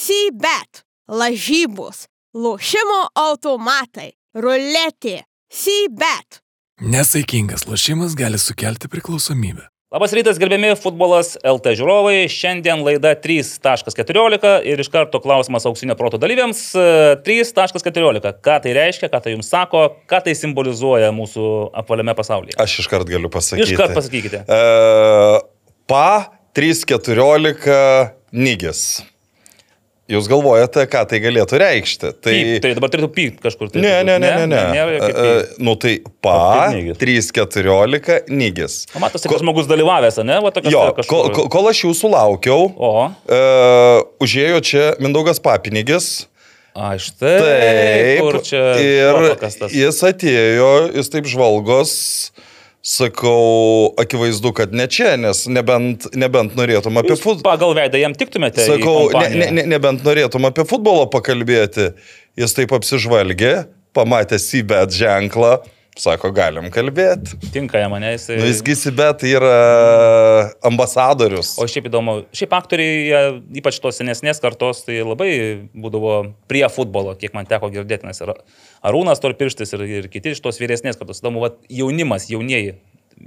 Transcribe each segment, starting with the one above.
C-bet, lažybos, lošimo automatai, ruletė, C-bet. Nesaikingas lošimas gali sukelti priklausomybę. Labas rytas, gerbiami futbolas LT žiūrovai. Šiandien laida 3.14 ir iš karto klausimas auksinio proto dalyviams. 3.14. Ką tai reiškia, ką tai jums sako, ką tai simbolizuoja mūsų apvaliame pasaulyje? Aš iškart galiu pasakyti. Iškart pasakykite. E, pa 3.14 nygis. Jūs galvojate, ką tai galėtų reikšti? Tai, pyp, tai dabar turėtų pyp kažkur. Tai ne, ne, ne, ne. ne. Nėra jokio E, pyp. nu tai pa kaip nygis? 3.14 nygis. O matosi, kad žmogus dalyvavęs, ne? Va, Jo, kažkur. kol, kol- aš jūsų laukiau, O, e, užėjo čia Mindaugas Papinigis. a, štai. Taip. Kur čia. ir jis atėjo, jis taip žvalgos. Sakau, akivaizdu, kad ne čia, nes nebent, nebent norėtum apie futbolą. Pagal veidą jam tiktumėte. Sakau, ne, ne, ne, nebent norėtum apie futbolą pakalbėti. Jis taip apsižvalgė, pamatė Sibet ženklą, sako, galim kalbėti. Tinka jam mane, jisai. Nu, visgi Sibet yra ambasadorius. O šiaip įdomu, šiaip aktoriai, ypač tos senesnės kartos, tai labai būdavo prie futbolo, kiek man teko girdėti, nes ir Arūnas Torpirštis ir, ir kiti iš tos vyresnės kartos. Įdomu, vat, jaunimas, jaunieji.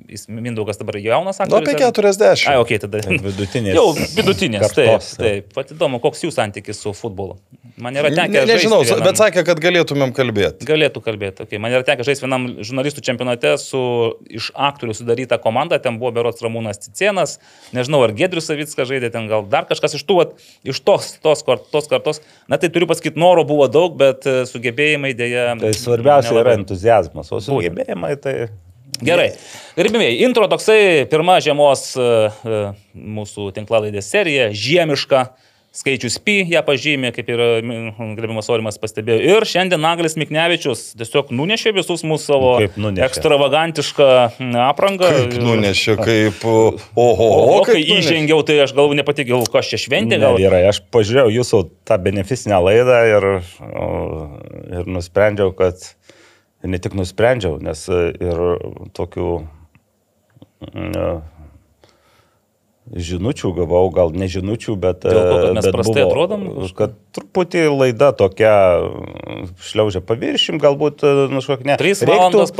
Jis Mindaugas dabar jaunas Nu, aktorius. apie ar- 40. Ai, ok, tada. Vidutinės. Jau vidutinės, taip, kartos, taip. Pat įdomu, koks jų santykis su futbolu. Man yra Ne, tekę. nežinau, žaisti vienam- bet sakė, kad galėtumėm kalbėti. Galėtų kalbėti. Okay. Man yra tekę žaisti vienam žurnalistų čempionate su iš aktorių sudaryta komanda, ten buvo Berots Ramūnas Cicienas, nežinau, ar Gedrius Savickas žaidė ten, gal dar kažkas iš tų, vat, iš tos, tos, tos kartos. Na tai turiu pasakyti, noro buvo daug, bet e, sugebėjimai dėja. Tai svarbiausia yra nelabai. entuzijazmas, o sugebėjimai tai... Gerai. Gerbimiai, intro toksai, pirma žiemos e, e, mūsų tinklalaidės serija, žiemiška. Skaičius pi ją pažymė, kaip ir gerbiamas Orimas pastebėjo. Ir šiandien Naglis Miknevičius tiesiog nunešė visus mūsų savo ekstravagantišką aprangą. Kaip nunešė, kaip... Oho, O, kai įžengiau, tai aš galvoju, nepatikėjau, kas čia šventė. Gal... vyrai, aš pažiūrėjau jūsų tą beneficinę laidą ir, ir nusprendžiau, kad ne tik nusprendžiau, nes e, ir tokių ne, žinučių gavau, gal ne žinučių, bet... Dėl to, kad mes prastai atrodom? Kad truputį laida tokia šliaužia paviršim, galbūt e, nu, kažkokia ne. Trys valandos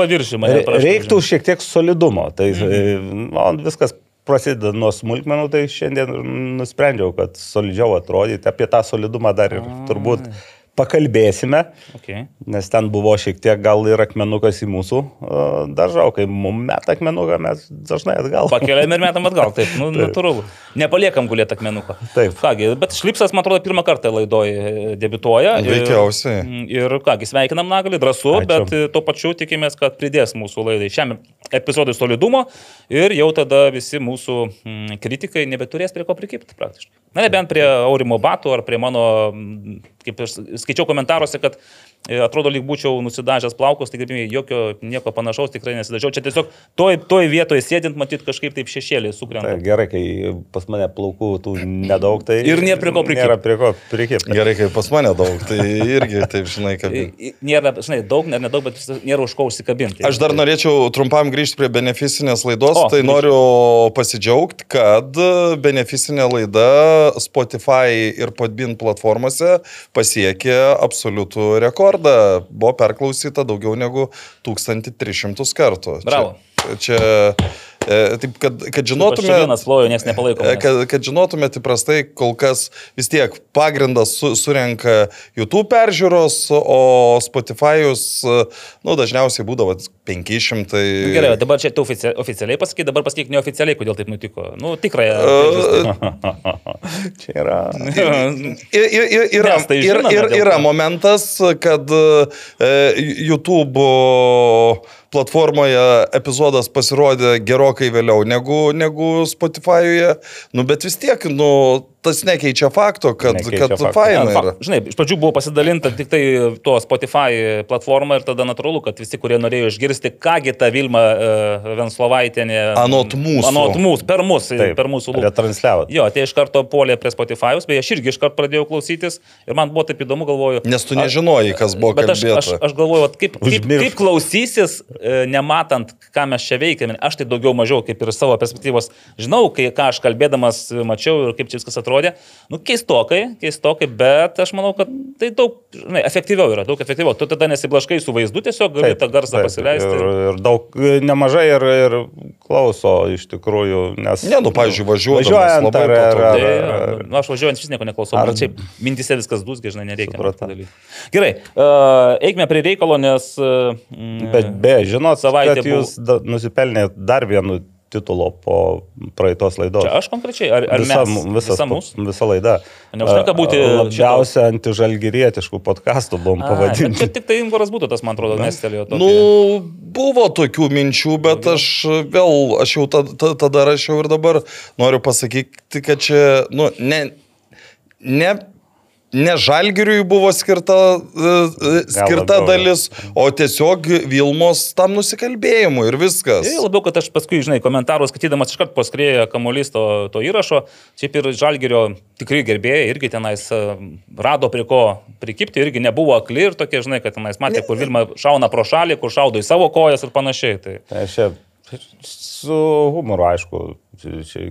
prašau, Reiktų šiek tiek solidumo. Tai mhm. man viskas prasideda nuo smulkmenų, tai šiandien ir nusprendžiau, kad solidžiau atrodyti. Apie tą solidumą dar ir turbūt pakalbėsime, Okay. nes ten buvo šiek tiek gal ir akmenukas į mūsų daržą, o kai mums meta akmenuką, mes dažnai atgal. Pakeliam ir metam atgal, taip, nu, natūralu. Nepaliekam gulėti akmenuką. Taip. Kągi, bet Šlipsas, man atrodo, pirmą kartą laidoje debituoja. Ir- Veikiausiai. Ir kągi, sveikinam Nagalį, drąsu, Ačiū. bet e, tuo pačiu tikimės, kad pridės mūsų laidai šiam epizodui solidumo ir jau tada visi mūsų mm, kritikai nebeturės prie ko prikipti praktiškai. Na, nebent prie Aurimo batų ar prie mano, mm, kaip aš skaičiau komentaruose, kad atrodo, lyg būčiau nusidažęs plaukus, tai gerbimiai, jokio nieko panašaus tikrai nesidažiau. Čia tiesiog toj, toj vietoje sėdint, matyt, kažkaip taip šešėlį Tai sukrenta. gerai, kai pas mane plaukų tų nedaug, tai... Ir nėra prie ko prikibt. Nėra prie ko prikipti. Gerai, kaip pas mane daug, tai irgi taip, žinai, kaip... I- Nėra, žinai, daug, ne- nedaug, bet nėra už ko užsikabinti. Aš dar norėčiau trumpam grįžti prie beneficinės laidos, O, tai grįžk. noriu pasidžiaugti, kad beneficinė laida Spotify ir Podbean platformose pasiekė absoliutų rekordą. Buvo perklausyta daugiau negu 1300 kartų. Bravo. Čia, čia e, taip, kad, kad žinotume... vienas plojo, nes nepalaiko. E, manęs. Kad, kad žinotumėte, įprastai kol kas vis tiek pagrindas su, surenka YouTube peržiūros, o Spotify'us, nu, dažniausiai būdavo 500. Nu, Gerai, dabar čia tu oficia- oficialiai pasakyk, dabar pasakyk neoficialiai, kodėl taip nutiko. Nu, tikrąją. E, Čia yra... Ir, ir, ir, yra, tai ir, žinome ir, dėl yra momentas, kad e, YouTube platformoje epizodas pasirodė gerokai vėliau negu, negu Spotify'uje, nu, bet vis tiek, nu, tas nekeičia fakto, kad, Nekeičia kad fakto. faina yra. fa- Žinai, iš pradžių buvo pasidalinta tik tai tuo Spotify platforma ir tada natūralu, kad visi, kurie norėjo išgirsti, kągi ta Vilma uh, Venslovaitinė. Anot mūsų. Anot mūsų, per mūsų, Taip, per mūsų lūpas. Retransliavot. Jo, tai iš karto puolė prie Spotify'us, beje, aš irgi iš karto pradėjau klausytis ir man buvo taip įdomu, galvoju. Nes tu nežinojai, kas buvo Bet aš, aš, kalbėta. aš galvoju, vat kaip, kaip, Užmiršt. kaip klausysis, e, nematant, ką mes čia veikiame. Aš tai daugiau mažiau, kaip ir savo perspektyvos, žinau, kai, ką aš kalbėdamas mačiau ir kaip čia viskas atrodo. Pasirodė. Nu, keistokai, keistokai, bet aš manau, kad tai daug, žinai, efektyviau yra, daug efektyviau. Tu tada nesiblaškai su vaizdu, tiesiog gali tą garsą taip, pasileisti. Ir, ir daug, nemažai ir, ir klauso iš tikrųjų, nes... Ne, nu, pavyzdžiui, važiuodamas Važiuojant labai ar, ar, ar, Tai, ar, nu, aš važiuojant vis nieko neklausau, Ar- ar šiaip mintise viskas dūzgia, žinai, nereikia. Gerai, uh, eikime prie reikalo, nes... Uh, Bet be, žinot, Savaitė kad jūs da, nusipelnėt dar vienu titulo po praeitos laidos. Čia aš konkrečiai, ar, ar visa, mes? visas, visa mūsų? visa laida. Neužtenka būti Labiausia antižalgirietiškų podkastų buvom bet pavadinti. Čia tik tai Ingvaras būtų tas, man atrodo, mestelėjo. tokį- Nu, buvo tokių minčių, bet aš vėl, aš jau tada, tada rašiau ir dabar noriu pasakyti, kad čia, nu, ne, ne, ne žalgiriui buvo skirta, e, e, skirta dalis, o tiesiog Vilmos tam nusikalbėjimui ir viskas. Tai labiau, kad aš paskui, žinai, komentarus skaitydamas iškart paskrėję kamuolys to, to įrašo, šiaip ir Žalgerio tikrai gerbėjai irgi tenais e, rado prie ko prikipti, irgi nebuvo akli ir tokie, žinai, kad tenais matė, kur Vilma šauna pro šalį, kur šaudo į savo kojas ir panašiai. Tai Tai aš čia su humoru, aišku,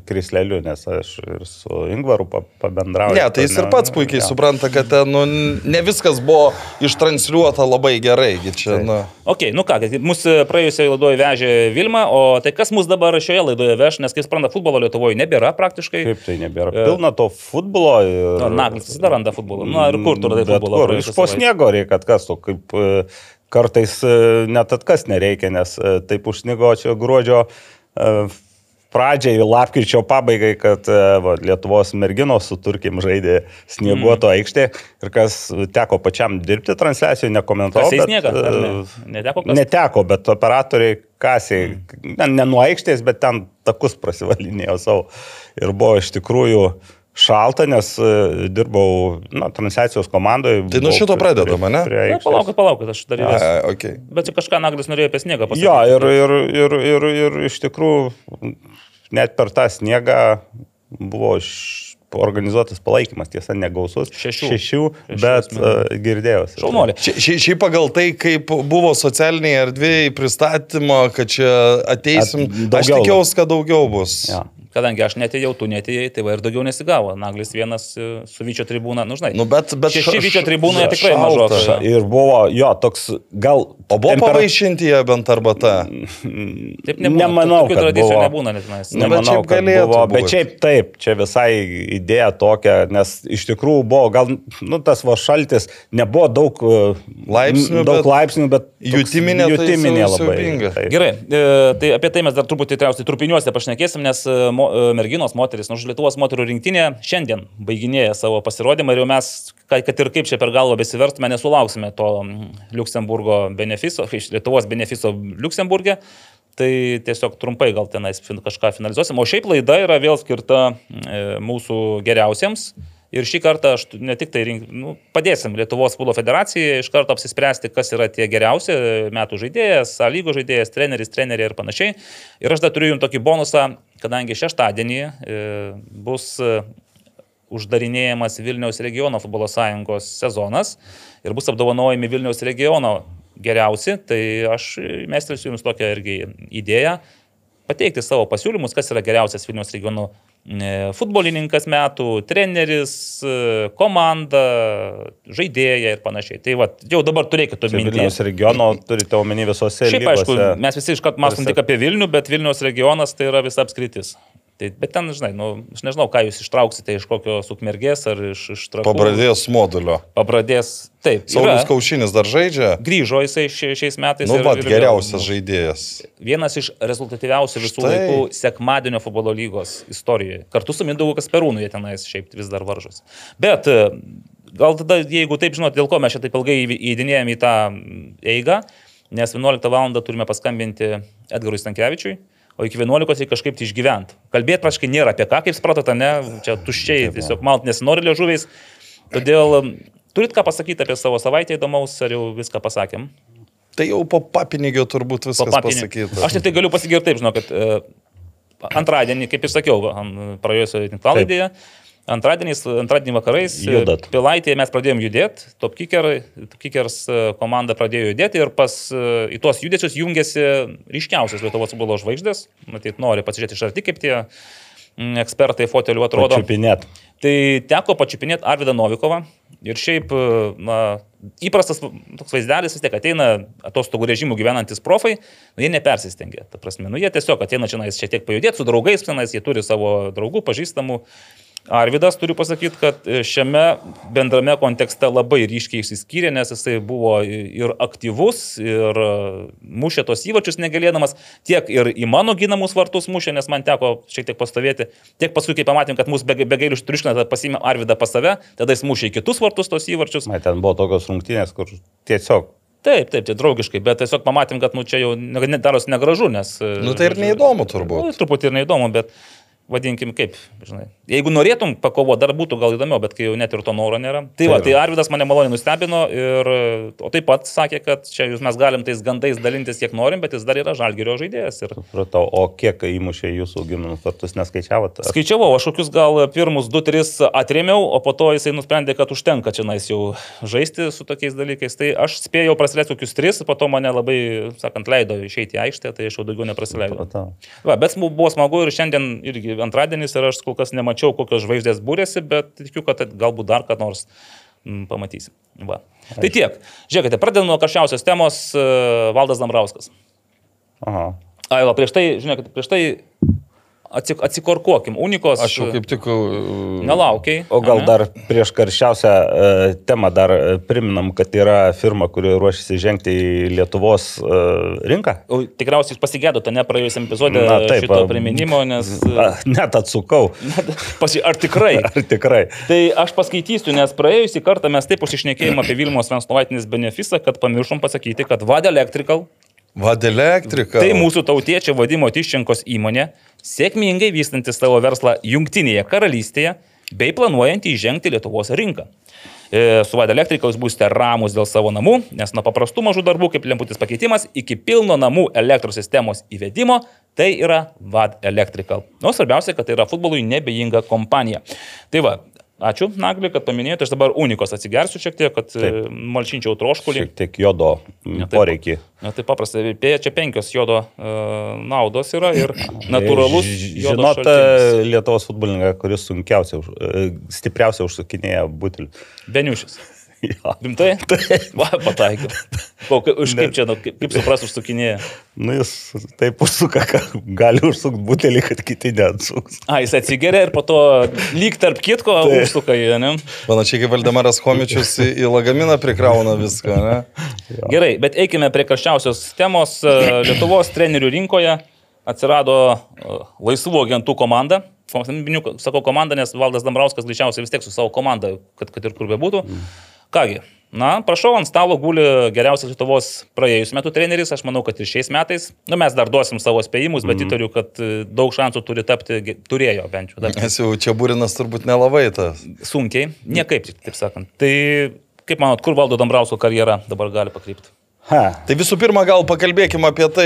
krisleliu, nes aš ir su Ingvaru pa- pabendrauju. Ne, tai jis ir pats puikiai jo. supranta, kad ten nu, ne viskas buvo ištransliuota labai gerai. Čia, na, Ok, nu ką, kad mūsų praėjusioje laidoje vežė Vilma, o tai kas mus dabar šioje laidoje veš, nes kaip supranta, futbolo Lietuvoje nebėra praktiškai. Kaip tai nebėra? Pilna to futbolo. Ir... Nu, Naglis vis dar randa futbolą. Na ir kur tu radai Bet futbolą? Kur? Iš po sniego reikia atkastų, kaip e, kartais e, net atkas nereikia, nes e, taip užsnigo čia gruodžio e, pradžiai, lapkričio pabaigai, kad va, Lietuvos merginos su Turkim žaidė snieguoto Mm. aikštė ir kas teko pačiam dirbti transliacijoje, nekomentavau. Kasei bet, sniegą, ne? Neteko kas? Neteko, bet operatoriai kasiai, ne, ne nuo aikštės, bet ten takus prasivalinėjo savo. Ir buvo iš tikrųjų šalta, nes e, dirbau na, transliacijos komandoje. Tai nuo šito pradedama, ne? Na, palaukit, palaukit, aš dar įvesiu. a, okay. Bet čia kažką Naglis norėjo apie sniegą pasakyti. Jo, ir, ir, ir, ir, ir iš tikrųjų net per tą sniegą buvo š- organizuotas palaikymas, tiesa, negausus. Šešių. Šešių, Šešių bet uh, girdėjausi. Šaunuolė. Šia- šia- Šiaip pagal tai, kaip buvo socialiniai erdvėjai pristatymo, kad čia ateisim, At- aš daugiau tikiuosi, kad daugiau bus. Ja. Kadangi aš netėjau, tu netėjai, tai va ir daugiau nesigavo. Naglis vienas e, su Vyčio tribūna, nu žinai. Nu, bet, bet Šeši ša- Vyčio tribūnoje tikrai šalta. mažokai. Ša- Ir buvo, jo, toks gal... O buvo tempera- pavaišinti jie bent arbata. Taip nebūna. Nemanau, Tokių kad tradicijų buvo. nebūna net mes. Nu, bet Nemanau, šiaip kad buvo, būt. bet šiaip taip, čia visai idėja tokia, nes iš tikrųjų buvo, gal, nu, tas va šaltis, nebuvo daug uh, Laipsnių, daug bet laipsnių, bet jutiminė tai jutiminė siau- labai. Gerai, e, tai apie tai mes dar truputį tikriausiai trupiniuose pašnekėsim, nes e, mo, e, merginos, moteris, nors Lietuvos moterų rinktinė šiandien baiginėja savo pasirodymą ir jau mes, ka- kad ir kaip čia per galvą besiverstume, nesulauksime to Luksemburgo benefiso, iš Lietuvos benefiso Luksemburgė. Tai tiesiog trumpai gal tenais kažką finalizuosim. O šiaip laida yra vėl skirta e, mūsų geriausiems. Ir šį kartą aš ne tik tai rink, nu, padėsim Lietuvos futbolo federacijai iš karto apsispręsti, kas yra tie geriausi metų žaidėjas, A lygos žaidėjas, treneris, treneriai ir panašiai. Ir aš dar turiu jums tokį bonusą, kadangi šeštadienį e, bus e, uždarinėjamas Vilniaus regiono futbolo sąjungos sezonas ir bus apdovanojami Vilniaus regiono geriausi, tai aš mestelsiu jums tokią irgi idėją pateikti savo pasiūlymus, kas yra geriausias Vilniaus regiono futbolininkas metų, treneris, e, komanda, žaidėja ir panašiai. Tai va, jau dabar turėkite mintyje. Vilniaus regiono turite omeny visose Šiaip aišku, lygose. mes visi iškart mąstom tik apie Vilnių, bet Vilniaus regionas tai yra visa apskritis. Tai, bet ten, žinai, nu, aš nežinau, ką jūs ištrauksite iš kokio sukmergės ar iš, iš trakų. Pabradės modulio. Pabradės. Taip. Saulis. Kaušinis dar žaidžia. Grįžo jisai šia- šiais metais. Nu, ir- geriausias žaidėjas. Vienas iš rezultatyviausių visų Štai. laikų sekmadienio futbolo lygos istorijoje. Kartu su Mindaugu Kasperūnu jie tenais šiaip vis dar varžosi. Bet e, gal tada, jeigu taip žinot, dėl ko mes čia taip ilgai įdinėjom į tą eigą, nes 11 val. turime paskambinti Edgarui Stankievičiui. O iki 11 reikia kažkaip tai išgyventi. Kalbėti praškai nėra apie ką, kaip supratote, ne, čia tuščiai, tiesiog malt nesinori liežuviais. Todėl mm, turit ką pasakyti apie savo savaitę įdomaus, ar jau viską pasakėm? Tai jau po papinigio turbūt viskas pasakyta. Aš tik tai galiu pasigirti taip, žinau, kad e, antradienį, kaip ir sakiau, praėjusioje tinklalaidėje, antradieniais, antradienį vakarais e, Judat. Pilaitėje mes pradėjom judėti, Top Kicker, Top Kickers e, komanda pradėjo judėti ir pas e, į tuos judesius jungiasi ryškiausios Lietuvos futbolo žvaigždės, matyt, nori pasižiūrėti iš arti, kaip tie mm, ekspertai fotelių atrodo. Pačiupinėt. Tai teko pačiupinėti Arvidą Novikovą. Ir šiaip, na, įprastas toks vaizdelis vis tiek ateina atostogų režimų gyvenantis profai, nu, jie nepersistengia. Ta prasme, nu, jie tiesiog ateina čia šiek tiek pajudėti su draugais, tenais, jie turi savo draugų, pažįstamų. Arvidas, turiu pasakyti, kad šiame bendrame kontekste labai ryškiai išsiskyrė, nes jisai buvo ir aktyvus, ir mušė tos įvačius negalėdamas, tiek ir į mano ginamus vartus mušė, nes man teko šiek tiek pastovėti, tiek paskui, kai pamatėm, kad mūsų be, be gailių ištriškina, tada pasimė Arvidą pas save, tada jis mušė į kitus vartus tos įvačius. Na, ten buvo tokios rungtynės, kur tiesiog Taip, taip, tai draugiškai, bet tiesiog pamatėm, kad nu, čia jau darosi negražu, nes... Nu tai ir neįdomu turbūt. Nu, truputį ir neįdomu, bet vadinkim kaip, žinai. Jeigu norėtum pakovo, dar būtų gal įdomiau, bet kai jau net ir to noro nėra. Tai, tai va, tai Arvidas mane maloniai nustebino ir o taip pat sakė, kad čia jūs mes galim tais gandais dalintis kiek norim, bet jis dar yra žalgerio žaidėjas. Ir... Supratau, o kiek įmušė jūsų giminius vartus neskaičiavote? Skaičiavau, aš kokius gal pirmus 2-3 atrėmiau, o po to jisai nusprendė, kad užtenka čia nais jau žaisti su tokiais dalykais. Tai aš spėjau prasilėti kokius 3, po to mane labai, sakant, leido išeiti į aikštę, tai aš jau daugiau neprasileidau. Va, bet buvo smagu ir šiandien irgi antradienis ir aš kol kas nemačiau, kokios žvaigždės būrėsi, bet tikiu, kad galbūt dar ką nors m, pamatysim. Va. Tai tiek. Žiūrėkite, pradedam nuo karščiausios temos uh, Valdas Dambrauskas. Aha. Ai, va, prieš tai, žinokit, prieš tai atsik, atsikorkuokim. Unikos. Aš jau kaip tik... uh, Nelaukiai. O gal ane? dar prieš karščiausią e, temą dar e, priminam, kad yra firma, kuri ruošiasi žengti į Lietuvos e, rinką? O, tikriausiai jūs pasigėdote, ne praėjusiam epizodė Na, taip, šito priminimo, nes... A, Net atsukau. Pasi, ar tikrai? Ar tikrai? Tai aš paskaitysiu, nes praėjusį kartą mes taip užišnekėjom apie Vilmos Venslovaitinės benefisą, kad pamiršom pasakyti, kad Vad Electrical Vad elektrika. Tai mūsų tautiečio vadimo Tiščenkos įmonė, sėkmingai vystanti savo verslą Junktinėje karalystėje bei planuojanti įžengti Lietuvos rinką. E, Su Vada Elektrika jūs būsite ramus dėl savo namų, nes nuo paprastų mažų darbų kaip lemputis pakeitimas iki pilno namų elektros sistemos įvedimo tai yra Vad Electrical. O svarbiausia, kad tai yra futbolui nebejinga kompanija. Tai va, ačiū Nagli, kad paminėjote, aš dabar unikos atsigersiu šiek tiek, kad e, malšinčiau troškulį. Šiek tiek jodo Ne, taip. poreikį. Na tai paprastai, pėja čia penkios jodo uh, naudos yra ir natūralus Žinot, šaltinis. Lietuvos futbolininką, kuris sunkiausiai, už- e, stipriausiai užsukinėja butelį. Beniušis. Jo. Rimtai? Va, pataikiau. Už kaip čia, nu, kaip, kaip supras užsukinėja? Nu, jis taip užsuka, kad gali užsukti butelį, kad kiti neatsuks. A, jis atsigeria ir po to lyg tarp kitko užsuka jį, ne? Panašiai kaip Valdemaras Komičius į, į lagaminą prikrauna viską, ne? Gerai, bet eikime prie karščiausios temos. E, Lietuvos trenerių rinkoje atsirado e, laisvų agentų komanda. Sakau komanda, nes Valdas Dambrauskas greičiausiai vis tiek su savo komanda, kad, kad ir kur bebūtų. Kągi, na, prašau, ant stalo guli geriausias Lietuvos praėjusiu metu treneris, aš manau, kad ir šiais metais. Nu, mes dar duosim savo spėjimus, bet įtariu, kad e, daug šansų turi tapti, turėjo bent jau. Dar Nes jau čia būrinas turbūt nelabai tas. sunkiai, niekaip, taip sakant. Tai kaip manot, kur valdo Dambrausko karjera dabar gali pakrypti? Ha. Tai visų pirma, gal pakalbėkime apie tai,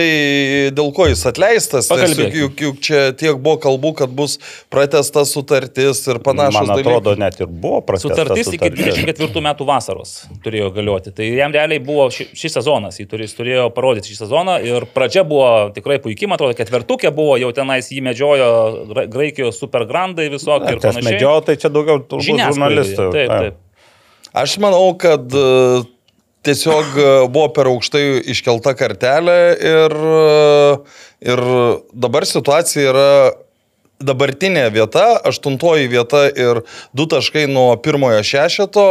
dėl ko jis atleistas. Juk, Pakalbėkim. juk, juk čia tiek buvo kalbų, kad bus pratesta sutartis ir panašus Man atrodo, net ir buvo prastesnė Sutartis iki 24 metų vasaros turėjo galioti. Tai jam realiai buvo ši, šis sezonas, jis turėjo, jis turėjo parodyti šį sezoną ir pradžia buvo tikrai puikiai, man atrodo, ketvirtukė buvo, jau tenais jį medžiojo Gra- Graikijos supergrandai visokie ir panašiai. medžiotojai čia daugiau žurnalistai. Taip, taip. Aš manau, kad e, tiesiog e, buvo per aukštai iškelta kartelė ir, e, ir dabar situacija yra dabartinė vieta, aštuntoji vieta ir du taškai nuo pirmojo šešeto,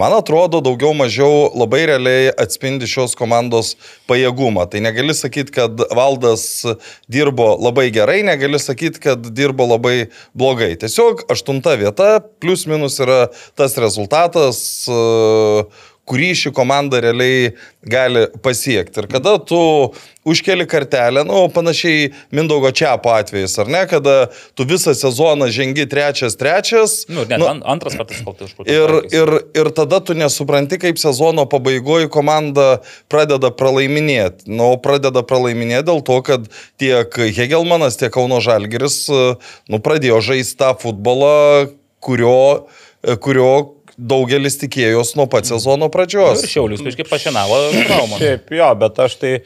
man atrodo, daugiau mažiau labai realiai atspindi šios komandos pajėgumą. Tai negali sakyti, kad valdas dirbo labai gerai, negali sakyti, kad dirbo labai blogai. Tiesiog aštunta vieta, plus minus yra tas rezultatas, e, kurį ši komanda realiai gali pasiekti. Ir kada tu užkeli kartelę, nu, panašiai Mindaugo Čiapo atvejais, ar ne, kada tu visą sezoną žengi trečias, trečias. Nu, net nu, antras kartas tai užpultas. Ir, ir, ir tada tu nesupranti, kaip sezono pabaigoje komanda pradeda pralaiminėti. Nu, pradeda pralaiminėti dėl to, kad tiek Hegelmanas, tiek Kauno Žalgeris nu, pradėjo žaisti tą futbolą, kurio, kurio daugelis tikėjos nuo pat sezono Ir pradžios. Šiaulius, kažkaip pašinavo traumą. Šiaip jo, bet aš tai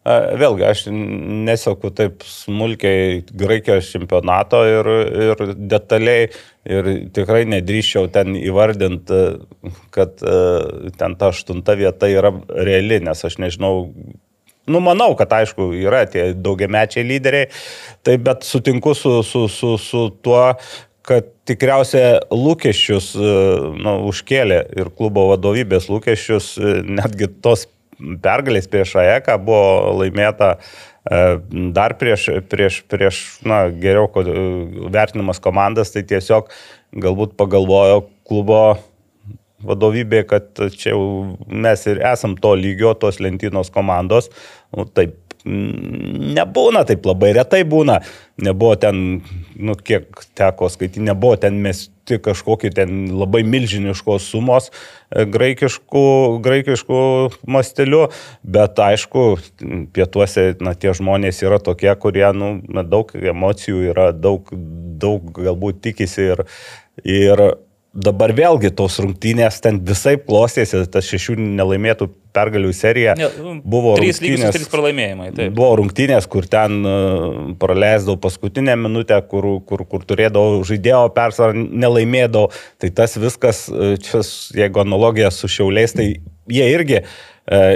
E, Vėlgi, aš nesaku taip smulkiai Graikijos čempionato ir, ir detaliai ir tikrai nedrįščiau ten įvardinti, kad e, ten ta aštunta vieta yra reali, nes aš nežinau, Nu, manau, kad aišku, yra tie daugiamečiai lyderiai, tai bet sutinku su, su, su, su tuo, kad tikriausiai lūkesčius nu, užkėlė ir klubo vadovybės lūkesčius, netgi tos pergalės prieš AEK buvo laimėta dar prieš, prieš, prieš na, geriau vertinamas komandas, tai tiesiog galbūt pagalvojo klubo vadovybė, kad čia mes ir esam to lygio, tos lentynos komandos. Nu, taip nebūna, taip labai retai būna. Nebuvo ten, nu, kiek teko skaityti, nebuvo ten mesti kažkokie ten labai milžiniškos sumos e, graikiškų, graikiškų mastelių, bet aišku, pietuose, na, tie žmonės yra tokie, kurie, nu, daug emocijų yra, daug, daug galbūt tikisi ir, ir dabar vėlgi tos rungtynės ten visai klostėsi, tas šešių nelaimėtų pergalių serija. Ne, buvo trys lygius, trys pralaimėjimai. Taip. buvo rungtynės, kur ten e, praleisdavau paskutinę minutę, kur, kur, kur turėdavau žaidėjo persvarą, nelaimėdavau. Tai tas viskas, e, čia, jeigu analogija su šiauliais, tai jie irgi e,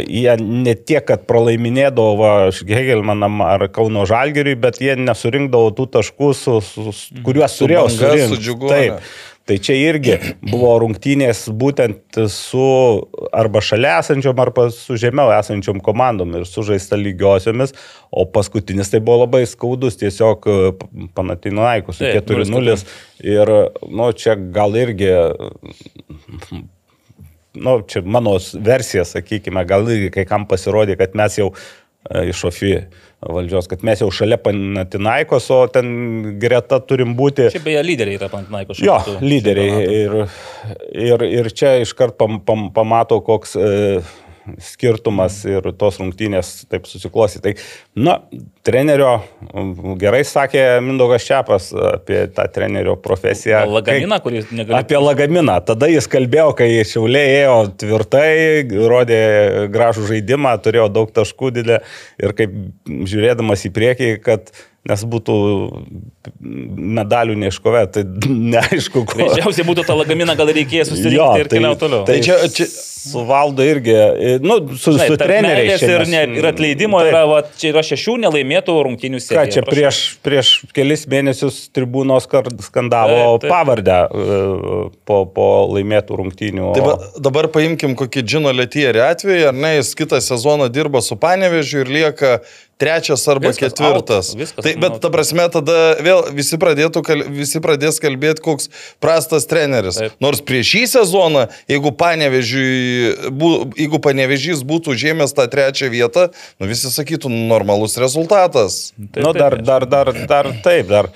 jie ne tiek, kad pralaiminėdavo Hegelmanam ar Kauno Žalgiriui, bet jie nesurinkdavo tų taškų, su, su, su, kuriuos turėjo Banga, su surinkti. Džiugone. Taip. Tai čia irgi buvo rungtynės būtent su arba šalia esančiom, arba su žemiau esančiom komandom ir sužaista lygiosiomis, o paskutinis tai buvo labai skaudus, tiesiog Panatinaikų su Taip, 4-0 ir, nu, čia gal irgi nu, čia mano versija, sakykime, gal irgi kai kam pasirodė, kad mes jau iš OFI valdžios, kad mes jau šalia Panatinaikos, o ten greta turim būti. Čia beje lyderiai yra Pantinaiko Jo, lyderiai. Ir, ir, ir čia iškart pam, pam, pamato, koks e, skirtumas ir tos rungtynės taip susiklosi. Tai, na, trenerio, gerai sakė Mindaugas Čiapas apie tą trenerio profesiją. Lagaminą, kurį negali. Apie lagaminą. Tada jis kalbėjo, kai šiauliai ėjo tvirtai, rodė gražų žaidimą, turėjo daug taškų didelį ir kaip žiūrėdamas į priekį, kad nes būtų medalių neiškovė, tai neaišku, ko. Greičiausiai būtų tą lagaminą gal reikėjo susirinkti ir keliauti toliau. Tai čia, čia- čia su valdo irgi, nu, su, Žinai, su treneriais. čia ir, ne, ir atleidimo Taip. yra, va, čia yra šešių nelaimėtų rungtynių Ką serija. čia prašau. prieš, prieš kelis mėnesius tribūnos skandavo Taip, taip. pavardę e, po, po laimėtų rungtynių. Tai va, dabar paimkim kokį Džino Letierį atvejį, ar ne, jis kitą sezoną dirba su Panevežiu ir lieka trečias arba Viskas ketvirtas. out, viskas, tai, bet ta prasme tada vėl visi, pradėtų, kal- visi pradės kalbėti, koks prastas treneris. Taip. Nors prieš šį sezoną, jeigu, bū, jeigu Panevežys būtų žemės tą trečią vietą, nu, visi sakytų, nu, normalus rezultatas. Taip, nu, dar, dar, dar, dar taip, dar,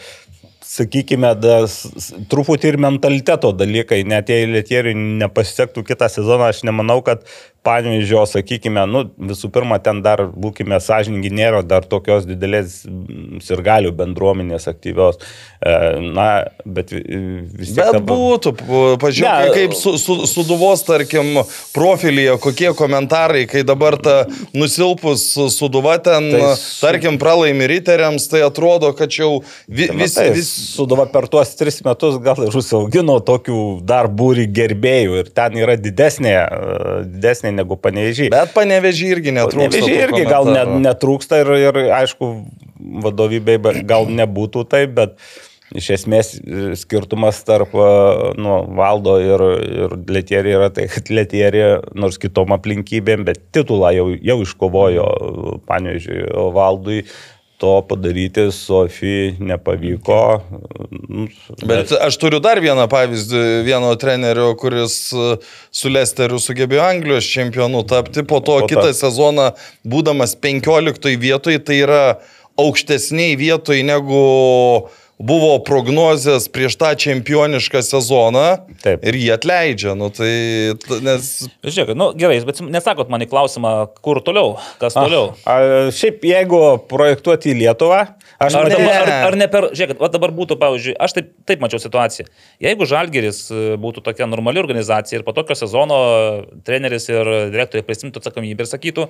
sakykime, da, s- s- truputį ir mentaliteto dalykai, net jei Lietieriui nepasisektų kitą sezoną, aš nemanau, kad Panevežio, sakykime, nu, visų pirma, ten dar, būkime sąžininkai, nėra dar tokios didelės sirgalių bendruomenės aktyvios. E, Na, bet vi- vis tiek. Bet dabar- būtų, pažiūrėk, kaip su, su, suduvos, tarkim, profilyje, kokie komentarai, kai dabar ta nusilpus suduva ten, Tai tai su- tarkim, pralaimi riteriams, tai atrodo, kad jau vi, vis, Matai, vis, Suduva per tuos tris metus gal ir užsiaugino tokių dar būrį gerbėjų ir ten yra didesnė, e, didesnė negu panevežiai. bet panevežį irgi netrūksta. Panevežiai tų irgi gal ne, komentarų. netrūksta ir, ir aišku, vadovybei be- gal nebūtų taip, bet iš esmės e, skirtumas tarp e, nu, valdo ir, ir Letierį yra tai, kad Letierį nors kitom aplinkybėm, bet titulą jau, jau iškovojo, panevežiui, valdui. To padaryti Sofijai nepavyko. Nu, Bet aš turiu dar vieną pavyzdį, vieno trenerio, kuris e, su Lesteriu sugebėjo Anglijos čempionu tapti, po to Po kitą sezoną, būdamas 15 vietoj, tai yra aukštesniai vietoj negu buvo prognozijas prieš tą čempionišką sezoną Taip. ir jį atleidžia. Nu, tai, nes Žiūrėk, nu, gerai, bet nesakot man į klausimą, kur toliau, kas toliau. A, šiaip jeigu projektuoti į Lietuvą, aš Ar, manau, dabar, Ne. ar, ar ne per, žiūrėkit, va dabar būtų, pavyzdžiui, aš taip, taip mačiau situaciją. Jeigu Žalgeris e, būtų tokia normali organizacija ir po tokio sezono treneris ir direktoriai prisimtų atsakomybę ir sakytų,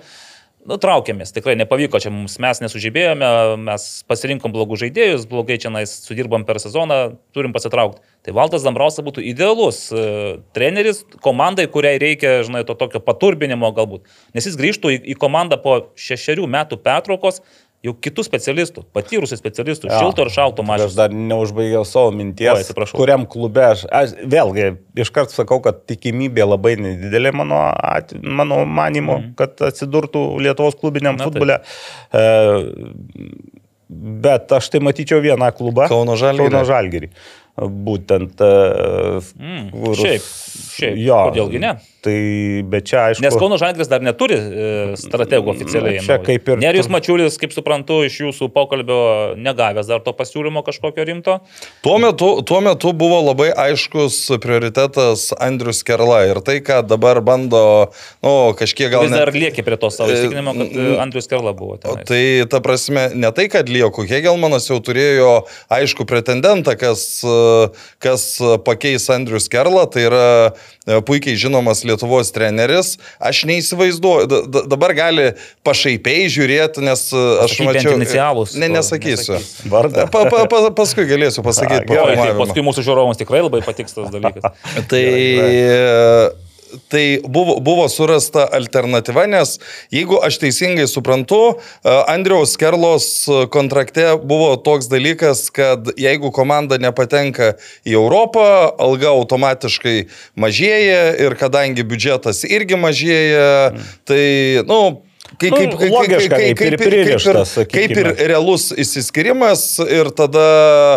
nu, traukėmės, tikrai nepavyko čia mums, mes nesužibėjome, mes pasirinkom blogus žaidėjus, blogai čia nais sudirbom per sezoną, turim pasitraukti. Tai Valdas Dambrausas būtų idealus e, treneris komandai, kuriai reikia, žinai, to tokio paturbinimo galbūt. Nes jis grįžtų į, į komandą po šešerių metų pertraukos, jau kitų specialistų, patyrusių specialistų, Jo. šilto ir šalto Aš mažas. dar neužbaigiau savo minties, Oi, kuriam klube aš, aš vėlgi iškart sakau, kad tikimybė labai nedidelė mano, at, mano manimo, mm. kad atsidurtų Lietuvos klubiniam. Na, futbole. E, bet aš tai matyčiau vieną klubą. Kauno Žalgirį. Kauno Žalgirį. Būtent. E, Mm, šiaip, šiaip, Jo. kodėlgi ne? Tai, bet čia aišku. Nes Kauno Žalgris dar neturi e, strategų oficialiai. Čia kaip ir- Nerijus Mačiulis, kaip suprantu, iš jūsų pokalbio negavęs dar to pasiūlymo kažkokio rimto. Tuo metu, tuo metu buvo labai aiškus prioritetas Andrius Kerla ir tai, ką dabar bando, nu, kažkiek gal Vis dar net... lieki prie to savo E, įsitikinimo, kad Andrius Kerla buvo. tenais. Tai ta prasme, ne tai, kad lieku, Hegelmanas jau turėjo aišku pretendentą, kas, e, kas pakeis Andrius Kerlą, tai yra puikiai žinomas Lietuvos treneris. Aš neįsivaizduoju, da- da- dabar gali pašaipiai žiūrėti, nes e, aš bent mačiau... inicialus, Ne, nesakysiu. nesakysi. Vardą. Pa, pa, pa, paskui galėsiu pasakyti. Gerai, tai paskui mūsų žiūrovams tikrai labai patiks tas dalykas. Tai, e, tai buvo, buvo surasta alternatyva, nes jeigu aš teisingai suprantu, e, Andriaus Kerlos kontrakte buvo toks dalykas, kad jeigu komanda nepatenka į Europą, alga automatiškai mažėja ir kadangi biudžetas irgi mažėja, tai, nu, Kaip, Nu, kaip, kaip, logiška, kaip, kaip ir kaip, kaip, ir, kaip ir realus įsiskirimas ir tada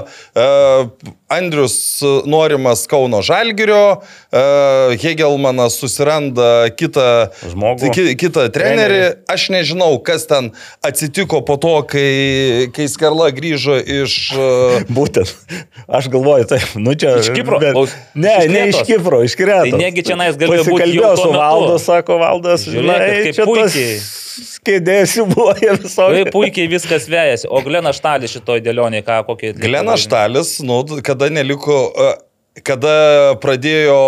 uh, Andrius norimas Kauno Žalgirio, uh, Hegelmanas susiranda kitą, Žmogų. ki, kitą trenerį. Aš nežinau, kas ten atsitiko po to, kai, kai Skarla grįžo iš... Uh, Būtent. Aš galvoju, taip, nu čia. Iš Kipro? Bet, ne, iš ne iš? Kipro, iš Kretos. Tai negi čionais galėjo būti Pasikalbėjau jau tuo su. Valdu, sako Valdas, Žiūrėkit, žinai, čia puikiai. Kėdės jų buvo visokie. Kaip puikiai viskas vėjasi. O Glenas Štalis šitoj dėlionėje, ką kokį... Glenas Štalis, nu, kada neliko... Uh, Kada pradėjo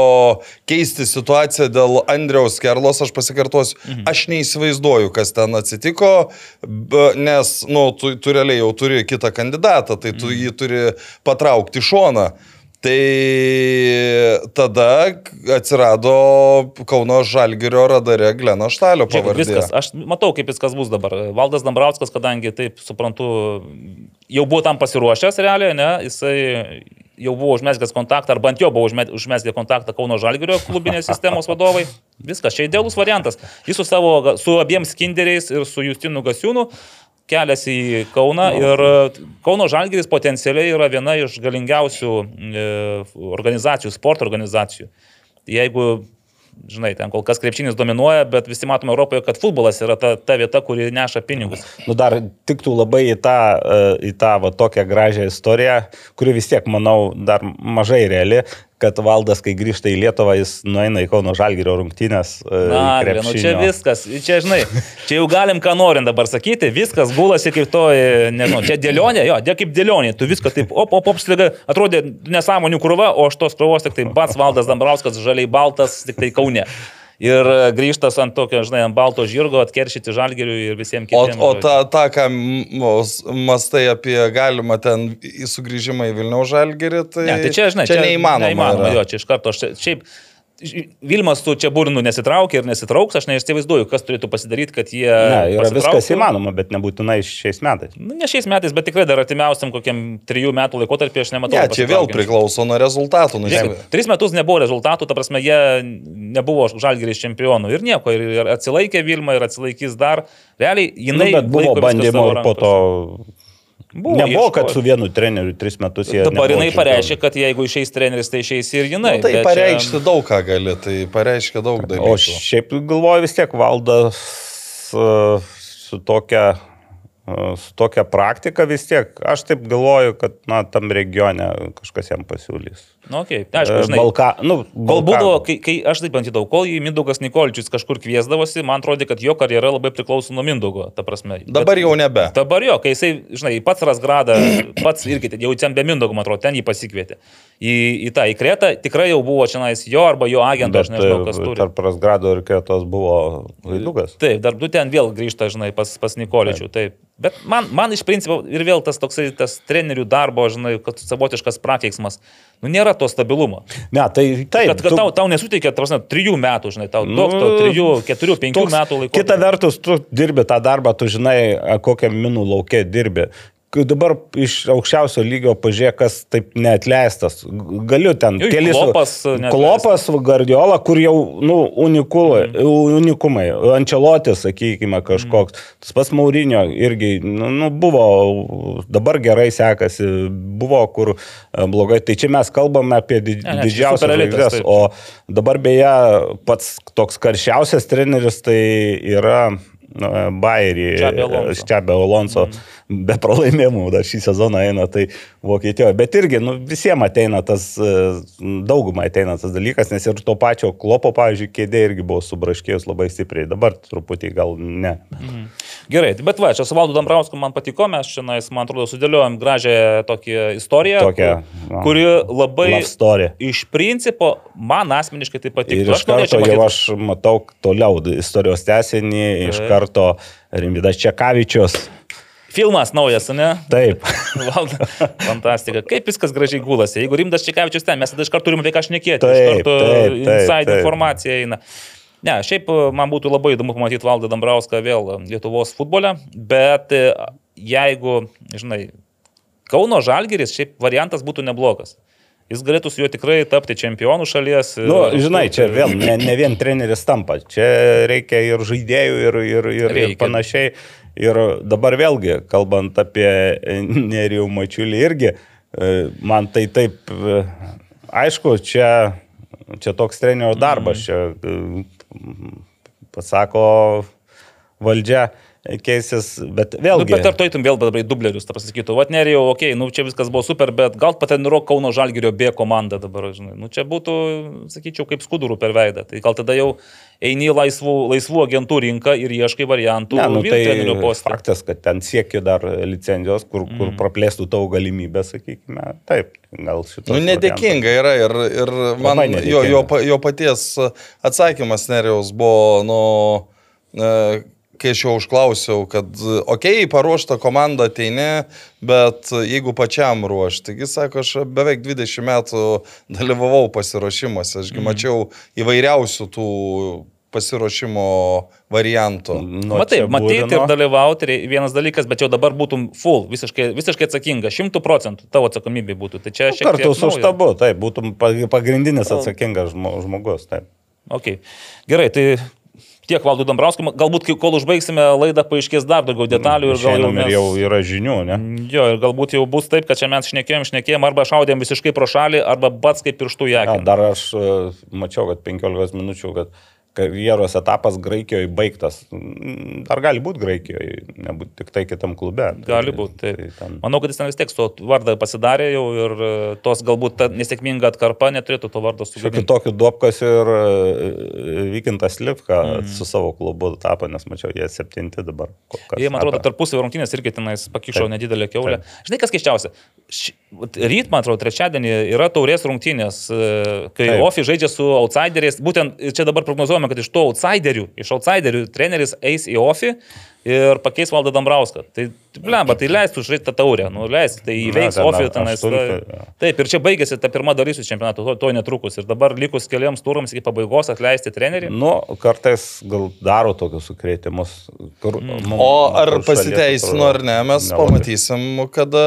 keisti situaciją dėl Andriaus Kerlos, aš pasikartosiu, mhm. aš neįsivaizduoju, kas ten atsitiko, nes, nu, tu, tu realiai jau turi kitą kandidatą, tai tu mhm. jį turi patraukti šoną. Tai tada atsirado Kauno Žalgirio radare Gleno Štalio Žiūrėk, pavardė. viskas. Aš matau, kaip viskas bus dabar. Valdas Dambrauskas, kadangi taip suprantu, jau buvo tam pasiruošęs realiai, ne, jisai jau buvo užmesgęs kontaktą, ar bent jau buvo užme- užmesgę kontaktą Kauno Žalgirio klubinės sistemos vadovai. Viskas, čia idealus variantas. Jis su savo, su abiem skinderiais ir su Justinu Gasiūnu keliasi į Kauną ir e, Kauno Žalgiris potencialiai yra viena iš galingiausių e, organizacijų, sporto organizacijų. Jeigu, žinai, ten kol kas krepšinis dominuoja, bet visi matome Europoje, kad futbolas yra ta, ta vieta, kuri neša pinigus. Nu, dar tiktų labai į tą, e, į tą va, tokią gražią istoriją, kuri vis tiek, manau, dar mažai reali, kad valdas, kai grįžta į Lietuvą, jis nueina į Kauno Žalgirio rungtynės. e, Na, nu čia viskas, čia žinai, čia jau galim ką norim dabar sakyti, viskas gulasi kaip to, nežinau, čia dėlionė, jo, dė kaip dėlionė, tu viską taip, op, op, op, staiga atrodė nesąmonių krūva, o aš tos krūvos tik tai pats Valdas Dambrauskas, žaliai baltas, tik tai Kaune. Ir e, grįžtas ant tokio, žinai, ant balto žirgo, atkeršyti žalgeriui ir visiems O, kitiems. o ta, ta, ką mastai apie galimą ten į sugrįžimą į Vilniaus žalgerį, tai, Ne, tai čia, žinai, čia neįmanoma. neįmanoma yra. jo, čia iš karto, čia- šiaip, Vilmas su čia burnu nesitraukia ir nesitrauks, aš neįsivaizduoju, kas turėtų pasidaryti, kad jie... Ne, yra viskas įmanoma, bet nebūtinai šiais metais. Nu, ne šiais metais, bet tikrai dar artimiausiam kokiam trijų metų laikotarpį aš nematau. Ne, čia vėl priklauso nuo rezultatų. Nu, Žiūrėk, Tris metus nebuvo rezultatų, ta prasme, jie nebuvo žalgeris čempionų ir nieko, ir, ir atsilaikė Vilma, ir atsilaikys dar. Realiai, Nu, jinai... bet buvo bandymų ir po to. Buvo, Nebuvo, kad su vienu treneriu tris metus jie. Dabar jinai pareiškė, kad jeigu išeis treneris, tai išeis ir jinai. Nu, tai bet čia- daug ką gali, tai pareiškia daug dalykų. O šiaip galvoju vis tiek valdas e, su tokia e, su tokia praktika vis tiek, aš taip galvoju, kad, na, tam regione kažkas jam pasiūlys. Nu, okay. Aišku, žinai. Balka, nu, Kol Balkanų. būdavo, kai, kai aš taip bandydavau, kol į Mindaugas Nikolčius kažkur kviesdavosi, man atrodė, kad jo karjera labai priklauso nuo Mindaugo, ta prasme. Dabar jau nebe. Dabar jo, kai jisai, žinai, pats Rasgradą, pats irgi, jau ten be Mindaugo, man atrodo, ten jį pasikvietė. Į, į tą, į Kretą tikrai jau buvo čia jo arba jo agentas, aš Bet nežinau, kas e, turi. tarp Rasgrado ir Kretos buvo Vaidugas. Taip, dar du ten vėl grįžta, žinai, pas, pas Nikoličių. Taip. Bet man, man iš principo ir vėl tas toksai, tas trenerių darbo, žinai, savotiškas prakeiksmas, nu nėra to stabilumo. Ne, tai taip. Kad, kad tau, tau nesuteikia, tavasne, trijų metų, žinai, tau daug, to trijų, keturių, penkių toks- metų laiko. Kita vertus, tu dirbi tą darbą, tu žinai, kokią minų laukia dirbi. Kai Dabar iš aukščiausio lygio pažiūrėk, kas taip neatleistas. Galiu ten Jo, kelis. Klopas. Klopas, Guardiola, kur jau, nu, unikulai, mm. unikumai. Ančelotis, sakykime, kažkoks. Tas pats Maurinio irgi, nu, nu, buvo, dabar gerai sekasi, buvo kur e, blogai. Tai čia mes kalbame apie di Ne, ne, superelitas, žvaigždės. O dabar beje, pats toks karščiausias treneris tai yra Alonso. Ščiabė Alonso, mm. be pralaimėjimų dar šį sezoną eina, tai Vokietijoje. Bet irgi, nu, visiems ateina tas, e, daugumai ateina tas dalykas, nes ir to pačio klopo, pavyzdžiui, kėdė irgi buvo subraškėjus labai stipriai, dabar truputį gal ne. Mhm. Gerai, bet va, čia su Valdu Dambrausku man patiko, mes na, man atrodo, sudėliojom gražią tokią istoriją, Tokią, kur- kuri labai iš principo man asmeniškai tai patiko. Ir iš karto jau aš matau toliau istorijos tęsinį, iš Taip. Karto Rimvidas Čekavičius. Filmas naujas, ne? Taip. Valda, fantastika. Kaip viskas gražiai gulasi. Jeigu Rimdas Čekavičius ten, mes tada iš karto turime apie ką šnekėti. Taip, iš karto inside informacija eina. Ne, šiaip e, man būtų labai įdomu pamatyti Valdą Dambrauską vėl e, Lietuvos futbole, bet e, jeigu, žinai, Kauno Žalgeris, šiaip variantas būtų neblogas. Jis galėtų su juo tikrai tapti čempionų šalies. Na, nu, žinai, čia vėl ne, ne vien treneris tampa, čia reikia ir žaidėjų, ir, ir, ir, ir panašiai. Ir dabar vėlgi, kalbant apie Nerijų Mačiulį irgi, e, man tai taip, e, aišku, čia, čia toks trenerio darbas, čia e, pasako valdžia keisis, bet Nu, vėlgi. bet ar tu eitum vėl dabar į dublerius, ta pasakytų, va, nerijau, okei, okay, nu čia viskas buvo super, bet gal patreniruok Kauno Žalgirio B komandą dabar, žinai. Nu čia būtų, sakyčiau, kaip skudurų per veidą. Tai gal tada jau eini laisvų, laisvų agentų rinką ir ieškai variantų. Ne, nu, tai postą. faktas, kad ten siekia dar licenzijos, kur, Mm. kur praplėstų tavo galimybę, sakykime. Taip, gal šitas. Nu, nedėkinga yra ir, ir man jo, jo, jo paties atsakymas Nerijaus buvo, nu, e, kai aš jau užklausiau, kad, okei, okay, paruošta komanda ateini, bet jeigu pačiam ruošti, taigi sako, aš beveik 20 metų dalyvavau pasiruošimuose, ašgi Mhm. mačiau įvairiausių tų pasiruošimo variantų. Nu, Matai, matyti Būrino. ir dalyvauti yra vienas dalykas, bet jau dabar būtum full, visiškai, visiškai atsakinga, šimtų procentų tavo atsakomybė būtų. Tai čia šiek tiek... Kartu su štabu, taip, būtum pa- pagrindinis atsakingas žmo- žmogus. Taip. Okay. Gerai, tai tiek valdų Dambrauskų, galbūt kai- kol užbaigsime laidą paaiškės dar daugiau detalių ir gal jau, mes... jau yra žinių, ne? Jo, ir galbūt jau bus taip, kad čia mes šnekėjom, šnekėjom, arba šaudėm visiškai pro šalį, arba pats kaip pirštų ją. Dar aš e, mačiau, kad 15 minučių, kad karjeros etapas Graikijoje baigtas. Dar gali būti Graikijoje, nebūt tik tai kitam klube. Gali Tai- būti. tai Taip. ten- Manau, kad jis ten vis tiek su vardą pasidarė jau ir e, tos galbūt ta nesėkminga atkarpa neturėtų to vardo Šiokių sugadinti. tokių duopkas ir e, Vykintas Lipka mm. su savo klubu tapo, nes mačiau, jie septinti dabar. Jie, man atrodo, tapo. tarpusavio rungtynės irgi tenais pakišo Taip. nedidelę keulę. Taip. Žinai, kas keiščiausia? Ryt, man atrodo, trečiadienį yra taurės rungtynės, e, kai. Ofi žaidžia su outsideriais. Būtent čia dabar prognozuojama, kad iš to outsiderių, iš outsiderių treneris eis į Ofi ir pakeis Valdą Dambrauską. Tai, blemba, tai leistų žaisti tą taurę, nu leis, tai įveiks ten Ofi tenais. ta-. Taip, ir čia baigėsi ta pirma dalis su čempionatu, to, to netrukus. Ir dabar likus keliams turams iki pabaigos atleisti trenerį. Nu, kartais gal daro tokius sukrėtimus. Kur, mm. O ar pasiteisino ar ne, mes pamatysim, kada,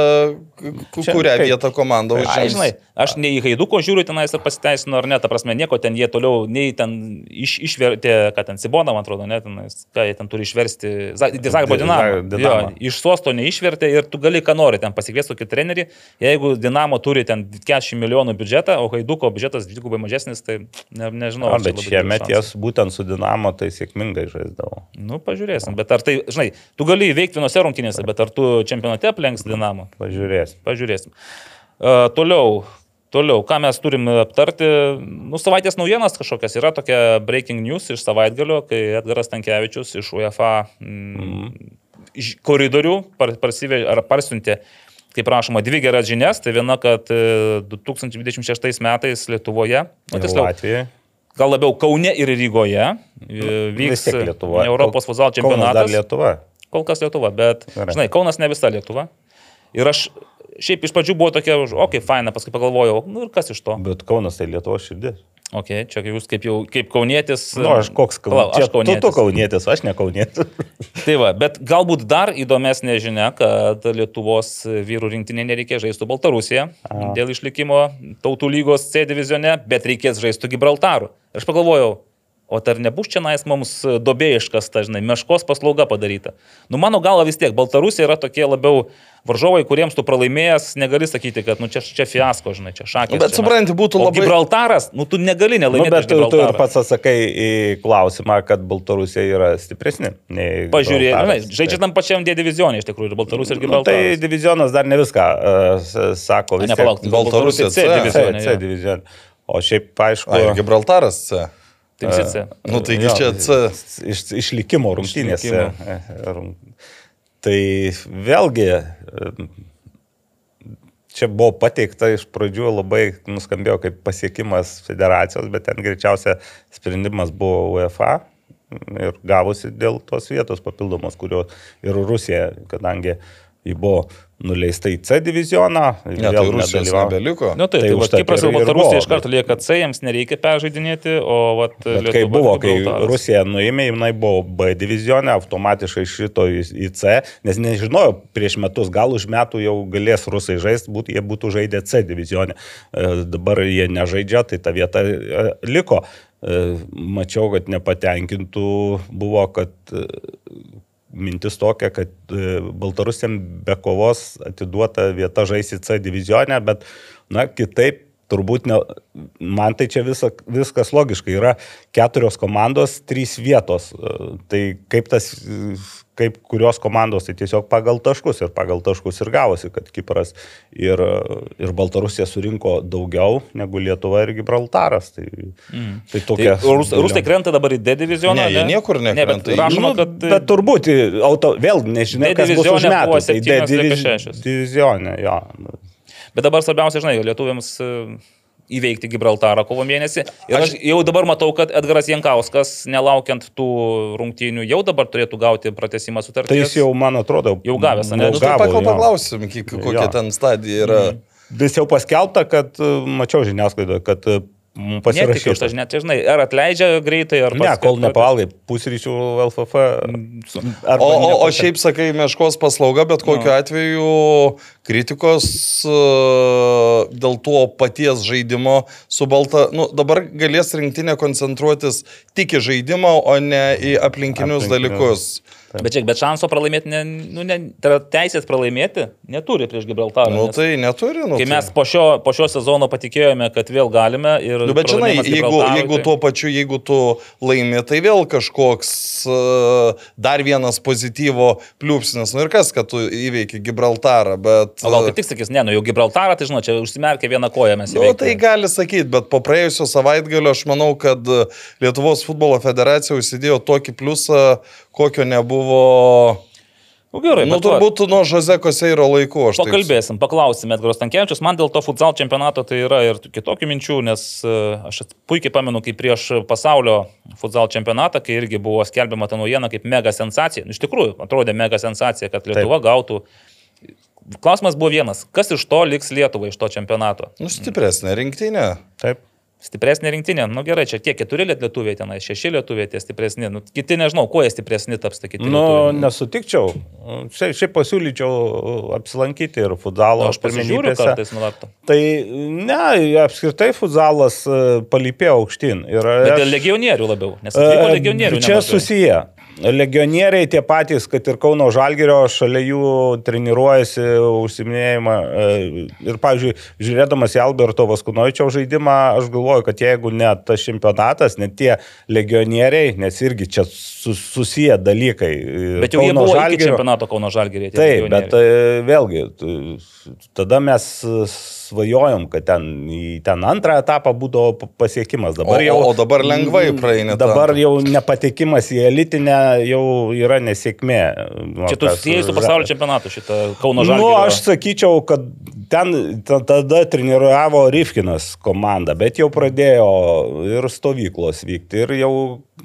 kurią kaip- vietą komanda užims. žinai, aš nei į Haiduko žiūriu tenais ar pasiteisino ar ne, ta prasme, nieko ten jie toliau, nei ten iš, išvertė, ką ten Sibona, man atrodo, ne, tenais, ką jie ten turi išversti, Zagrebo Di- Dinamo. Dinamo. Jo, iš sosto neišvertė ir tu gali ką nori ten pasikviesti tokį trenerį. Jeigu Dinamo turi ten 40 milijonų biudžetą, o Haiduko biudžetas dvigubai mažesnis, tai ne, nežinau. Na, ar bet šiemet jas būtent su Dinamo tai sėkmingai žaisdavo. Nu, pažiūrėsim. Bet ar tai, žinai, tu gali įveikti vienose rungtynėse, bet ar tu čempionate aplenks Dinamo? Pažiūrėsim. Pažiūrėsim. Uh, toliau. Toliau, ką mes turim aptarti, nu, savaitės naujienas kažkokias yra tokia breaking news iš savaitgalio, kai Edgaras Tankievičius iš UEFA mm, iš koridorių par, parsivė, ar parsiuntė, kaip rašoma, dvi geras žinias. Tai viena, kad e, 2026 metais Lietuvoje, nu, tiksliau, Latvijai. gal labiau Kaune ir Rygoje e, Vis vyks. Europos Kaunas Dar čempionatas. Lietuva. Kol kas Lietuva, bet, Gerai. žinai, Kaunas ne visa Lietuva. Ir aš šiaip iš pradžių buvo tokia, okei, okay, faina, paskui pagalvojau, nu ir kas iš to? Bet Kaunas tai Lietuvos širdis. Ok, čia jūs kaip jau kaip kaunietis. Na, nu, aš koks kaunietis. aš kaunietis. Tu, tu kaunietis, aš ne kaunietis. Tai va, bet galbūt dar įdomesnė žinia, kad Lietuvos vyrų rinktinė nereikės žaisti Baltarusiją A. dėl išlikimo tautų lygos C divizione, bet reikės žaisti Gibraltaru. Aš pagalvojau, o ar nebus čia nais mums dobėjiškas, ta, žinai, meškos paslauga padaryta. Nu, mano galva vis tiek, Baltarusija yra tokie labiau varžovai, kuriems tu pralaimėjęs, negali sakyti, kad, nu, čia, čia fiasko, žinai, čia šakė. Nu, Bet supranti, būtų labai- Gibraltaras, nu, tu negali Nu, nelaimėti. bet prieš tu, tu ir pats atsakai į klausimą, kad Baltarusija yra Gibraltaras. žinai, žaidžia tam pačiam D divizionė iš tikrųjų, ir Baltarusija ir Nu, tai Gibraltaras. divizionas dar ne viską uh, sako. Ne, palauk, tai Baltarusija C C. C. C jo. divizionė. O šiaip, aišku, A, ir Gibraltaras C. Tai visi C. Nu, taigi Jo, čia C. Iš, išlikimo rungtynėse. Išlikimo. Tai vėlgi, e, čia buvo pateikta iš pradžių labai nuskambėjo kaip pasiekimas federacijos, bet ten greičiausia sprendimas buvo UEFA ir gavosi dėl tos vietos papildomos, kurio ir Rusija, kadangi jį buvo nuleista į C divizioną, Ne, tai Rusijos nedalyvavo. nebeliko. Nu, tai, Tai tai, tai užtat Kipras ir- Baltarusija iš karto lieka C, jiems nereikia peržaidinėti, o vat, Bet kai Lietuva buvo, kai Gibraltaras. Rusija nuėmė, jinai buvo B divizionė, automatiškai šito į, C, nes nežinojo prieš metus, gal už metų jau galės rusai žaisti, būt, jie būtų žaidę C divizionė. E, Dabar jie nežaidžia, tai ta vieta e, liko. E, Mačiau, kad nepatenkintų buvo, kad mintis tokia, kad e, Baltarusiam be kovos atiduota vieta žaisti C divizionė, bet, na, kitaip turbūt ne, man tai čia visa, viskas logiškai. Yra keturios komandos, trys vietos. E, Tai kaip tas, kaip kurios komandos, tai tiesiog pagal taškus ir pagal taškus ir gavosi, kad Kipras ir, ir Baltarusija surinko daugiau negu Lietuva ir Gibraltaras. Tai, mm. tai Tai tokia. Rus, Rusai krenta dabar į D divizioną. Ne, jie niekur Ne, bet nekrenta. rašoma, Nu, kad bet turbūt, į auto, vėl nežinai, D kas bus už metų. Tai D divizionė, jo. Bet dabar svarbiausia, žinai, lietuviams e, įveikti Gibraltarą kovo mėnesį. Ir aš jau dabar matau, kad Edgaras Jankauskas, nelaukiant tų rungtynių, jau dabar turėtų gauti pratesimą sutartį. Tai jis jau, man atrodo, Jau gavęs, ane? Nu, tai paklausim, kokia Jo. ten stadija yra. Vis jau paskelbta, kad, e, mačiau žiniasklaidoje, kad Netikiu, aš net, čia, žinai, ar atleidžia greitai, ar Ne, kol nepavalgai pusryčių LFF. arba O, o, o šiaip sakai, meškos paslauga, bet kokiu Nu. atveju kritikos e, dėl to paties žaidimo su balta. Nu, dabar galės rinktinė koncentruotis tik į žaidimą, o ne į aplinkinius Aplinkinius. dalykus. Bet čia, bet šanso pralaimėti, ne, nu, ne, tai teisės pralaimėti neturi prieš Gibraltarą. Nu, nes tai neturi, nu. Kai tai. mes po šio, po šio sezono patikėjome, kad vėl galime ir... Nu, bet žinai, jeigu, jeigu tai- tuo pačiu, jeigu tu laimi, tai vėl kažkoks uh, dar vienas pozityvo pliūpsnis. Nu ir kas, kad tu įveiki Gibraltarą, bet... O gal kaip tik sakys, ne, nu jau Gibraltarą, tai žinot, čia užsimerkia vieną koją mes Nu, įveikėme. tai gali sakyti, bet po praėjusio savaitgalio aš manau, kad Lietuvos futbolo federacija užsidėjo tokį pliusą, kokio nebuvo, Nu, gerai, nu, turbūt nuo Jose Koseiro laikų. aš taip- Pakalbėsim, paklausim Edgaros Tankievičius. Man dėl to futsal čempionato tai yra ir kitokių minčių, nes e, aš puikiai pamenu, kai prieš pasaulio futsal čempionatą, kai irgi buvo skelbiama ta naujiena kaip mega sensacija. Nu, Iš tikrųjų, atrodė mega sensacija, kad Lietuva Taip. gautų. Klausimas buvo vienas, kas iš to liks Lietuvai iš to čempionato? Nu, stipresnė rinktinė. Taip. Stipresnė rinktinė, nu gerai, čia tie keturi liet- lietuviai tenai, šeši lietuviai tie stipresni, nu, kiti nežinau, kuo jie stipresni taps, kiti. Nu, lietuviai. nesutikčiau. Šiaip, šiaip pasiūlyčiau apsilankyti ir futzalo Nu, aš pasižiūriu kartais nuvarto. Tai ne, apskritai futzalas e, palypėjo aukštyn. Ir Bet aš- dėl legionierių labiau, nes atvyko E, legionierių. Čia nemažai. susiję. Legionieriai tie patys, kad ir Kauno Žalgerio šalia jų treniruojasi užsiminėjimą. e, Ir, pavyzdžiui, žiūrėdamas į Alberto Vaskunovičiaus žaidimą, aš galvoju, kad jeigu ne tas čempionatas, net tie legionieriai, nes irgi čia su, susiję dalykai. e, Bet jau jie Kauno buvo iki Žalgirio- čempionato Kauno Žalgirėje. Taip, bet e, vėlgi, tada mes svajojom, kad ten ten antrą etapą būdavo pasiekimas. O, Dabar jau, o dabar lengvai praeini. tą dabar antrą. jau nepatekimas į elitinę jau yra nesėkmė. Nu, Čia tu siejai su pasaulio čempionatu šitą Kauno Nu, Žalgirį. aš sakyčiau, kad ten ta- tada treniruojavo Rifkinas komanda, bet jau pradėjo ir stovyklos vykti. Ir jau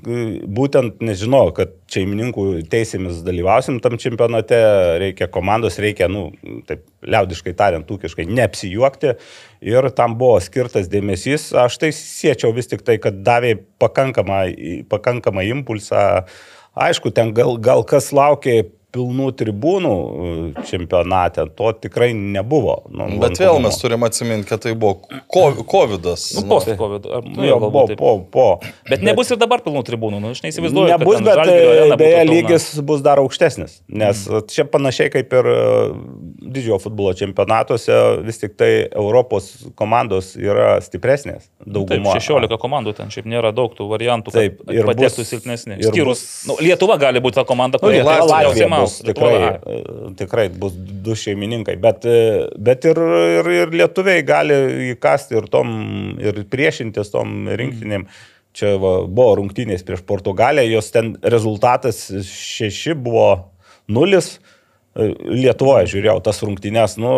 e, būtent nežinau, kad šeimininkų teisėmis dalyvausim tam čempionate, reikia komandos, reikia, nu, taip liaudiškai tariant, ūkiškai neapsijuokti. Ir tam buvo skirtas dėmesys. Aš tai siečiau vis tik tai, kad davė pakankamą, pakankamą impulsą. Aišku, ten gal, gal kas laukė pilnų tribūnų e, čempionate, to tikrai nebuvo. Nu, Bet vėl mes turime atsiminti, kad tai buvo COVID-as. Nu, post COVID. ar- Nu, Nu, jo, po, taip. po, po. Bet nebus ir dabar pilnų tribūnų, nu, aš neįsivaizduoju. kad Nebus, bet e, beje, pilna. lygis bus dar aukštesnis. Nes mm. čia panašiai kaip ir e, didžiojo futbolo čempionatuose, vis tik tai Europos komandos yra stipresnės. Taip, Daugumo. 16 komandų ten šiaip nėra daug tų variantų, Taip, ir patektų silpnesni. Skyrus, bus- nu, Lietuva gali būti ta komanda, Nu, kuri Lietuva, Latvija bus tikrai, e, tikrai bus du šeimininkai, bet, e, bet ir, ir, ir lietuviai gali įkasti ir, tom, ir priešintis tom rinktinėm. Čia va, buvo rungtynės prieš Portugaliją, jos ten rezultatas šeši buvo nulis. E, Lietuvoje žiūrėjau tas rungtynės, nu,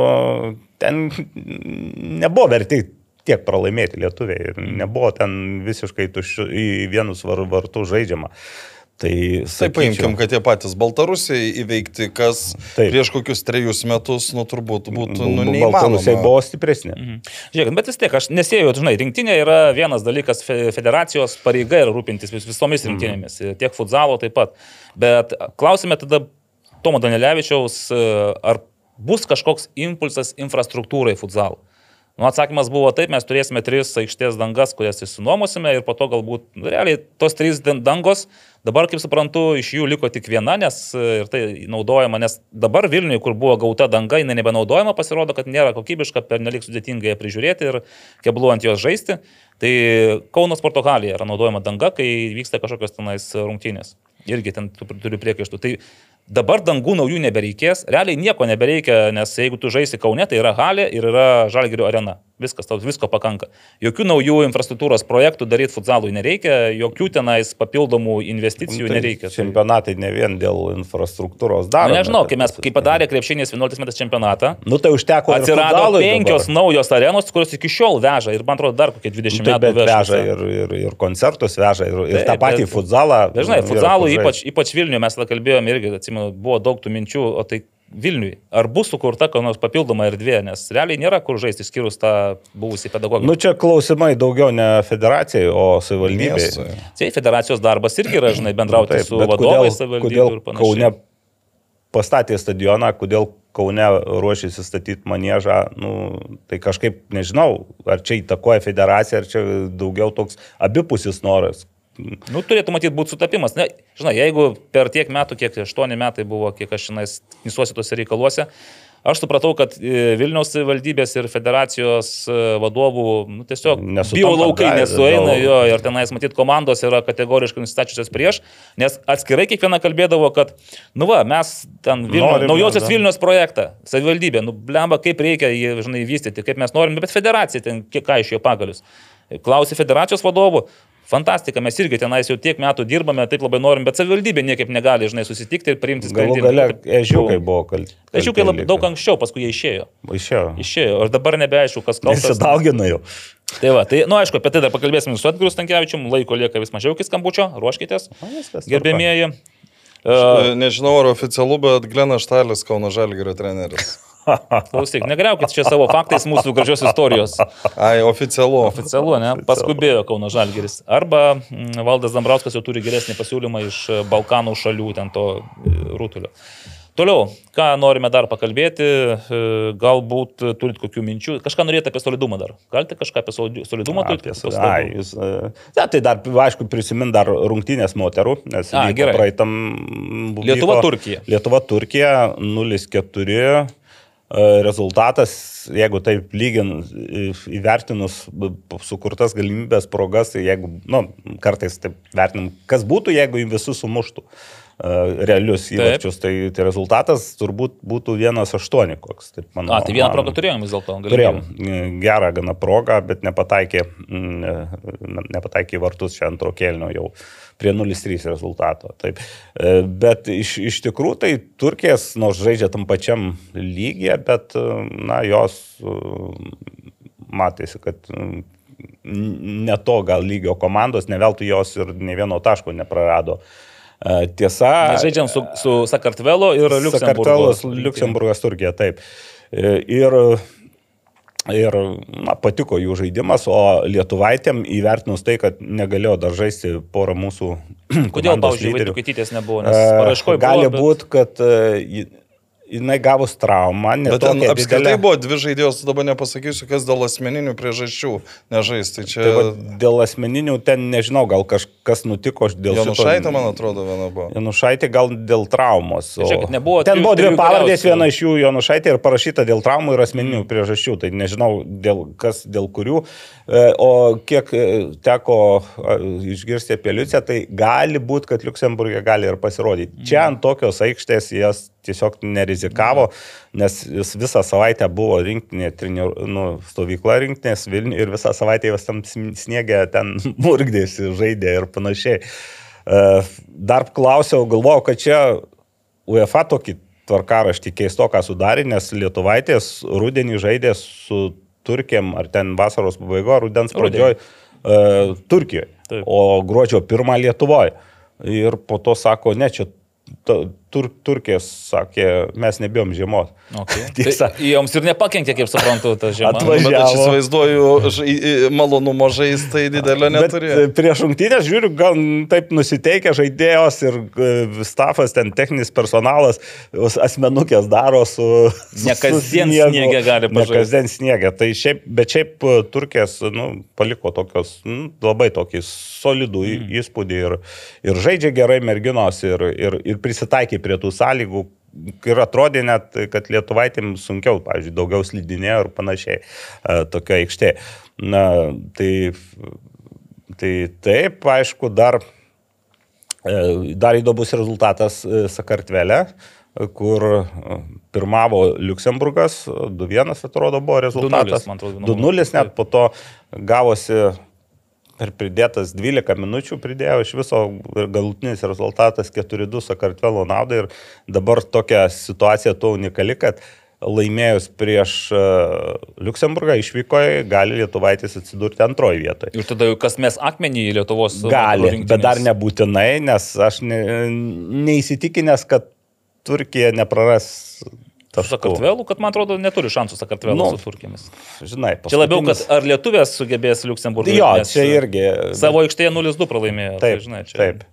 ten nebuvo verti tiek pralaimėti lietuviai ir nebuvo ten visiškai tuščių į vienus var, vartus žaidžiama. Tai, Tai sakyčiau- paimkim, kad tie patys Baltarusiai įveikti, kas Taip. prieš kokius trejus metus, nu turbūt būtų nu, Baltarusiai neįmanoma. buvo stipresni. Mhm. Žiūrėkit, bet vis tiek, aš nesėjau, žinai, rinktinė yra vienas dalykas, fe- federacijos pareiga yra rūpintis vis, visomis rinktinėmis, mm. tiek futzalo taip pat. Bet klausime tada Tomo Danilevičiaus, e, ar bus kažkoks impulsas infrastruktūrai futzalo. Nu, atsakymas buvo taip, mes turėsime tris aikštės dangas, kurias išsinuomosime ir po to galbūt, nu, realiai, tos trys dan- dangos, dabar, kaip suprantu, iš jų liko tik viena, nes e, ir tai naudojama, nes dabar Vilniuje, kur buvo gauta danga, jinai nebenaudojama, pasirodo, kad nėra kokybiška, per nelik sudėtinga ją prižiūrėti ir kebluojant jos žaisti. Tai Kaunas Portugalija yra naudojama danga, kai vyksta kažkokios tenais rungtynės. Irgi ten tu- turiu priekaištų. Tai dabar dangų naujų nebereikės, realiai nieko nebereikia, nes jeigu tu žaisi Kaune, tai yra halė ir yra Žalgirio arena. Viskas, tau visko pakanka. Jokių naujų infrastruktūros projektų daryti futsalui nereikia, jokių tenais papildomų investicijų Tai nereikia. Tai- Čempionatai ne vien dėl infrastruktūros Nu, daro. nežinau, kai mes, kai padarė krepšinės 11 metais čempionatą, Nu tai užteko. ir atsirado penkios dabar. naujos arenos, kurios iki šiol veža ir man atrodo dar kokie 20 Taip, metų bet veš veža visą. ir, ir, ir koncertus veža, ir, ir Taip, tą patį bet- futsalą. Dažnai, futsalų, ypač, ypač Vilniuje, mes tada kalbėjome irgi, atsimenu, buvo daug tų minčių, o tai Vilniui. Ar bus sukurta kokia nors papildoma erdvė, nes realiai nėra kur žaisti, išskyrus tą buvusį pedagogą. Nu čia klausimai daugiau ne federacijai, o savivaldybei. Tai federacijos darbas irgi yra, žinai, bendrauti Taip, su vadovais, kodėl ir panašiai. Kaune pastatė stadioną, kodėl Kaune ruošiasi statyti manėžą, nu, tai kažkaip nežinau, ar čia įtakoja federacija, ar čia daugiau toks abipusis noras. Nu, turėtų matyti būti sutapimas. Ne, žinai, jeigu per tiek metų, kiek 8 metai buvo, kiek aš šiandien nisuosi tuose reikaluose, aš supratau, kad e, Vilniaus valdybės ir federacijos e, vadovų nu, tiesiog bio laukai nesueina jo ir tenais matyti komandos yra kategoriškai nustačiusios prieš, nes atskirai kiekviena kalbėdavo, kad, nu va, mes ten Vilnių, naujosios. Vilnius projektą, savivaldybė, nu blemba, kaip reikia jį, žinai, vystyti, kaip mes norime, bet federacija ten kiek ką iš jo pagalius. Klausi federacijos vadovų, Fantastika, mes irgi tenais jau tiek metų dirbame, taip labai norim, bet savivaldybė niekaip negali, žinai, susitikti ir priimti Galų sprendimą. gale Taip, ežiukai buvo kalti. Ežiukai labai daug anksčiau, paskui jie išėjo. Išėjo. Išėjo, ir dabar nebeaišku, kas kaltas. Nesidaugina jau. Tai va, tai, nu aišku, apie tai dar pakalbėsime su Edgariu Stankievičium, laiko lieka vis mažiau iki skambučio, ruoškitės, gerbėmieji. Uh, Nežinau, ar oficialu, bet Glenas Štalis, Kauno Žalgirio treneris. Klausyk, negriaukit čia savo faktais mūsų gražios istorijos. Ai, oficialu. Oficialu, ne? Paskubėjo Kauno Žalgeris. Arba mm, Valdas Dambrauskas jau turi geresnį pasiūlymą iš e, Balkanų šalių, ten to e, rutulio. Toliau, ką norime dar pakalbėti, e, galbūt turit kokių minčių, kažką norėtumėte apie solidumą dar. Galite kažką apie solidumą turite? Apie e, ne, tai dar, aišku, prisimint dar rungtynės moterų, nes A, gerai. praeitam... Lietuva, vyko- Turkija. Lietuva, Turkija 0-4. E, Rezultatas, jeigu taip lygin e, įvertinus sukurtas galimybės progas, tai jeigu, nu, kartais taip vertinam, kas būtų, jeigu į visus sumuštų. e, realius įvarčius, tai, tai rezultatas turbūt būtų 1-8 koks. Taip, mano, A, tai vieną man- progą turėjom vis dėlto. Turėjom e, gerą gana progą, bet nepataikė, mm, nepataikė į vartus čia antro kelnio jau prie 0-3 rezultato. Taip. E, Bet iš, iš tikrųjų tai Turkijas, nors žaidžia tam pačiam lygiai, bet e, na, jos e, matėsi, kad e, ne to gal lygio komandos, ne veltui jos ir ne vieno taško neprarado. E, Tiesa, Mes žaidžiam su, su Sakartvelo ir Liuksemburgo. Sakartvelas, Liuksemburgas, Turkija, taip. E, Ir, ir na, patiko jų žaidimas, o Lietuvaitėm įvertinus tai, kad negalėjo dar žaisti porą mūsų Kodėl, pavyzdžiui, lyderių. Vaitukaitytės nebuvo? Nes paraiškoje Gali buvo, bet- būti, kad e, jinai gavus traumą, Bet ten apskritai didelė. buvo dvi žaidėjos, dabar nepasakysiu, kas dėl asmeninių priežasčių nežais. Tai čia Tai va, dėl asmeninių ten nežinau, gal kažkas nutiko aš dėl Janušaitė, man atrodo, viena buvo. Janušaitė gal dėl traumos. o- Žiūrėkit, nebuvo Ten trijų- buvo dvi pavardės, viena iš jų Janušaitė ir parašyta dėl traumų ir asmeninių priežasčių. Tai nežinau, dėl, kas dėl kurių. E, O kiek e, teko išgirsti apie Liuciją, tai gali būti, kad Luksemburgė gali ir pasirodyti. Čia ant tokios aikštės jas tiesiog nerizikavo, nes jis visą savaitę buvo rinktinė, trenir, nu, stovykla rinktinės Vilniuje ir visą savaitę jos tam sniegė ten murgdėsi, žaidė ir panašiai. E, Dar klausiau, galvojau, kad čia UEFA tokį tvarkaraštį keistoką sudarė, nes Lietuvaitės rudenį žaidė su Turkijem, ar ten vasaros pabaigoje, rudens pradžioje uh, Turkijoje, o gruodžio pirmą Lietuvoje. Ir po to sako, ne, čia tur, Turkijas sakė, mes nebijom žiemos. Okay. Tiesa. Tai joms ir nepakenkė, kaip suprantu, ta žiema. Atvažiavo. Bet aš įsivaizduoju, malonumo žaisti didelio Bet neturėjo. e, prieš rungtynės žiūriu, gal taip nusiteikę žaidėjos ir e, stafas, ten techninis personalas, asmenukės daro su... su- Ne su kasdien sniegu. sniege gali Ne pažaisti. kasdien sniegė. Tai šiaip, bet šiaip e, Turkijas nu, paliko tokios, nu, labai tokį solidų mm. įspūdį ir, ir žaidžia gerai merginos ir, ir, ir prisitaikė prie tų sąlygų. Ir atrodė net, kad lietuvaitėm sunkiau, pavyzdžiui, daugiau slidinėjo ir panašiai e, tokia aikštė. Na, tai, tai taip, aišku, dar, e, dar įdomus rezultatas e, Sakartvele, e, kur pirmavo Luksemburgas, 2-1 atrodo buvo rezultatas. 2:0, man atrodo, 2-0 net po to gavosi per pridėtas 12 minučių pridėjo iš viso ir galutinis rezultatas 4-2 Sakartvelo naudai ir dabar tokia situacija tuo unikali, kad laimėjus prieš uh, Luksemburgą išvykoje gali Lietuvaitis atsidurti antroje vietoje. Ir tada jau kas mes akmenį į Lietuvos Gali, bet dar nebūtinai, nes aš ne, neįsitikinęs, kad Turkija nepraras taškų. Sakartvelu, kad man atrodo neturi šansų Sakartvelu Nu, su Turkijomis. Žinai, Čia labiau, kad paskutinis- ar lietuvės sugebės Liuksemburgui. Jo, čia e, irgi. Savo aikštėje 0-2 pralaimėjo. Taip, tai, žinai, čia... taip.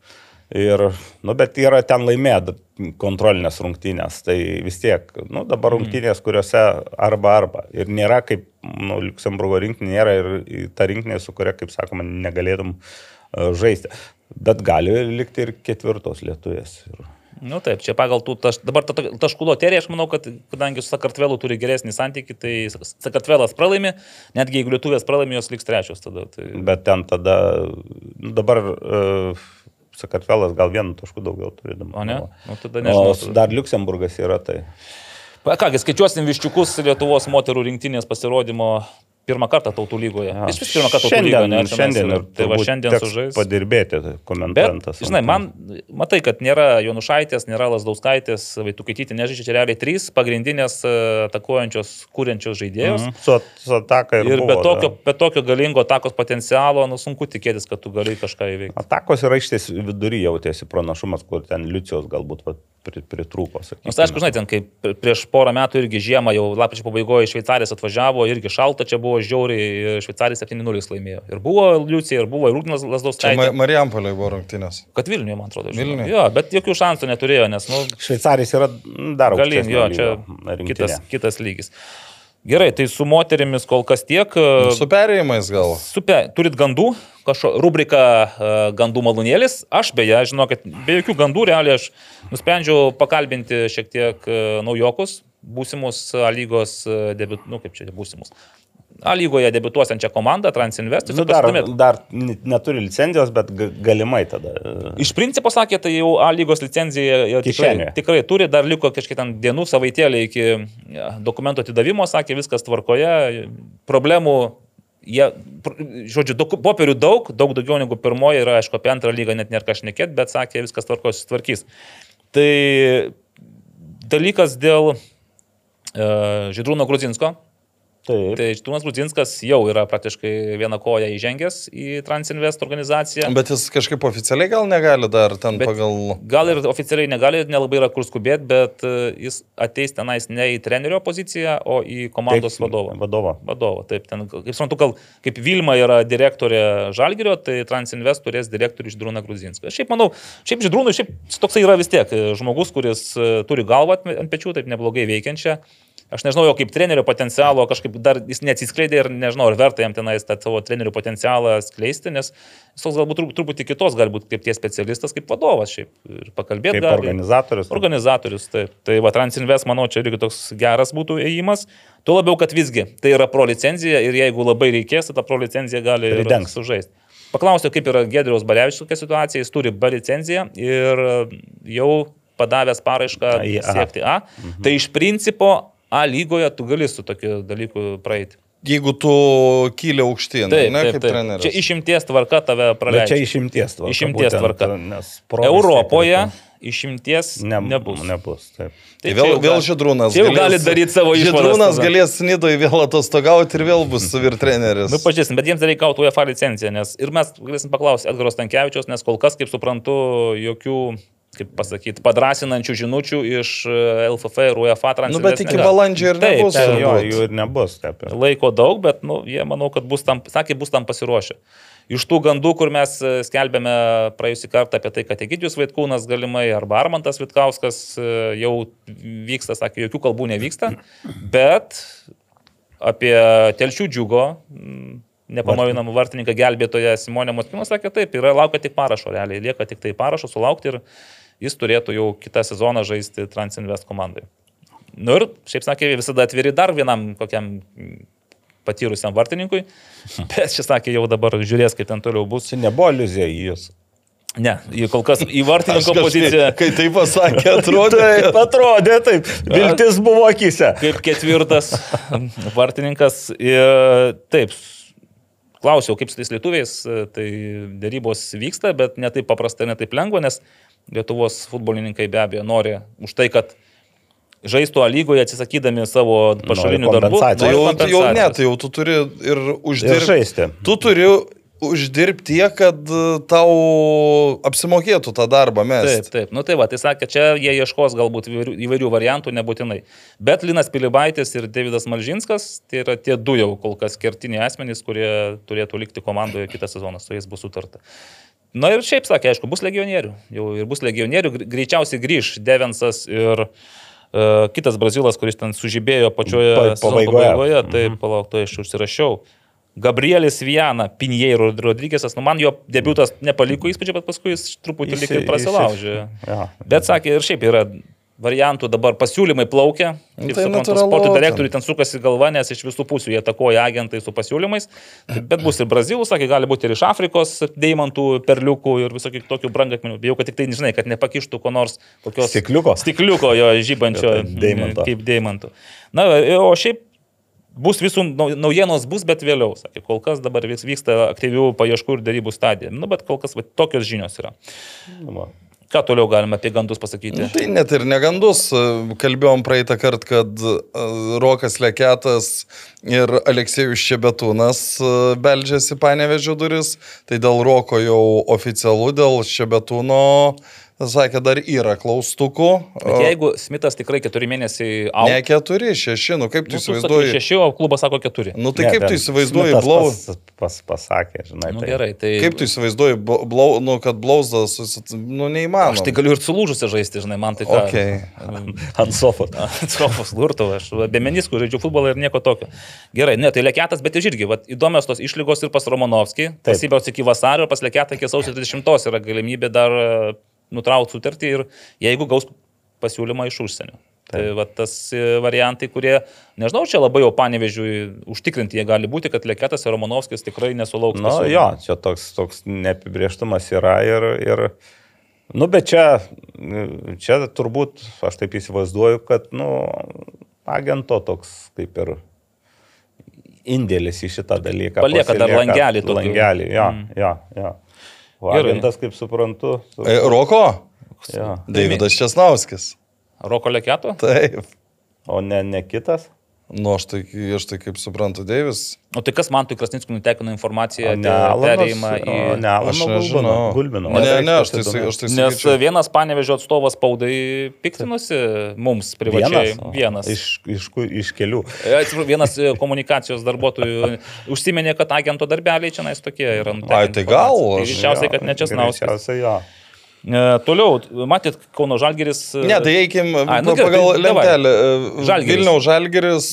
Ir, nu, bet yra ten laimėję kontrolinės rungtynės, tai vis tiek, nu, dabar rungtynės, kuriuose arba arba. Ir nėra kaip, nu, Luxemburgo rinktinė nėra ir ta rinktinė, su kuria, kaip sakoma, negalėtum uh, žaisti. Bet gali likti ir ketvirtos lietuvės. Ir... Nu taip, čia pagal tų taš, dabar ta, ta- taškų loterija, aš manau, kad kadangi su Sakartvelu turi geresnį santykį, tai Sakartvelas pralaimi, netgi jeigu lietuvės pralaimi, jos liks trečios tada. Tai... Bet ten tada, nu, dabar uh, Sakartvelas gal vienu tašku daugiau turi. O ne? Nu, tada O nežinau. s- dar Luxemburgas yra tai. Kągi, skaičiuosim viščiukus Lietuvos moterų rinktinės pasirodymo pirmą kartą tautų lygoje. Ja. Iš vis pirmą kartą tautų lygoje. ne? Šiandien yra. ir tai va šiandien sužais. Padirbėti Bet, komentuojantas. žinai, man, matai, kad nėra Jonušaitės, nėra Lasdauskaitės, Vaitukaitytė, nežaidžia čia realiai trys pagrindinės e, atakuojančios, kūrenčios žaidėjos. Mhm. Su, su ataka ir, Ir buvo, be tokio, be tokio galingo atakos potencialo, nu, sunku tikėtis, kad tu gali kažką įveikti. Atakos ir aikštės vidury jautėsi pranašumas, kur ten Liucijos galbūt va, pri- pritrūko. Nors, aišku, žinai, ten kaip prieš porą metų irgi žiemą, jau lapkričio pabaigoje iš Šveicarijos atvažiavo, irgi šalta čia buvo žiauriai, Šveicarijai 7-0 laimėjo. Ir buvo Liucija, ir buvo Rūgnas Čia Lasdauskaitė. Ma Marijampolė buvo rungtynės. Kad Vilniuje, man atrodo. Vilniuje? Jo, bet jokių šansų neturėjo, nes, nu, Šveicaris yra dar galin, aukštesnio jo, čia lygio kitas, rinktinė. kitas lygis. Gerai, tai su moterimis kol kas tiek. e, Su perėjimais gal. Super, turit gandų, kažko, rubrika uh, Gandų malūnėlis. Aš beje, žinau, kad be jokių gandų realiai aš nusprendžiau pakalbinti šiek tiek uh, naujokus, būsimus A lygos debit, nu kaip čia būsimus. A lygoje debituosiančią komandą Transinvest. Nu, dar, dar neturi licenzijos, bet ga- galimai tada. e, Iš principo sakė, tai jau A lygos licenciją jau tikrai, tikrai turi, dar liko kažkiek ten dienų savaitėlė iki dokumento atidavimo, sakė, viskas tvarkoje, problemų, jie, žodžiu, doku, popierių daug, daug daugiau negu pirmoji ir aišku, apie antrą lygą net nėra ką šnekėti, bet sakė, viskas tvarkos, tvarkys. Tai dalykas dėl uh, Židrūno Gruzinsko, Taip. Tai Štūnas Grudzinskas jau yra praktiškai vieną koją įžengęs į Transinvest organizaciją. Bet jis kažkaip oficialiai gal negali dar ten Bet- pagal... Gal ir oficialiai negali, nelabai yra kur skubėti, bet e, jis ateis tenais ne į trenerio poziciją, o į komandos Taip, vadovą. Vadovo. Vadovo, taip, ten, kaip suprantu, gal kaip Vilma yra direktorė Žalgirio, tai Transinvest turės direktorių Židrūną Gruzinską. Šiaip manau, šiaip Židrūnui, šiaip toksai yra vis tiek žmogus, kuris e, turi galvą ant pečių, taip neblogai veikiančią. Aš nežinau jo kaip trenerio potencialo, kažkaip dar jis neatsiskleidė ir nežinau, ar verta jam tenais tą savo trenerio potencialą skleisti, nes jis toks galbūt truputį, kitos, galbūt kaip tie specialistas, kaip vadovas šiaip ir pakalbėti. Kaip organizatorius. Organizatorius, taip. Tai va, Transinvest, manau, čia irgi toks geras būtų ėjimas. Tuo labiau, kad visgi tai yra pro licenzija ir jeigu labai reikės, tai ta pro licenzija gali Pridengs. sužaisti. Paklausiu, kaip yra Gedriaus Barevičius tokia situacija, jis turi B licenciją ir jau padavęs paraišką siekti A. Mhm. Tai iš principo A lygoje tu gali su tokiu dalyku praeiti. Jeigu tu kyli aukštyn, Taip, ne taip, kaip taip. treneris. Čia išimties tvarka tave Bet praleidžia. čia išimties tvarka. Išimties būtent, tvarka. Tiek Europoje reikia- išimties ne, nebus. Nebus. Taip. Tai vėl, vėl Židrūnas. jau gali daryt savo išvadas Židrūnas galės Nidoj vėl atostogauti ir vėl bus vyr treneris. Nu, pažiūrėsim, bet jiems reikia gauti UEFA licenciją, nes ir mes galėsim paklausti Edgaro Stankievičiaus, nes kol kas, kaip suprantu, jokių, kaip pasakyti, padrasinančių žinučių iš e, LFF ir UEFA Nu, transliacijos. bet iki balandžio ir Taip, nebus. ten Jo, jų ir nebus. Taip. Laiko daug, bet, nu, jie manau, kad bus tam, sakė, bus tam pasiruošę. Iš tų gandų, kur mes e, skelbėme praėjusį kartą apie tai, kad Egidijus Vaitkūnas galimai arba Armantas Vitkauskas e, jau vyksta, sakė, jokių kalbų nevyksta, bet apie telšių džiugo, nepamainamą vartininką gelbėtoją Simonę Motkino sakė, taip, yra laukia tik parašo, realiai lieka tik tai parašo sulaukti ir jis turėtų jau kitą sezoną žaisti Transinvest komandai. Nu ir, šiaip sakė, visada atviri dar vienam kokiam patyrusiam vartininkui, bet šis sakė, jau dabar žiūrės, kaip ten toliau bus. Čia nebuvo iliuzija į jūs. Ne, kol kas į vartininko poziciją Kai tai pasakė, atrodė. Taip, atrodė taip. Viltis buvo akise. kaip ketvirtas vartininkas. Ir, taip, klausiau, kaip su tais lietuviais, tai dėrybos vyksta, bet ne taip paprasta, ne taip lengva, nes Lietuvos futbolininkai be abejo nori už tai, kad žaistų A lygoje atsisakydami savo pašalinių darbų. Tai jau, jau ne, tai jau tu turi ir Ir uždirbti. Tu turi uždirbti tiek, kad e, tau apsimokėtų tą darbą Taip, mes. taip. Nu tai va, tai sakė, čia jie ieškos galbūt įvairių, įvairių variantų, nebūtinai. Bet Linas Pilibaitis ir Davidas Malžinskas, tai yra tie du jau kol kas kertiniai asmenys, kurie turėtų likti komandoje kitą sezoną, su jais bus sutarta. Na ir šiaip sakė, aišku, bus legionierių. Jau ir bus legionierių, gr- greičiausiai grįž Devensas ir uh, kitas brazilas, kuris ten sužibėjo pačioje Pa- pabaigoje. pabaigoje. Taip, palauk, to aš užsirašiau. Gabrielis Viana, Pinjeiro Rodrygėsas, nu man jo debutas nepaliko įspūdžio, bet paskui jis truputį lyg ir prasilaužė. įsi- Jo. Bet sakė, ir šiaip yra variantų dabar pasiūlymai plaukia. Nu, Kaip tai suprantu, sporto ten. direktoriui ten sukasi galva, nes iš visų pusių jie takoja agentai su pasiūlymais. Tai- Bet bus ir brazilų, sakė, gali būti ir iš Afrikos deimantų, perliukų ir visokių tokių brangakmenių. Bijau, kad tik tai, žinai, kad nepakištų ko nors kokios Stikliuko. stikliuko jo žybančio Kaip deimanto. kaip deimantų. Na, o šiaip bus visų nau- naujienos bus, bet vėliau, sakė, kol kas dabar vis vyksta aktyvių paieškų ir darybų stadija. Nu, bet kol kas va, tokios žinios yra. Va. Ką toliau galime apie gandus pasakyti? Tai net ir negandus. Kalbėjom praeitą kartą, kad e, Rokas Leketas ir Aleksėjus Šebetūnas e, beldžiasi panevežio duris. Tai dėl Roko jau oficialu, dėl Šebetūno sakė, dar yra klaustukų. Bet jeigu Smithas tikrai keturi mėnesiai auga, Ne keturi, šeši, nu kaip tu įsivaizduoji? šeši, o klubas sako keturi. Nu tai Ne, kaip tu įsivaizduoji blau? Pas, pas, pasakė, žinai. Nu, tai- gerai, tai... Kaip tu įsivaizduoji, blau- nu, kad blauzdas, susit- nu neįmanoma. Aš tai galiu ir sulūžusi žaisti, žinai, man tai ką. Okay. Ant sofos. Sofos lurto, aš be meniskų žaidžiu futbolą ir nieko tokio. Gerai, ne, tai Leketas, bet irgi, vat, įdomios tos išlygos ir pas Romanovskį. Pasibėgs iki vasario, pas Leketą iki sausio 30 yra galimybė dar nutraukti sutartį ir jeigu gaus pasiūlymą iš užsienio. Tai va tas e, variantai, kurie, nežinau, čia labai jau panevežiui užtikrinti jie gali būti, kad Leketas ir Romanovskis tikrai nesulauks. Na. Nu, jo, čia toks, toks neapibrieštumas yra ir, ir nu, bet čia, čia turbūt, aš taip įsivaizduoju, kad, nu, agento toks kaip ir indėlis į šitą dalyką. Palieka dar langelį tokį. Langelį, jo, jo, jo. Agentas, kaip suprantu, su, E, Roko? jo. Davidas Česnauskis. Roko Leketo? Taip. o ne, ne kitas. Nu, aš tai, aš tai kaip suprantu, Deivis. O tai kas man tu Krasnicku nutekino informaciją apie perėjimą į... ne Aš nežinau. Gulbino. Ne, ne, aš tai, aš tai Nes sakyčiau. vienas panevežio atstovas spaudai piktinosi mums privačiai. o, Vienas. Iš, iš, iš kelių. E, atsiprašau, Vienas e, komunikacijos darbuotojų užsiminė, kad agento darbeliai čia nais tokie yra. nutekinta Ai, tai gal. Tai Greičiausiai, kad ne Česnauskas. Greičiausiai jo. E, Toliau, matyt, Kauno Žalgeris. e, Ne, tai eikim Ai, nu nu, gerai, pagal tai lentelę. Žalgiris. Žalgiris. Vilniaus Žalgeris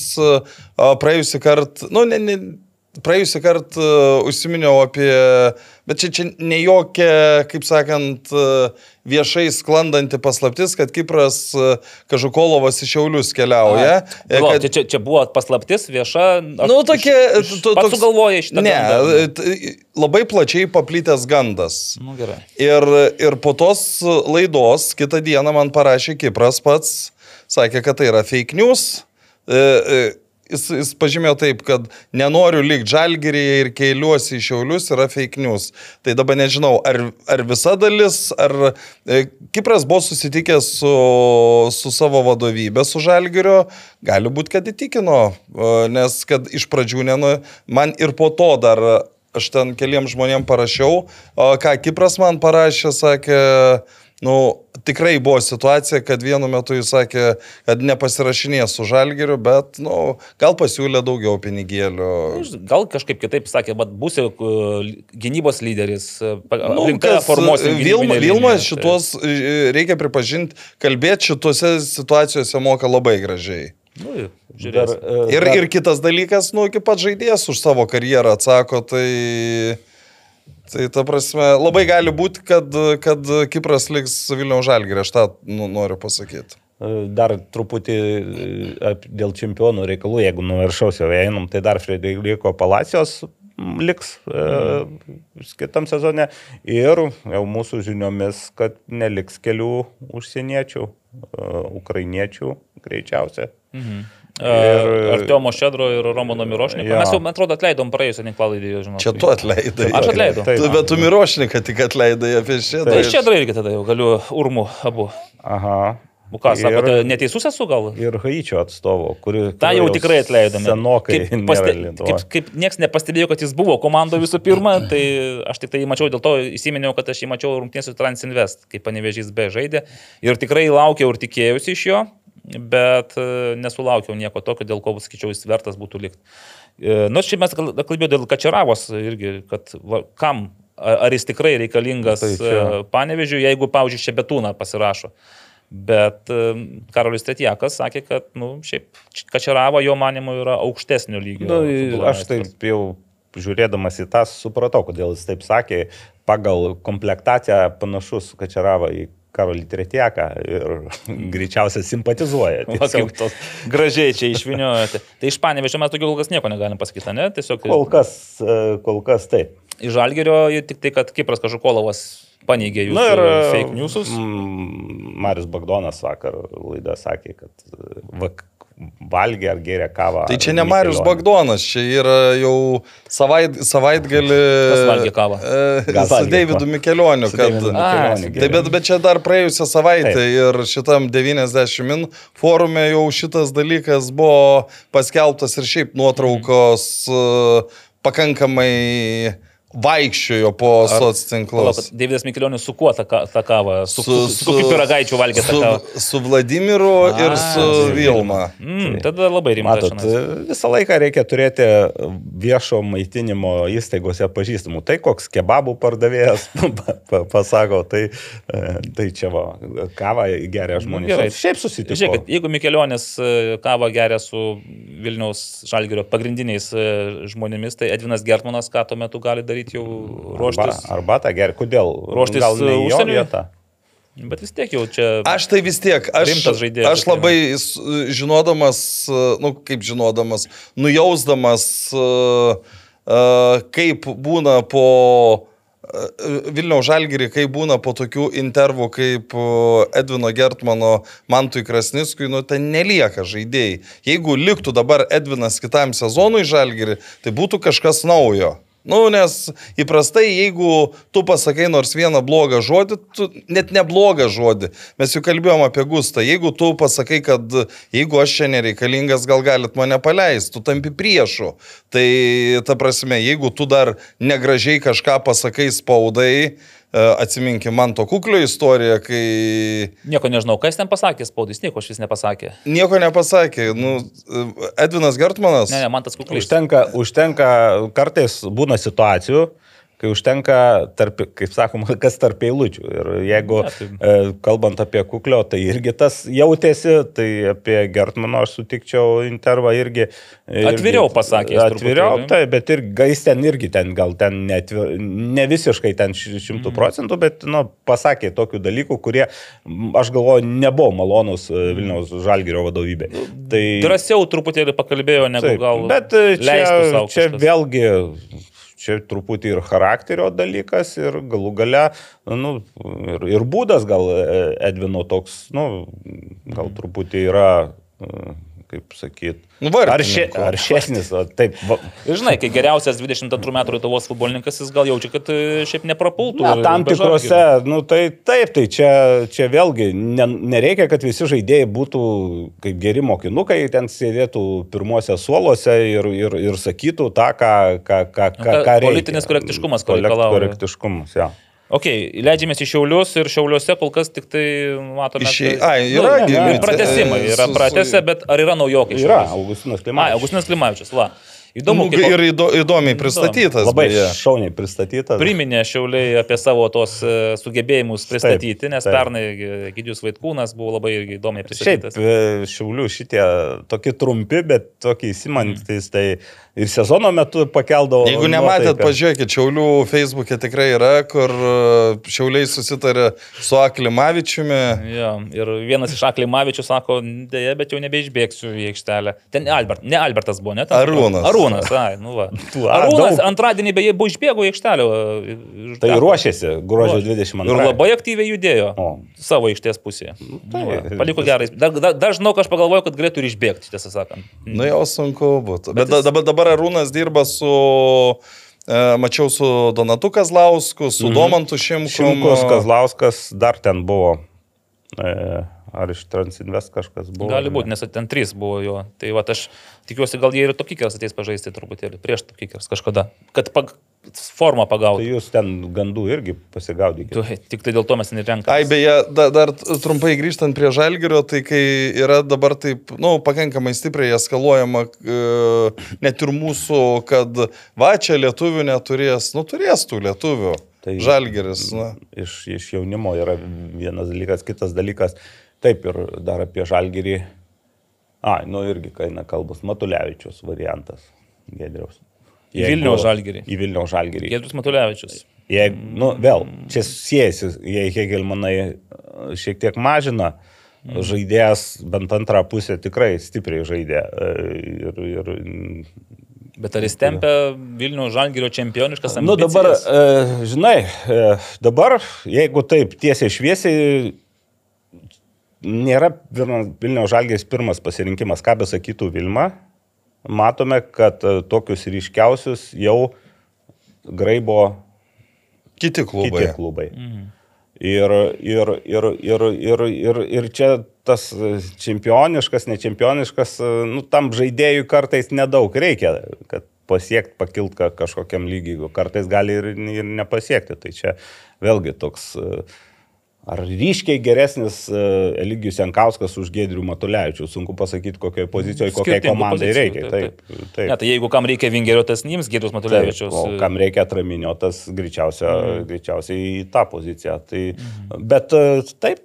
praėjusią kartą, nu, ne, ne, praėjusią kartą užsiminiau apie, bet čia, čia ne jokia, kaip sakant, e, viešai sklandanti paslaptis, kad Kipras e, Kažukolovas iš Šiaulius keliauja. E, Palauk, kad- tai čia, čia buvo paslaptis vieša. ar Nu, tu- Pats sugalvojai šitą. Ne, gandą? labai plačiai paplitęs gandas. Nu, gerai. Ir, ir po tos laidos kitą dieną man parašė Kipras pats, sakė, kad tai yra fake news. E, e, Jis, jis pažymėjo taip, kad nenoriu likti žalgerėje ir keliuosi į šiaulius yra fake news. Tai dabar nežinau, ar, ar visa dalis, ar e, Kipras buvo susitikęs su, su savo vadovybė, su žalgerio, gali būti, kad įtikino, e, nes kad iš pradžių nenu, man ir po to dar aš ten keliam žmonėm parašiau, o ką Kipras man parašė, sakė, nu, tikrai buvo situacija, kad vienu metu jis sakė, kad nepasirašinės su žalgeriu, bet, nu, gal pasiūlė daugiau pinigėlių. Gal kažkaip kitaip sakė, bet būsiu uh, gynybos lyderis, uh, Nu, kas, formuosim. Vilma, Vilma šitos, e, reikia pripažinti, kalbėti šituose situacijose moka labai gražiai. Tai, nu, e, Ir, dar- ir kitas dalykas, nu, iki pat žaidėjas už savo karjerą atsako, tai... Tai ta prasme, labai gali būti, kad, kad Kipras liks Vilniaus žalgirė, aš tą nu, noriu pasakyti. Dar truputį e, dėl čempionų reikalų, jeigu nuo viršaus jau einam, tai dar Frederiko Palacijos mm, liks e, kitam sezone ir jau mūsų žiniomis, kad neliks kelių užsieniečių, e, ukrainiečių greičiausiai. Mhm. Ir- Ir Artiomo Šedro ir Romano Mirošniko. Jo. Mes jau, man atrodo, atleidom praėjusią tinklalaidį, žinau. Čia tu atleidai. Aš atleidau. Taip. Tu, bet tu Mirošniką tik atleidai apie šitą. Tai Šedra irgi tada jau galiu urmų abu. Aha. Ką, Ir- sakote, neteisus esu gal? Ir Haičio atstovo, kuri... Ta jau tikrai atleidome. Senokai. Kaip, paste, kaip, kaip niekas nepastebėjo, kad jis buvo komandoje visų pirma, tai aš tik tai jį mačiau, dėl to įsiminiau, kad aš jį mačiau rungtynės su Transinvest, kaip panevežys B žaidė. Ir tikrai laukiau ir tikėjausi iš jo, bet e, nesulaukiau nieko tokio, dėl ko, sakyčiau, jis vertas būtų likti. Nors šiaip mes kal- kalbėjome dėl Kačeravos irgi, kad va, kam, ar jis tikrai reikalingas Tai čia- panevežiui, jeigu, pavyzdžiui, Šebetūną pasirašo. Bet e, Karolis Tetjakas sakė, kad, na, nu, šiaip Kačeravo jo manimu yra aukštesnio lygio. Nu, aš taip jau žiūrėdamas į tą supratau, kodėl jis taip sakė. Pagal komplektaciją panašus Kačerava į Karolį Tretieką ir greičiausiai simpatizuoja. Tiesiog tos gražiai čia išviniojate. Tai iš panevežio mes daugiau kol kas nieko negalim pasakyti, ne? Tiesiog Kol kas, e, kol kas taip. iš Žalgerio tik tai, kad Kipras Kažukolovas paneigė jūsų Na ir fake newsus. mm, Marius Bagdonas vakar laidą sakė, kad e, vak, valgė ar gėrė kavą. Tai čia ne Marius. Bagdonas, čia yra jau savait, savaitgalį. Kas valgė kavą? E, su valgė Davidu. Mikelioniu. Su Kad, Mikelioniu Taip, gėrė. bet, bet čia dar praėjusią savaitę Taip. ir šitam 90 min forume jau šitas dalykas buvo paskelbtas ir šiaip nuotraukos e, pakankamai vaikščiojo po soc tinklus. Davidas Mikilionis su kuo tą, tą kavą? Su, su, su, su kokiu piragaičiu valgė tą su, kavą? su Vladimiru ir su Vilma. Mm, tada labai rimtas. Matot, visą laiką reikia turėti viešo maitinimo įstaigose pažįstamų. Tai koks kebabų pardavėjas pa- pa- pasako, tai, e, tai čia va, kavą geria žmonės. gerai. Šiaip susitiko. Žiūrėkit, jeigu Mikelionis e, kavą geria su Vilniaus Žalgirio pagrindiniais e, žmonėmis, tai Edvinas Gertmanas ką tuo metu gali daryti jau ruoštis. Arba, arbatą geria. Kodėl? Ruoštis, Gal ne į vietą? Bet vis tiek jau čia... Aš tai vis tiek, aš, žaidėjas aš labai žinodamas, e, nu kaip žinodamas, nujausdamas, e, e, kaip būna po e, Vilniaus Žalgirį, kai būna po tokių intervų kaip e, Edvino Gertmano Mantui Krasnickui, nu ten nelieka žaidėjai. Jeigu liktų dabar Edvinas kitam sezonui Žalgirį, tai būtų kažkas naujo. Nu, nes įprastai, jeigu tu pasakai nors vieną blogą žodį, tu net neblogą žodį, mes jau kalbėjom apie Gustą, jeigu tu pasakai, kad jeigu aš čia nereikalingas, gal galit mane paleisti, tu tampi priešu. Tai ta prasme, jeigu tu dar negražiai kažką pasakai spaudai, atsiminkim man to kuklio istoriją, kai Nieko nežinau, kas ten pasakė spaudais, nieko aš vis nepasakė. nieko nepasakė. Nu, Edvinas Gertmanas. Ne, ne, man tas kuklys. Užtenka, užtenka, kartais būna situacijų, kai užtenka, tarp, kaip sakoma, kas tarp eilučių. Ir jeigu, tai- e, kalbant apie kuklio, tai irgi tas jautėsi, tai apie Gertmano aš sutikčiau intervą irgi. irgi Atviriau pasakė Atviriau, tai, bet ir gais ten irgi ten, gal ten ne, atvir, ne visiškai ten ši- Mhm. šimtų procentų, bet, nu, pasakė tokių dalykų, kurie, aš galvoju, nebuvo malonus e, Vilniaus Žalgirio vadovybė. Tai, Drąsiau truputėlį pakalbėjo, negu Taip, gal. Bet e, čia, čia vėlgi, čia truputį ir charakterio dalykas, ir galų gale, nu, ir, ir būdas gal e, Edvino toks, nu, gal truputį yra, e, kaip sakyt, Nu, ar, vartininkų. šie, ar šesnis, o taip. Va, Ir žinai, kai geriausias 22 metų Lietuvos futbolininkas, jis gal jaučia, kad e, šiaip neprapultų. Na, tam tikrose, nu tai taip, tai čia, čia vėlgi ne, nereikia, kad visi žaidėjai būtų kaip geri mokinukai, ten sėdėtų pirmose suoluose ir, ir, ir sakytų tą, ką, ką, ką, ką, ką- ką reikia. politinis korektiškumas, ko reikalauja. Korektiškumas, jo. Ok, leidžiamės į Šiaulius ir Šiauliuose kol kas tik tai matome. Kad- Ai, Nu, yra ne, gi, ne, bet, Pratęsimai e, yra pratęsę, bet ar yra naujokai? Yra? Augustinas Ai, Klimavičius. Augustinas Klimavičius, va. Įdomu, Nu, kaip ir įdo, įdomiai pristatytas. Labai beje. šauniai pristatytas. priminė Šiauliai apie savo tos e, sugebėjimus pristatyti, nes taip. pernai e, Gidijus Vaitkūnas buvo labai irgi įdomiai Šiaip pristatytas. e, šiaulių šitie tokie trumpi, bet tokie įsimantis, tai ir sezono metu pakeldavo. Jeigu nematėt, nuotaiką. pažiūrėkit, Šiaulių Facebook'e tikrai yra, kur Šiauliai susitarė su Aklimavičiumi. Jo, ir vienas iš Aklimavičių sako, dėja, bet jau nebeišbėgsiu į aikštelę. Ten Albert, ne Albertas buvo, ne? Ten Arūnas. Arūnas, ai, nu va. a, Arūnas daug. antradienį beje buvo išbėgo į aikštelę. ir Tai ruošėsi gruodžio Ir 22. labai aktyviai judėjo O. savo aikštės pusėje. tai- Nu, va, paliko gerai. Dar, dar, dar žinau, kad aš pagalvoju, kad galėtų ir išbėgti, tiesą sakant. Nu jau sunku būtų. Bet, Bet jis- dabar, dabar Arūnas dirba su, e, mačiau, su Donatu Kazlausku, su mhm. Domantu Šimkum. Šimkus Kazlauskas dar ten buvo. E, ar iš Transinvest kažkas buvo? Gali būti, ne? nes ten trys buvo jo. Tai va, aš tikiuosi, gal jie ir topkikers ateis pažaisti truputėlį, prieš topkikers kažkada, kad pag, formą Tai pagautų. jūs ten gandų irgi pasigaudykite. Tu, tik tai dėl to mes nerenkame. Ai, beje, da, dar trumpai grįžtant prie Žalgirio, tai kai yra dabar taip, nu, pakankamai stipriai eskaluojama e, net ir mūsų, kad va čia lietuvių neturės, nu turės tų lietuvių. Tai Tai- Žalgiris, na. Iš, iš jaunimo yra vienas dalykas, kitas dalykas. Taip ir dar apie Žalgirį. Ai, nu irgi, kai eina kalbas, Matulevičius variantas. Gedriaus. Į Vilniaus Žalgirį. Į Vilniaus Žalgirį. Giedrius Matulevičius. Jei, nu, vėl, čia siejasi, jei Hegelmanai šiek tiek mažina, žaidėjas bent antrą pusę tikrai stipriai žaidė. e, Ir, ir, Bet ar jis tempia Vilnių Žalgirio čempioniškas nu ambicijas? dabar, e, žinai, e, dabar, jeigu taip tiesiai šviesiai, nėra Vilniaus- Žalgės pirmas pasirinkimas, ką besakytų Vilma, matome, kad e, tokius ryškiausius jau graibo Kiti klubai. kiti klubai. Ir, ir, ir, ir, ir, ir, ir čia tas čempioniškas, nečempioniškas, nu, tam žaidėjui kartais nedaug reikia, kad pasiekti, pakilti ka- kažkokiam lygiui, o kartais gali ir, ir nepasiekti. Tai čia vėlgi toks e, Ar ryškiai geresnis e, Eligijus Jankauskas už Gedrių Matulevičių? Sunku pasakyti, kokioje pozicijoje, kokiai komandai pozicijų, reikia. taip, Taip, taip. Ne, tai jeigu kam reikia vingerio, tas Gėdus Taip, Matulevičius. o kam reikia atraminio, tas greičiausia, Mhm. greičiausiai į tą poziciją. Tai, Bet e, taip,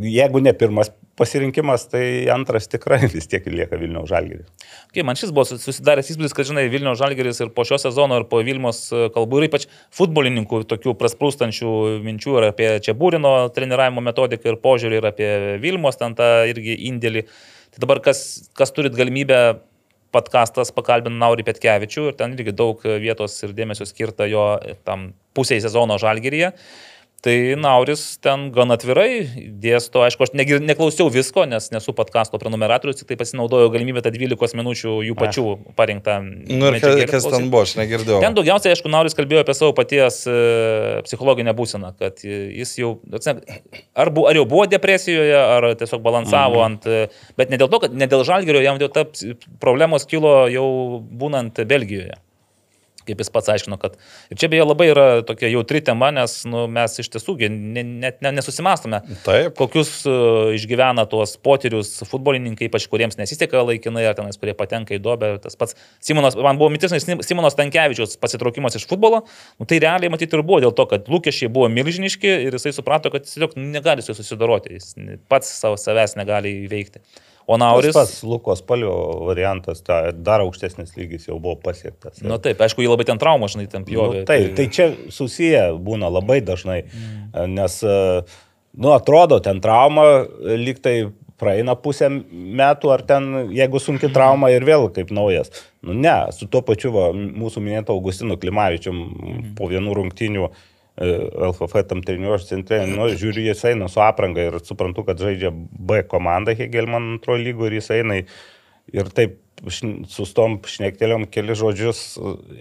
jeigu ne pirmas pasirinkimas, tai antras tikrai vis tiek lieka Vilniaus žalgeris. Okay, man šis buvo susidaręs įspūdis, kad, žinai, Vilnių Žalgeris ir po šio sezono, ir po Vilmos e, kalbų, ir ypač futbolininkų tokių prasprūstančių minčių ir apie Čiabūrino treniravimo metodiką ir požiūrį, ir apie Vilmos ten tą irgi indėlį. Tai dabar kas, kas turit galimybę podkastas pakalbino Naurį Petkevičių ir ten irgi daug vietos ir dėmesio skirta jo tam pusiai sezono Žalgeryje. Tai Nauris ten gan atvirai dėsto, aišku, aš negir, neklausiau visko, nes nesu podkasto prenumeratorius, tik tai pasinaudojau galimybę tą 12 minučių jų pačių parinktą. Nu ir kas ten buvo, aš negirdėjau. Ten daugiausiai, aišku, Nauris kalbėjo apie savo paties e, psichologinę būseną, kad jis jau, ar, bu, ar jau buvo depresijoje, ar tiesiog balansavo Mhm. ant, e, bet ne dėl to, kad ne dėl žalgerio, jam jau ta problemos kilo jau būnant Belgijoje kaip jis pats aiškino, kad ir čia beje labai yra tokia jautri tema, nes nu, mes iš tiesų gi ne, net ne, nesusimastome, Taip. kokius uh, išgyvena tuos potyrius futbolininkai, ypač kuriems nesiseka laikinai, ar tenais, kurie patenka į dobę. Tas pats Simonas, man buvo mintis, nes Simonas Tankievičius pasitraukimas iš futbolo, nu, tai realiai matyti ir buvo dėl to, kad lūkesčiai buvo milžiniški ir jisai suprato, kad jis tiesiog negali su juo susidoroti, jis pats savo savęs negali įveikti. O Nauris... Tas pats Lukos palio variantas, ta, dar aukštesnis lygis jau buvo pasiektas. Na nu, taip, aišku, jį labai ten traumą, žinai, ten pjovė. Nu, taip, tai čia susiję būna labai dažnai, mm. nes, e, nu, atrodo, ten trauma e, lyg tai praeina pusę metų, ar ten, jeigu sunki trauma ir vėl kaip naujas. Nu, ne, su tuo pačiu va, mūsų minėto Augustinu Klimavičium mm. po vienų rungtinių e, LFF tam treniruočio centre, nu, žiūriu, jis eina su apranga ir suprantu, kad žaidžia B komanda Hegelman antrojo lygo ir jis eina ir taip sustom šnektelėm keli žodžius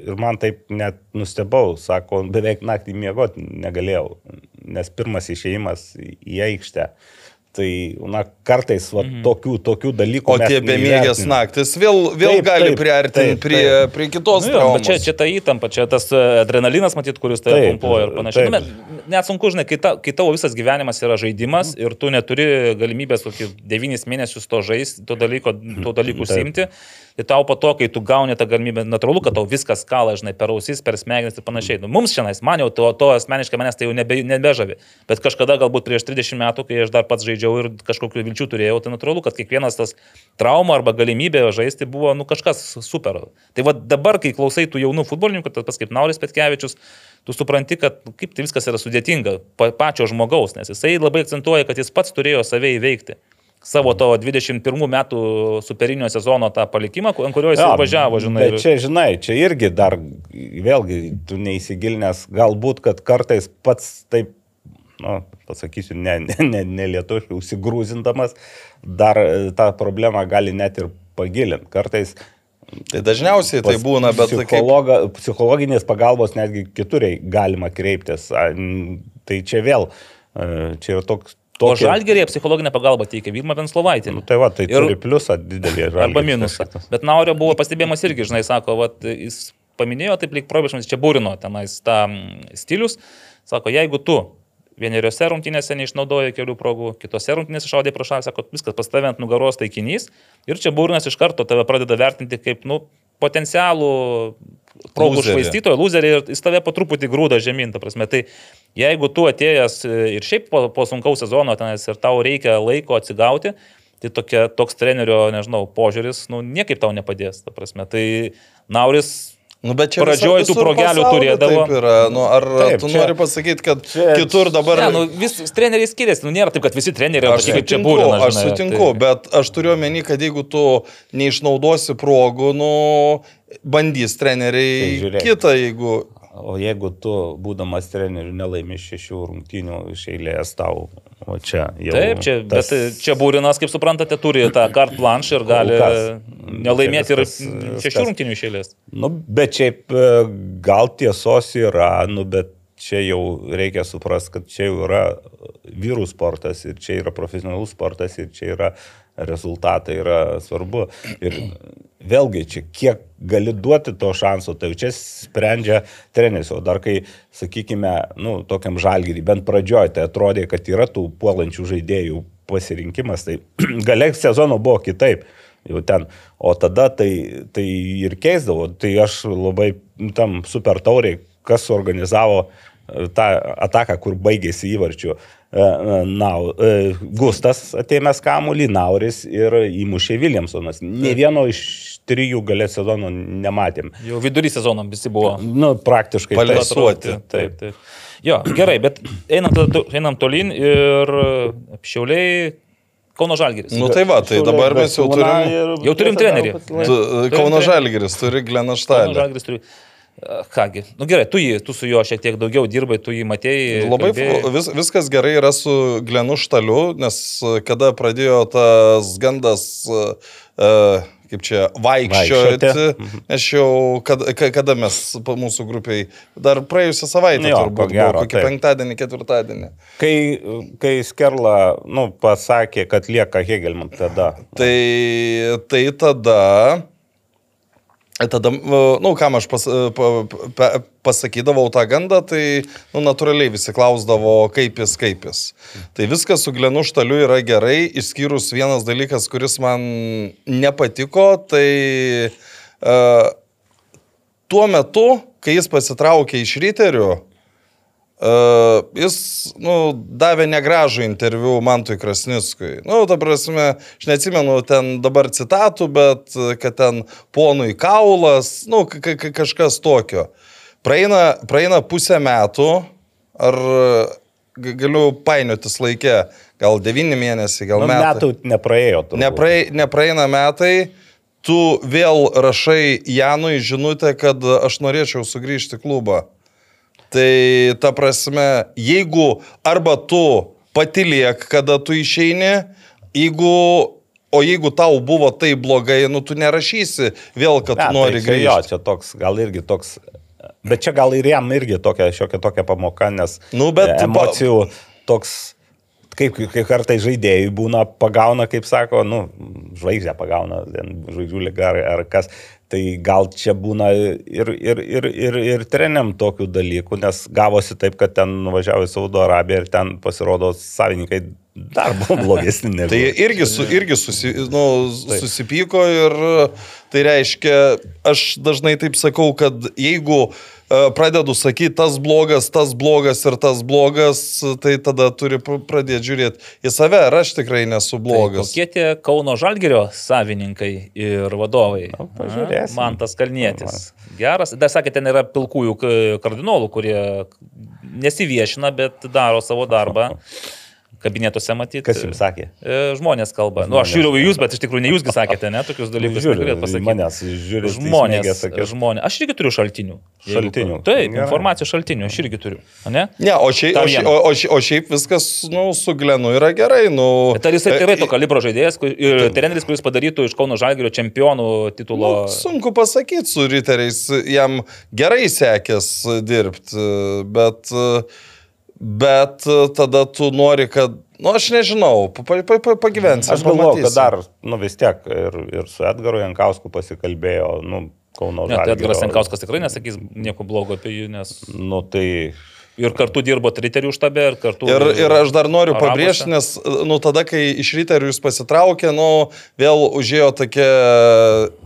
ir man taip net nustebau, sako, beveik naktį miegoti negalėjau, nes pirmas išėjimas į aikštę. Tai, na, kartais va, Mhm. tokių, tokių dalykų. O tie bemėgės naktis vėl, vėl Taip, gali taip, priartinti taip, prie, taip. prie kitos Nu, traumos. bet čia, čia ta įtampa, čia tas e, adrenalinas, matyt, kuris Taip, pumpuoja ir panašiai. Nu, taip. bet net sunku, žinai, kai, ta, kai tavo visas gyvenimas yra žaidimas ir tu neturi galimybės kokį devynis mėnesius to žaisti, to dalyko, to dalykų Taip. Tai tau po to, kai tu gauni tą galimybę, natūralu, kad tau viskas kala, žinai, per ausis, per smegenis ir panašiai. Nu, mums šiandien, man jau to, to asmeniškai manęs tai jau nebe, nebežavi. Bet kažkada galbūt prieš 30 metų, kai aš dar pats žaidžiau ir kažkokių vilčių turėjau, tai natūralu, kad kiekvienas tas trauma arba galimybė žaisti buvo nu, kažkas super. Tai va dabar, kai klausai tų jaunų futbolininkų, tas pats kaip Nauris Petkevičius, tu supranti, kad nu, kaip tai viskas yra sudėtinga pa, pačio žmogaus, nes jisai labai akcentuoja, kad jis pats turėjo save įveikti. Savo to 21 metų superinio sezono tą palikimą, ant kurio jis Jo, važiavo, žinai. Bet čia, žinai, čia irgi dar, vėlgi, tu neįsigilinęs, galbūt, kad kartais pats taip, nu, pasakysiu, ne, ne, ne, ne lietuviškai, užsigrūzindamas, dar e, tą problemą gali net ir pagilinti. Kartais Tai dažniausiai tai būna, bet kaip... psichologa, psichologinės pagalbos netgi kituriai galima kreiptis. Tai čia vėl, e, čia yra toks... O tokia- žalgerėje psichologinę pagalbą teikia Vilma Venslovaitė. Nu, tai va, tai Ir- turi pliusą didelį žalį. Arba minusą. Bet Naurio buvo pastebėjimas irgi, žinai, sako, vat, jis paminėjo taip lyg probišmas, čia būrino tenais tą stilius. Sako, jeigu tu vieneriose rungtynėse neišnaudoji kelių progų, kitose rungtynėse šaudė pro šalį, sako, viskas pas tave ant nugaros taikinys ir čia būrinas iš karto tave pradeda vertinti kaip, nu, potencialų progų Lūzerį. švaistytoją, loserį ir jis tave po truputį grūda žemyn, ta prasme. Tai jeigu tu atėjęs e, ir šiaip po, po sunkaus sezono tenais ir tau reikia laiko atsigauti, tai tokia, toks trenerio, nežinau, požiūris, nu, niekaip tau nepadės, ta prasme. Tai Nauris Nu, bet čia Pradžioj visur- tų progelių turėdavo. Taip yra. Nu, ar Taip, tu čia- nori pasakyti, kad čia- kitur dabar... Ne, nu, vis treneriai skiriasi, nu, nėra taip, kad visi treneriai Aš kaip čia sutinku, būrina. aš sutinku, tai... bet aš turiu omeny, kad jeigu tu neišnaudosi progų, nu, bandys treneriai Tai kitą, jeigu... O jeigu tu, būdamas treneriu, nelaimi šešių rungtynių iš eilės tau, o čia jau... Taip, čia, tas... bet čia būrinas, kaip suprantate, turi tą kart planšą ir gali nelaimėti ir šešių viskas. rungtynių išėlės. Nu, bet šiaip e, gal tiesos yra, nu, bet čia jau reikia suprasti, kad čia jau yra vyrų sportas ir čia yra profesionalus sportas ir čia yra rezultatai yra svarbu. Ir vėlgi čia kiek gali duoti to šanso, tai čia sprendžia treneris. O dar kai, sakykime, nu, tokiam žalgyrį, bent pradžioje, tai atrodė, kad yra tų puolančių žaidėjų pasirinkimas, tai gale sezono buvo kitaip. Jau ten, o tada tai, tai ir keisdavo. Tai aš labai tam super tauriai, kas suorganizavo e, tą ataką, kur baigėsi įvarčiu. Nau, e, Gustas atėmęs kamuolį, Nauris ir įmušė Williamsonas. Ne vieno iš trijų galę sezono nematėm. Jau vidury sezono visi buvo. Nu, praktiškai. Palesuoti. Taip, taip. taip. Jo, gerai, bet einam, einam tolyn ir šiauliai Kauno Žalgiris. Nu tai va, tai dabar mes jau turim, Jau turim trenerį. tu, Kauno Žalgiris turi Gleną Kauno Štalį. Žalgiris turi. Kągi, nu gerai, tu, jį, tu su juo šiek tiek daugiau dirbai, tu jį matėjai. Labai kalbėjai. vis, viskas gerai yra su Glenu Štaliu, nes e, kada pradėjo tas gandas, e, e, kaip čia, vaikščioti, Vaikščioti. aš jau, kada, ka- kada mes mūsų grupiai, dar praėjusią savaitę Jo, turbūt, ko gero, buvo, kokį taip. penktadienį, ketvirtadienį. Kai, kai Skerla nu, pasakė, kad lieka Hegelman, tada. Tai, tai tada, tada, na, nu, kam aš pas, pa, pa, pasakydavau tą gandą, tai, nu, natūraliai visi klausdavo, kaip jis, kaip jis. Tai viskas su Glenu Štaliu yra gerai, išskyrus vienas dalykas, kuris man nepatiko, tai uh, tuo metu, kai jis pasitraukė iš ryterių, Uh, jis nu, davė negražų interviu Mantui Krasnickui. Na, nu, ta prasme, aš neatsimenu ten dabar citatų, bet uh, kad ten ponui kaulas, nu, ka- ka- kažkas tokio. Praeina, praeina pusę metų, ar g- galiu painiotis laikė, gal devyni mėnesiai, gal Nu, metai. metų nepraėjo. Nepraei, nepraeina metai, tu vėl rašai Janui žinutę, kad aš norėčiau sugrįžti į klubą. Tai ta prasme, jeigu arba tu patiliek, kada tu išeini, jeigu, o jeigu tau buvo tai blogai, nu tu nerašysi vėl, kad Ne, tu nori tai čia Jo, grįžti. čia toks, gal irgi toks. Bet čia gal ir jam irgi tokia, šiokia tokia pamoka, nes Nu, bet e, emocijų toks, kaip, kaip kartai žaidėjai būna, pagauna, kaip sako, nu, žvaigždė pagauna, žvaigždžių lyga ar, ar kas. Tai gal čia būna ir, ir, ir, ir, ir treniam tokių dalykų, nes gavosi taip, kad ten nuvažiavo į Saudo Arabiją ir ten pasirodo savininkai dar buvo blogesni. negu- Tai irgi, su, irgi susi, nu, susipyko ir tai reiškia, aš dažnai taip sakau, kad jeigu e, pradedu sakyti tas blogas, tas blogas ir tas blogas, tai tada turi pr- pradėti žiūrėti į save, ar aš tikrai nesu Tai blogas. kokie tie Kauno Žalgirio savininkai ir vadovai? Nu, pažiūrėsim. Man tas kalnietis. Geras. Dar sakė, ten yra pilkųjų kardinolų, kurie nesiviešina, bet daro savo darbą. Kabinetuose matyti. Kas jums sakė? Žmonės kalba. Nu, aš žiūriu į jūs, bet iš tikrųjų ne jūsgi sakėte, ne, tokius dalykus Žiūriu, negalėt į pasakyti. manęs žiūri, Žmonės, sakė, žmonės. Aš irgi turiu šaltinių. Šaltinių. Taip, Gerai. informacijos šaltinių aš irgi turiu. Ne? Ne, o šiaip, o, šiaip, o, o, šiaip, o šiaip viskas nu, su Glenu yra gerai. Nu, Bet ar jisai e, tikrai to kalibro žaidėjas kur- ir treneris, kuris padarytų iš Kauno Žalgirio čempionų titulo? Nu, sunku pasakyti, su riteriais jam gerai sekės dirbti, bet, bet tada tu nori, kad, nu aš nežinau, pa, pa, pa, pagyvensi. Aš galvoju, kad dar, nu vis tiek, ir, ir su Edgaru Jankausku pasikalbėjo, nu, Kauno Ne, tai. Edgaras Senkauskas tikrai nesakys nieko blogo apie jį, nes Nu, tai ir kartu dirbo triterių štabe, ir kartu... Ir, ir aš dar noriu pabrėžti, nes, nu, tada, kai iš ryterių jūs pasitraukė, nu, vėl užėjo tokia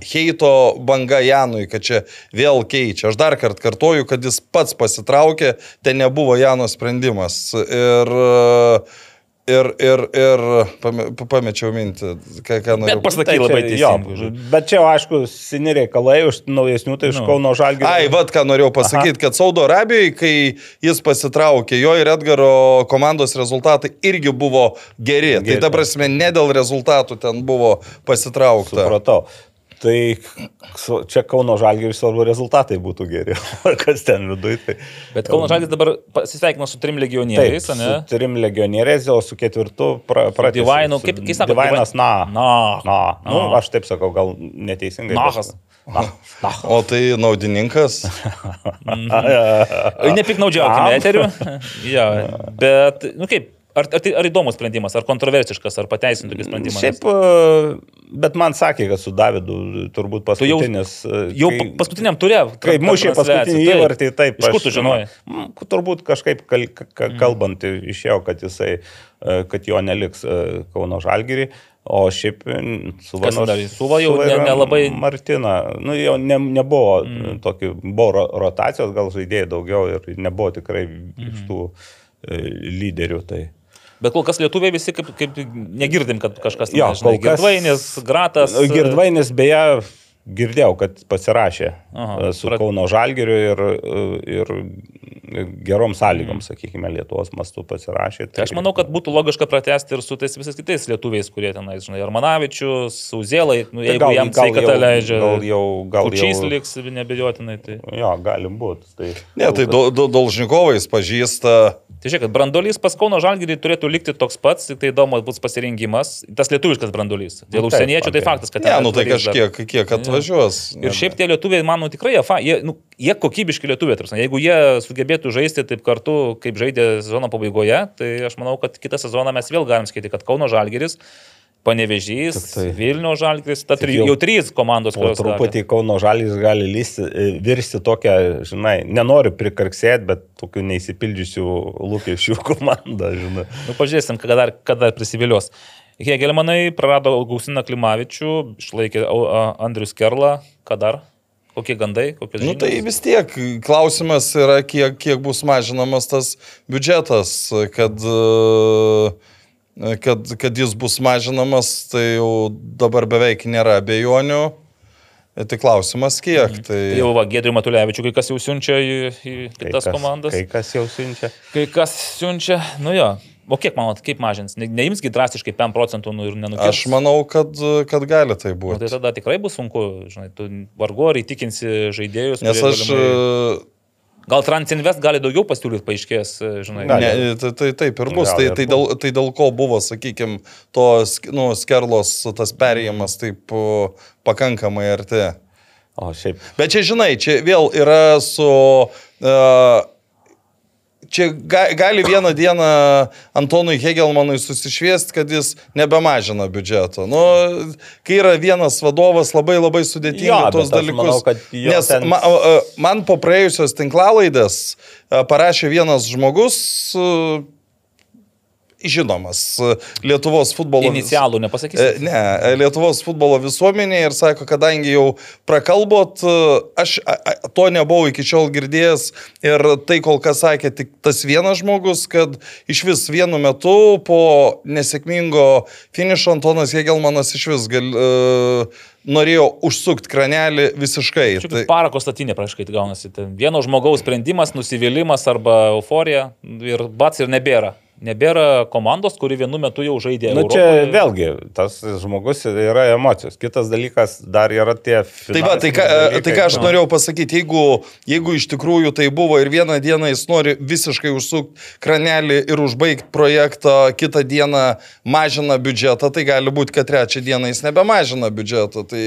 heito banga Janui, kad čia vėl keičia. Aš dar kartą kartoju, kad jis pats pasitraukė, ten nebuvo Jano sprendimas. Ir, ir, ir, ir pame- pamečiau mintį, ką, ką noriu Bet pasakai tai labai jo, teisingai. žodžiu. Bet čia, aišku, seni reikalai, už naujesnių, tai iš Nu. Kauno Žalgirio. Ai, vad ką norėjau pasakyti, kad Saudo Arabijoje, kai jis pasitraukė, jo ir Edgaro komandos rezultatai irgi buvo geri. Geri. Tai ta prasme, ne dėl rezultatų ten buvo pasitraukta. Supratau. Tai čia Kauno Žalgirio svarbu rezultatai būtų geri. Ar kas ten viduje? Tai... Bet Kauno Žalgiris dabar pasisveikino su trim legionieriais, Taip, ne? su trim legionieriais, o su ketvirtu pra, pratęsė. Divainu, kaip- kaip sako, Divainas, na. Na. Na, nu, Na. aš taip sakau, gal neteisingai. Nahas. Na, na. O tai naudininkas. Nepiknaudžiaukime Am. eteriu. ja, bet, nu kaip, Ar, ar, tai, ar įdomus sprendimas, ar kontroversiškas, ar pateisintų tokį sprendimą? Šiaip, e, bet man sakė, kad su Davidu turbūt Tu jau- paskutinis. e, Jau kai- pa- paskutiniam turė. Kai mušė paskutinį įvartį, taip. Iš kur tu žinojai? Mm, Turbūt kažkaip kal, ka, kalbant išėjo, kad jisai, e, kad jo neliks Kauno Žalgirį, o šiaip mm, su Kas Vanos- dar? Suva jau ne- yra nelabai- Martina, nu jau ne, nebuvo mm. tokio, buvo ro- rotacijos, gal žaidėjai daugiau ir nebuvo tikrai iš tų e, lyderių. Tai. Bet kol kas lietuviai visi kaip, kaip negirdim, kad kažkas Jo, žinai, kol kas- Girdvainis, Gratas. Girdvainis beje girdėjau, kad pasirašė Aha, Aha, su prat- Kauno Žalgiriu ir, ir gerom sąlygom, sakykime, Lietuvos mastu pasirašė. Tai aš manau, kad būtų logiška pratesti ir su tais visais kitais lietuviais, kurie tenais, žinai, Armanavičius, Uzėlai, nu, Tai jeigu gal- jam gal sveikata jau- leidžia. gal jau, gal Kučys jau- liks nebejotinai. Tai, Jo, gali būti. Tai, Ne, tai do, do, Dolžnikovais pažįsta. tai žiūrėk, kad brandolys pas Kauno Žalgirį turėtų likti toks pats, tik tai įdomu bus pasirengimas, tas lietuviškas brandolys. Dėl Nu, užsieniečių tai okei. faktas, kad Ne, nu tai atvarys dar. kažkiek, kiek atvažiuos. Ir šiaip tie lietuviai, manau, tikrai jie, jie, nu, jie kokybiški lietuviai. tarsi. Jeigu jie sugebėtų žaisti taip kartu, kaip žaidė sezono pabaigoje, tai aš manau, kad kitą sezoną mes vėl galim skaityti, kad Kauno Žalgeris, Panevežys, tai- Vilnių Žalgeris, ta Tik tri, jau- jau trys komandos, kurios truputį Kauno Žalgis gali lysti, e, virsti tokią, žinai, nenoriu prikarksėti, bet tokių neįsipildžiusių lūkesčių komandą, žinai. Nu, pažiūrėsim, kada dar, kada dar prisivilios. Hegelmanai prarado Gausiną Klimavičių, išlaikė Andrius Kerlą, ką dar? Kokie gandai, kokios Nu tai vis tiek klausimas yra, kiek, kiek bus mažinamas tas biudžetas, kad, e, kad, kad jis bus mažinamas, tai jau dabar beveik nėra abejonių. E, Tai klausimas kiek. Tai... Tai jau va, Gedrių Matulevičių kai kas jau siunčia į, į Kai kitas kas- komandas. Kai kas jau siunčia. Kai kas siunčia, nu jo. O kiek manot, kaip mažins? Ne, neimsgi drastiškai 5 procentų nu, ir nenukirs. Aš manau, kad, kad gali tai Nu, tai būti. tada tikrai bus sunku, žinai, tu vargu ar įtikinsi žaidėjus. Nes aš... galimai- Gal Transinvest gali daugiau pasiūlyti, paaiškės, žinai. Gali. Ne, tai, tai taip ir bus. Gal Tai, ir tai, dėl, tai dėl ko buvo, sakykime, to nu, skerlos tas perėjimas taip pakankamai arti. O šiaip, Bet čia, žinai, čia vėl yra su... Uh, Čia ga, gali vieną dieną Antonui Hegelmanui susišviesti, kad jis nebemažina biudžeto. Nu, kai yra vienas vadovas, labai labai sudėtinga tos dalykus. manau, Nes ten- ma, man po praėjusios tinklalaidės a, parašė vienas žmogus, a, žinomas a, Lietuvos futbolo... Inicialų E, nepasakysi. Ne, e, Lietuvos futbolo visuomenė ir sako, kadangi jau prakalbot, e, aš to nebuvau iki šiol girdėjęs ir tai kol kas sakė tik tas vienas žmogus, kad iš vis vienu metu po nesėkmingo finišo Antonas Jėgelmanas iš vis gal, uh, norėjo užsukti kranelį visiškai. Čia Tai, parako statinė praškai gaunasi. Ten vieno žmogaus sprendimas, nusivylimas arba euforija ir bats ir nebėra. Nebėra komandos, kuri vienu metu jau žaidė. nu čia vėlgi, tas žmogus yra emocijos. Kitas dalykas dar yra tie... Tai va, tai ką, finansiniai tai ką aš dalykai. norėjau pasakyti, jeigu, jeigu iš tikrųjų tai buvo ir vieną dieną jis nori visiškai užsukti kranelį ir užbaigti projektą, kitą dieną mažina biudžetą, tai gali būti, kad trečią dieną jis nebemažina biudžetą. Tai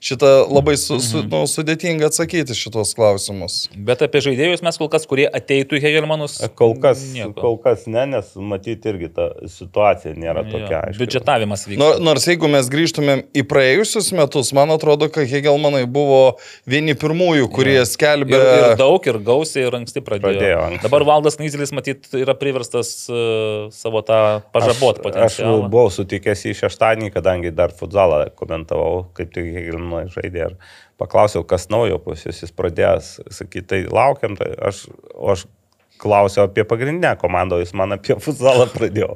šitą labai su, su, Mhm. nu, sudėtinga atsakyti šitos klausimus. Bet apie žaidėjus mes kol kas, kurie ateitų į Hegelmanus. Kol kas, nieko. kol kas ne, nes matyti irgi ta situacija nėra tokia. Jo, aiški. Biudžetavimas vyksta. Nor, nors jeigu mes grįžtumėm į praėjusius metus, man atrodo, kad Hegelmanai buvo vieni pirmųjų, kurie skelbė... Ir, ir daug, ir gausiai, ir anksti pradėjo. Pradėjo anksti. Dabar Valdas Nyzelis, matyt, yra priverstas uh, savo tą pažabot Aš, aš potencialą. buvau sutikęs į šeštadienį, kadangi dar futzalą komentavau, kaip tik Hegelinui žaidė ir paklausiau, kas naujo pas jūs, jis pradėjęs sakyti, tai laukiam, tai aš, aš klausiau apie pagrindinę komandą, jis man apie futzalą pradėjo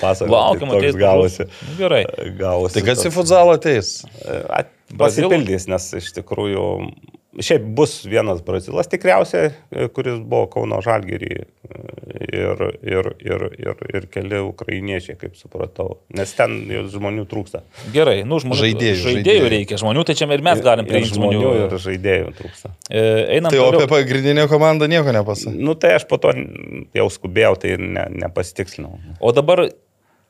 pasakoti. Laukiam, tai gavosi. Nu, Gerai. gavosi Tai kas į futzalą ateis? At- Pasipildys, nes iš tikrųjų Šiaip bus vienas brazilas tikriausiai, e, kuris buvo Kauno Žalgirį ir, ir, ir, ir, ir keli ukrainiečiai, kaip supratau. Nes ten žmonių trūksta. Gerai, nu žmonių. Žaidėjų, žaidėjų žaidėjų. reikia, žmonių, tai čia ir mes galim Ir priimti žmonių. žmonių ir žaidėjų trūksta. E, Einam Tai toliau. apie pagrindinę komandą nieko nepasakė. Nu tai aš po to jau skubėjau, tai ne, nepasitikslinau. O dabar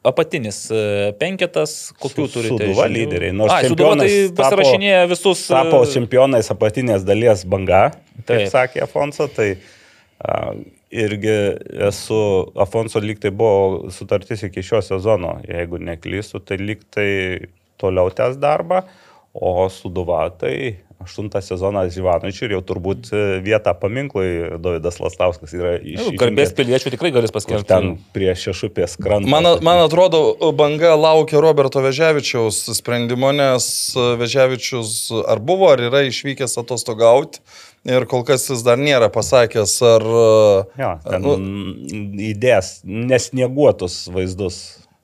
apatinis e, penketas, kokių Su- turite? Sūduva žinių? lyderiai, nors Ai, Sūduva tai pasirašinėja visus. e, Tapo čempionais apatinės dalies banga, Taip. sakė Afonso, tai a, irgi esu, Afonso lyg tai buvo sutartis iki šio sezono, jeigu neklystu, tai lyg tai toliau tęs darbą, o Suduva tai aštuntą sezoną Živanočiui ir jau turbūt e, vietą paminklui Davidas Lastauskas yra iš... Garbės piliečių tikrai galės paskelbti. Ten prie šešupės krantą. Man, man atrodo, banga laukia Roberto Veževičiaus sprendimo, nes Veževičius ar buvo, ar yra išvykęs atostogauti. Ir kol kas jis dar nėra pasakęs, ar... Ja, ten nu, įdės nesnieguotus vaizdus.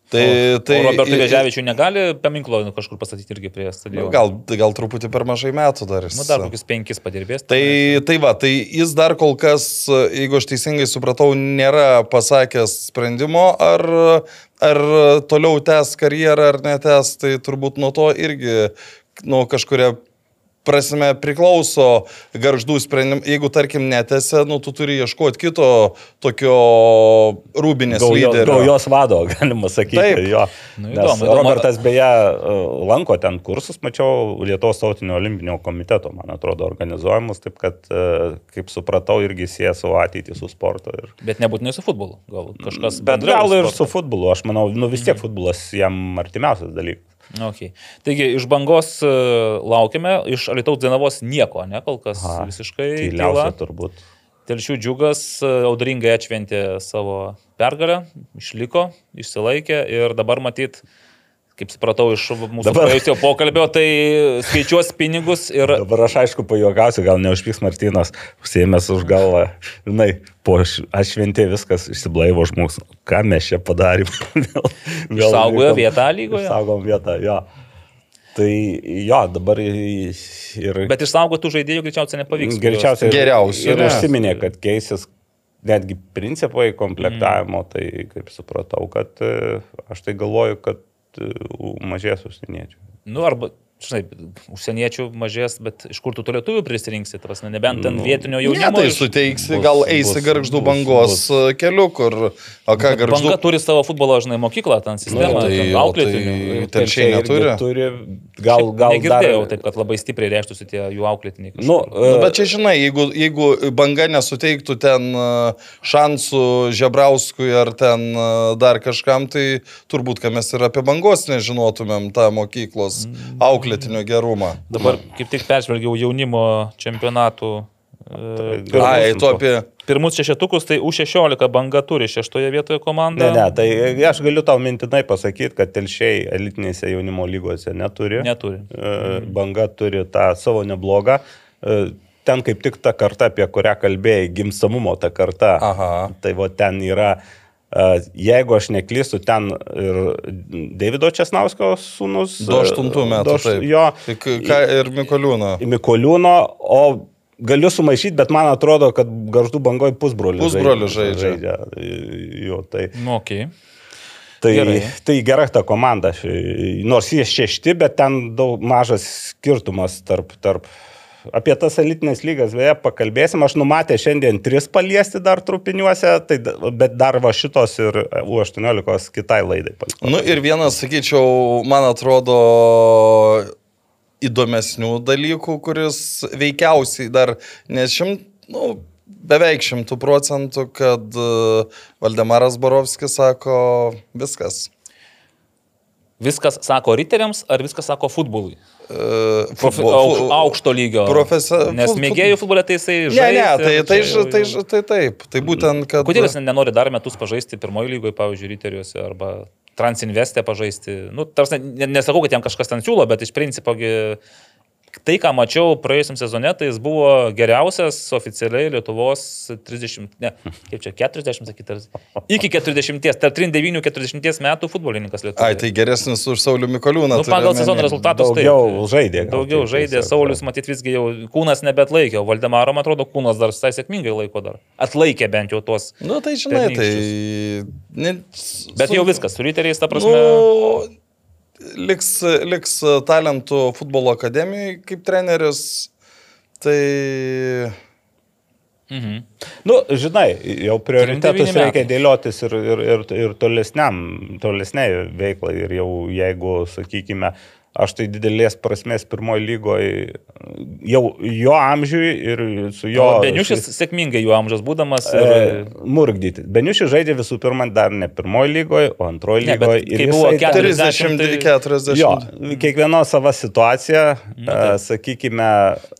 Tai, Tai, tai o Robertui Veževičiui negali paminklo kažkur pastatyti irgi prie Nu, stadiono. Gal, gal truputį per mažai metų dar jis. Nu, dar kokius penkis padirbės. Tai, tai va, tai jis dar kol kas, jeigu aš teisingai supratau, nėra pasakęs sprendimo, ar, ar toliau tęs karjerą ar netęs, tai turbūt nuo to irgi nu, kažkuria prasme priklauso garždų sprendimų. Jeigu, tarkim, netęsia, nu, tu turi ieškoti kito tokio rūbinės Gaujo, lyderio. gaujos vado, galima sakyti. Taip. Jo. Nu, įdomu, įdomu. Robertas beje e, lanko ten kursus, mačiau Lietuvos tautinio olimpinio komiteto, man atrodo, organizuojamus, taip kad, e, kaip supratau, irgi sieja savo ateitį su sportu. Ir... Bet nebūtinai su futbolu. Gal kažkas Bet gal ir sporto. su futbolu, aš manau, nu vis tiek futbolas jam artimiausias dalykas. Okay. Taigi, iš bangos e, laukiame, iš Alitaus Dienavos nieko, ne, kol kas Aha, visiškai Tyliausia tyla. turbūt. Telšių džiugas e, audringai atšventė savo pergalę, išliko, išsilaikė ir dabar matyt, kaip supratau iš mūsų Dabar- praėjusio pokalbio, tai skaičiuos pinigus ir Dabar aš aišku pajuokausiu, gal neužpyks Martinas, užsėmęs už galvą. Žinai, po šventė viskas išsiblaivo žmogus. Ką mes čia padarėm? vėl, Išsaugojo likom- vietą lygoje? Išsaugom vietą, jo. Tai jo, dabar ir... Bet išsaugotų žaidėjų greičiausiai nepavyks. greičiausiai Geriausių, Ir ne. užsiminė, kad keisis netgi principai komplektavimo, mm. tai kaip supratau, kad e, aš tai galvoju, kad mažės užsieniečių. Nu, arba, žinai, užsieniečių mažės, bet iš kur tu tų lietuvių prisirinksi, tas, nebent ten vietinio Nu, Ne, jaunimo. tai iš- suteiksi, bus- gal eisi garždų bangos bus. bus. keliu, kur, o ką garždų... Banga turi savo futbolo, žinai, mokyklą, ten sistemą, tai- ten o auklėtinių. tai- Telšiai irgi neturi? turi gal, gal Negirdėjau dar... taip, kad labai stipriai reištųsi tie jų auklėtiniai. kažkur. Nu, Nu, bet čia žinai, jeigu, jeigu banga nesuteiktų ten e, šansų Žebrauskui ar ten e, dar kažkam, tai turbūt, kad mes ir apie bangos nežinotumėm tą mokyklos auklėtinio gerumą. Dabar kaip tik peržvelgiau jaunimo čempionatų. e, Ai, tu apie... Pirmus šešetukus, tai U16 banga turi šeštoje vietoje komandą. Ne, ne, tai aš galiu tau mintinai pasakyti, kad telšiai elitinėse jaunimo lygose neturi. Neturi. E, Banga turi tą savo neblogą. E, Ten kaip tik ta karta, apie kurią kalbėjai, gimstamumo ta karta. Aha. Tai va ten yra, e, jeigu aš neklystu, ten ir Davido Česnausko sūnus. e, 28 metų. du aš- taip. Jo. Tai ką ir Mikoliūno. Mikoliūno, o galiu sumaišyti, bet man atrodo, kad garždų bangoje pusbrolių. Pusbrolių žaidžia. žaidžia. Jo, tai, Nu, okay. tai, Gerai. tai gera ta komanda. Nors jie šešti, bet ten daug mažas skirtumas tarp... tarp Apie tas elitinės lygas, beje, pakalbėsim. Aš numatė šiandien tris paliesti dar trupiniuose, tai, bet dar va šitos ir U18 kitai laidai. palikau. Nu ir vienas, sakyčiau, man atrodo įdomesnių dalykų, kuris veikiausiai dar, nes šimt, nu, beveik šimtų procentų, kad e, Valdemaras Borovskis sako viskas. Viskas sako riteriams, ar viskas sako futbolui? Futbol- aukš, aukšto lygio. profesio- Nes mėgėjų futbolė tai jisai Ne, žaidžia. ne, tai, tai, tai, tai, tai taip. Tai būtent, kad... Kodėl jis nenori dar metus pažaisti pirmojo lygoje, pavyzdžiui, riteriuose arba Transinvestė pažaisti? Nu, tarsi, ne, nesakau, kad jam kažkas ten siūlo, bet iš principo gi tai, ką mačiau praėjusiam sezone, tai jis buvo geriausias oficialiai Lietuvos 30, ne, kaip čia, 40, sakyti, ar- iki 40, tarp 39-40 metų futbolininkas Lietuvoje. Ai, tai geresnis už Saulių Mikoliūną. Nu, pagal sezono rezultatus tai. Daugiau žaidė. gal Daugiau taip žaidė, Saulis, matyt, visgi jau kūnas nebetlaikė, o Valdemaro, man atrodo, kūnas dar visai sėkmingai laiko dar. Atlaikė bent jau tuos. Nu, tai žinai, tai... Ne, Bet jau viskas, su riteriais, ta prasme. Nu, liks, liks talentų futbolo akademijai kaip treneris. Tai... Mhm. Nu, žinai, jau prioritetus 39 reikia dėliotis ir, ir, ir, ir tolesniam, tolesniai veiklai. Ir jau jeigu, sakykime, aš tai didelės prasmės pirmoji lygoje jau jo amžiui ir su jo... O Beniušis sėkmingai jų amžiaus būdamas. Ir... E, murgdyti. Beniušis žaidė visų pirma dar ne pirmoji lygoje, o antroji lygoje. kai buvo 40, 30-40. Jo, kiekvieno sava situacija, Nu, e, sakykime.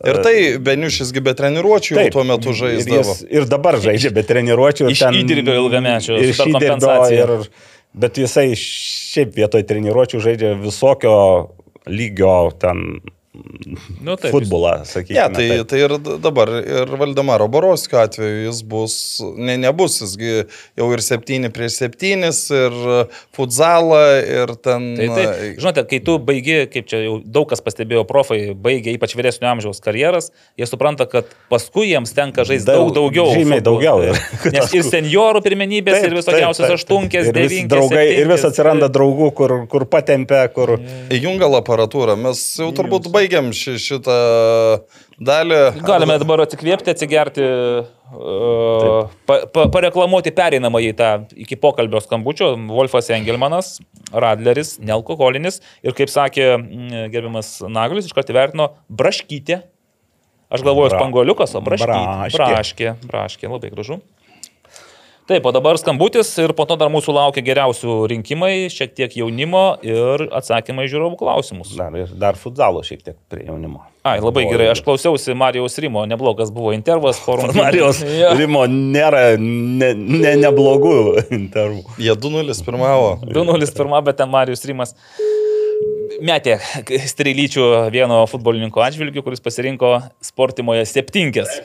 Ir tai Beniušisgi be treniruočių jau tuo metu Ir, žaisdavo. jis, ir dabar žaidžia be treniruočių. ir Iš ten- įdirbio ilgamečio, ir iš įdirbio, kompensacija. ir, bet jisai šiaip vietoj treniruočių žaidžia visokio lygio ten Nu, taip, futbolą, sakykime. Ne, tai, taip. tai ir dabar ir Valdemaro Borovskio atveju jis bus, ne, nebus, jisgi jau ir 7 prieš 7, ir futzalą, ir ten... Tai, tai, žinote, kai tu baigi, kaip čia jau daug kas pastebėjo, profai baigia ypač vyresnio amžiaus karjeras, jie supranta, kad paskui jiems tenka žaisti daug, Daug- daugiau. žymiai daugiau ir- Nes ir seniorų pirmenybės, Taip, ir visokiausios aštunkės, ir vis devynkės. draugai, ir vis atsiranda draugų, kur, kur patempia, kur... Įjungal aparatūrą, mes jau turbūt baigiam ši, šitą dalį. Galime dabar atsikvėpti, atsigerti, uh, pa, pa, pareklamuoti pereinamą į tą iki pokalbio skambučio. Wolfas Engelmanas, Radleris, nealkoholinis ir, kaip sakė gerbiamas Naglis, iš karto vertino braškytė. Aš galvoju, spangoliukas, o braškytė. braškė. Braškė, braškė, labai gražu. Taip, o dabar skambutis ir po to dar mūsų laukia geriausių rinkimai, šiek tiek jaunimo ir atsakymai į žiūrovų klausimus. Dar, ir dar futzalo šiek tiek prie jaunimo. Ai, labai gerai, aš klausiausi Marijos Rimo, neblogas buvo intervas, forum. Marijos Jo. Rimo nėra ne, ne, neblogų intervų. Jie 2-0 pirmavo. 2-0 pirmą, bet ten Marijos Rimas metė strelyčių vieno futbolininko atžvilgių, kuris pasirinko sportimoje septinkės.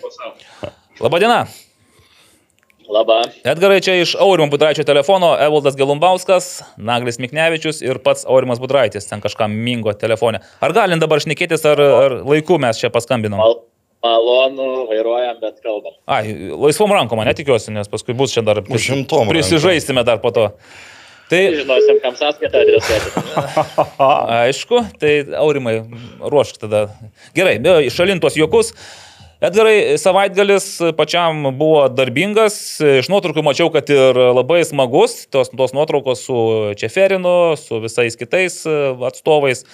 Labadiena. Labą. Edgarai, čia iš Aurimo Budraičio telefono Evaldas Gelumbauskas, Naglis Miknevičius ir pats Aurimas Budraitis, ten kažkam mingo telefone. Ar galim dabar šnekėtis, ar, ar laiku mes čia paskambinom? Mal, malonu, vairuojam, bet kalbam. Ai, laisvom rankom, netikiuosi, nes paskui bus čia dar prisi- Užimtom rankom. prisižaisime dar po to. Tai Žinosim, kam sąskaitą adresuoti. aišku, tai Aurimai, ruošk tada. Gerai, šalintos juokus. Edgarai, savaitgalis pačiam buvo darbingas, iš nuotraukų mačiau, kad ir labai smagus, tos, tos nuotraukos su Čeferinu, su visais kitais e, atstovais.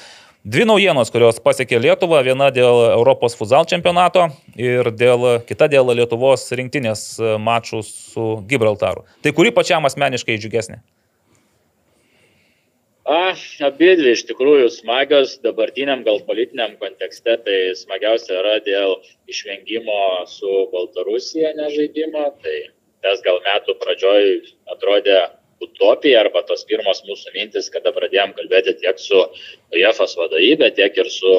Dvi naujienos, kurios pasiekė Lietuvą, viena dėl Europos futsal čempionato ir dėl, kita dėl Lietuvos rinktinės e, mačų su Gibraltaru. Tai kuri pačiam asmeniškai džiugesnė? A, abi dvi iš tikrųjų smagios dabartiniam gal politiniam kontekste, tai smagiausia yra dėl išvengimo su Baltarusija nežaidimo, tai tas gal metų pradžioj atrodė utopija arba tos pirmos mūsų mintis, kada pradėjom kalbėti tiek su UEFA's vadovybė, tiek ir su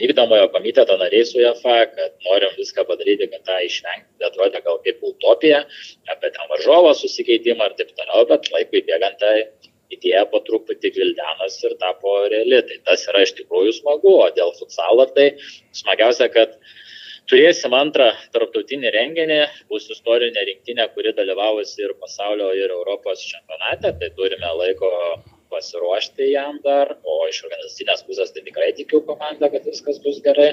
vykdomojo komiteto nariais UEFA, kad norim viską padaryti, kad tą išvengti. Tai atrodė gal kaip utopija, apie ten varžovo susikeitimą ir taip toliau, bet laikui bėgant tai idėja po truputį gvildenas ir tapo reali. Tai tas yra iš tikrųjų smagu, o dėl futsalo tai smagiausia, kad turėsim antrą tarptautinį renginį, bus istorinė rinktinė, kuri dalyvavusi ir pasaulio, ir Europos čempionate, tai turime laiko pasiruošti jam dar, o iš organizacinės pusės tai tikrai tikiu komandą, kad viskas bus gerai.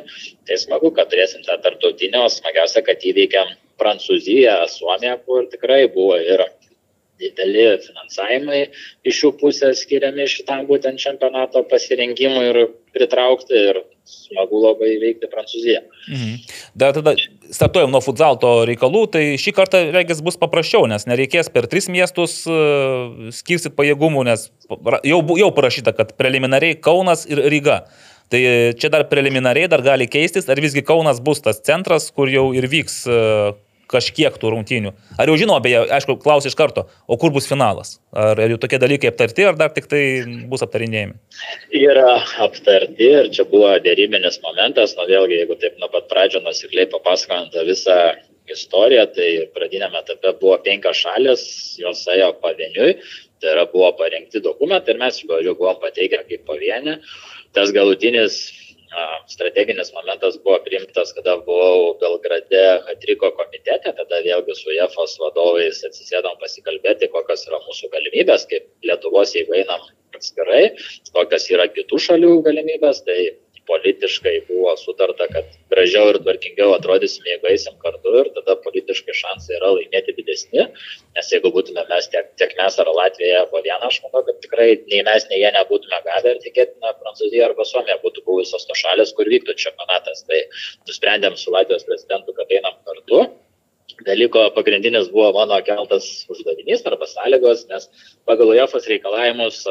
Tai smagu, kad turėsim tą tarptautinį, o smagiausia, kad įveikiam Prancūziją, Suomiją, kur tikrai buvo ir dideli finansavimai iš jų pusės skiriami šitam būtent čempionato pasirinkimui ir pritraukti ir smagu labai įveikti Prancūziją. Mhm. Dar tada startuojam nuo futsalto reikalų, tai šį kartą regis bus paprasčiau, nes nereikės per tris miestus uh, skirsit pajėgumų, nes jau, jau parašyta, kad preliminariai Kaunas ir Ryga. Tai e, čia dar preliminariai dar gali keistis, ar visgi Kaunas bus tas centras, kur jau ir vyks uh, kažkiek tų rungtynių. Ar jau žinau, beje, aišku, klausiu iš karto, o kur bus finalas? Ar, ar jau tokie dalykai aptarti, ar dar tik tai bus aptarinėjami? Yra aptarti ir čia buvo dėrybinis momentas, nu vėlgi, jeigu taip nuo pat pradžio nusikliai papasakojant tą visą istoriją, tai pradinėme etape buvo penkios šalis, jos ėjo pavieniui, tai yra buvo parengti dokumentai ir mes pradžių buvom pateikę kaip pavienį. Tas galutinis strateginis momentas buvo priimtas, kada buvau Belgrade Hatriko komitete, tada vėlgi su JEFOS vadovais atsisėdom pasikalbėti, kokios yra mūsų galimybės, kaip Lietuvos, jeigu einam atskirai, kokios yra kitų šalių galimybės, tai politiškai buvo sutarta, kad gražiau ir tvarkingiau atrodysim, jeigu eisim kartu ir tada politiškai šansai yra laimėti didesni, nes jeigu būtume mes tiek, tiek mes ar Latvija po vieną, aš manau, kad tikrai nei mes, nei jie nebūtume gavę ir tikėtina Prancūzija arba Suomija būtų buvusios to šalis, kur vyktų čempionatas. Tai nusprendėm su Latvijos prezidentu, kad einam kartu dalyko pagrindinis buvo mano keltas uždavinys arba sąlygos, nes pagal UEFOS reikalavimus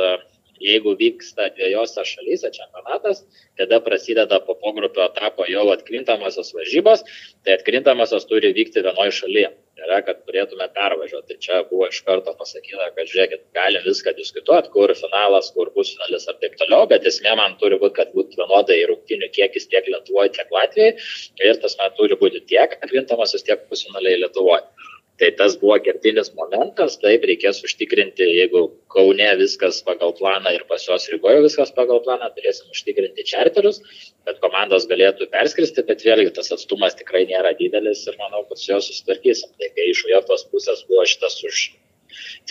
jeigu vyksta dviejose šalyse čempionatas, tada prasideda po pogrupio etapo jau atkrintamosios varžybos, tai atkrintamosios turi vykti vienoje šalyje. Tai yra, kad turėtume pervažiuoti. Tai čia buvo iš karto pasakyta, kad žiūrėkit, galim viską diskutuoti, kur finalas, kur bus finalis ir taip toliau, bet esmė man turi būti, kad būtų vienodai rungtinių kiekis tiek Lietuvoje, tiek Latvijoje ir tas man turi būti tiek atkrintamosios, tiek pusfinaliai Lietuvoje. Tai tas buvo kertinis momentas, taip reikės užtikrinti, jeigu Kaune viskas pagal planą ir pas juos Rygoje viskas pagal planą, turėsim užtikrinti čarterius, kad komandos galėtų perskristi, bet vėlgi tas atstumas tikrai nėra didelis ir manau, kad su juo susitvarkysim. Tai kai iš UEFOS pusės buvo šitas už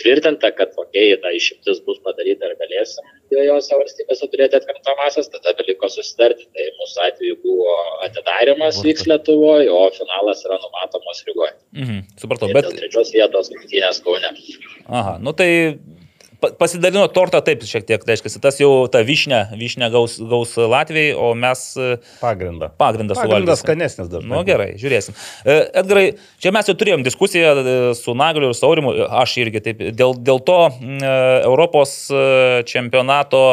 tvirtinta, kad okay, ta išimtis bus padaryta ir galėsim dviejose valstybėse turėti atkrintamasias, tada beliko susitarti. Tai mūsų atveju buvo atidarimas vyks Lietuvoje, o finalas yra numatomos Rygoje. Mhm, supratau, bet... Trečios vietos rungtynės Kaune. Aha, nu tai pasidalino tortą taip šiek tiek, tai reiškia, tas jau ta vyšnė, vyšnė gaus, gaus Latvijai, o mes e, Pagrindą. pagrindą Pagrindas suvalgysim. skanesnis dažnai. Nu gerai, žiūrėsim. E, Edgarai, čia mes jau turėjom diskusiją e, su Nagaliu ir Saurimu, aš irgi taip, dėl, dėl to Europos čempionato,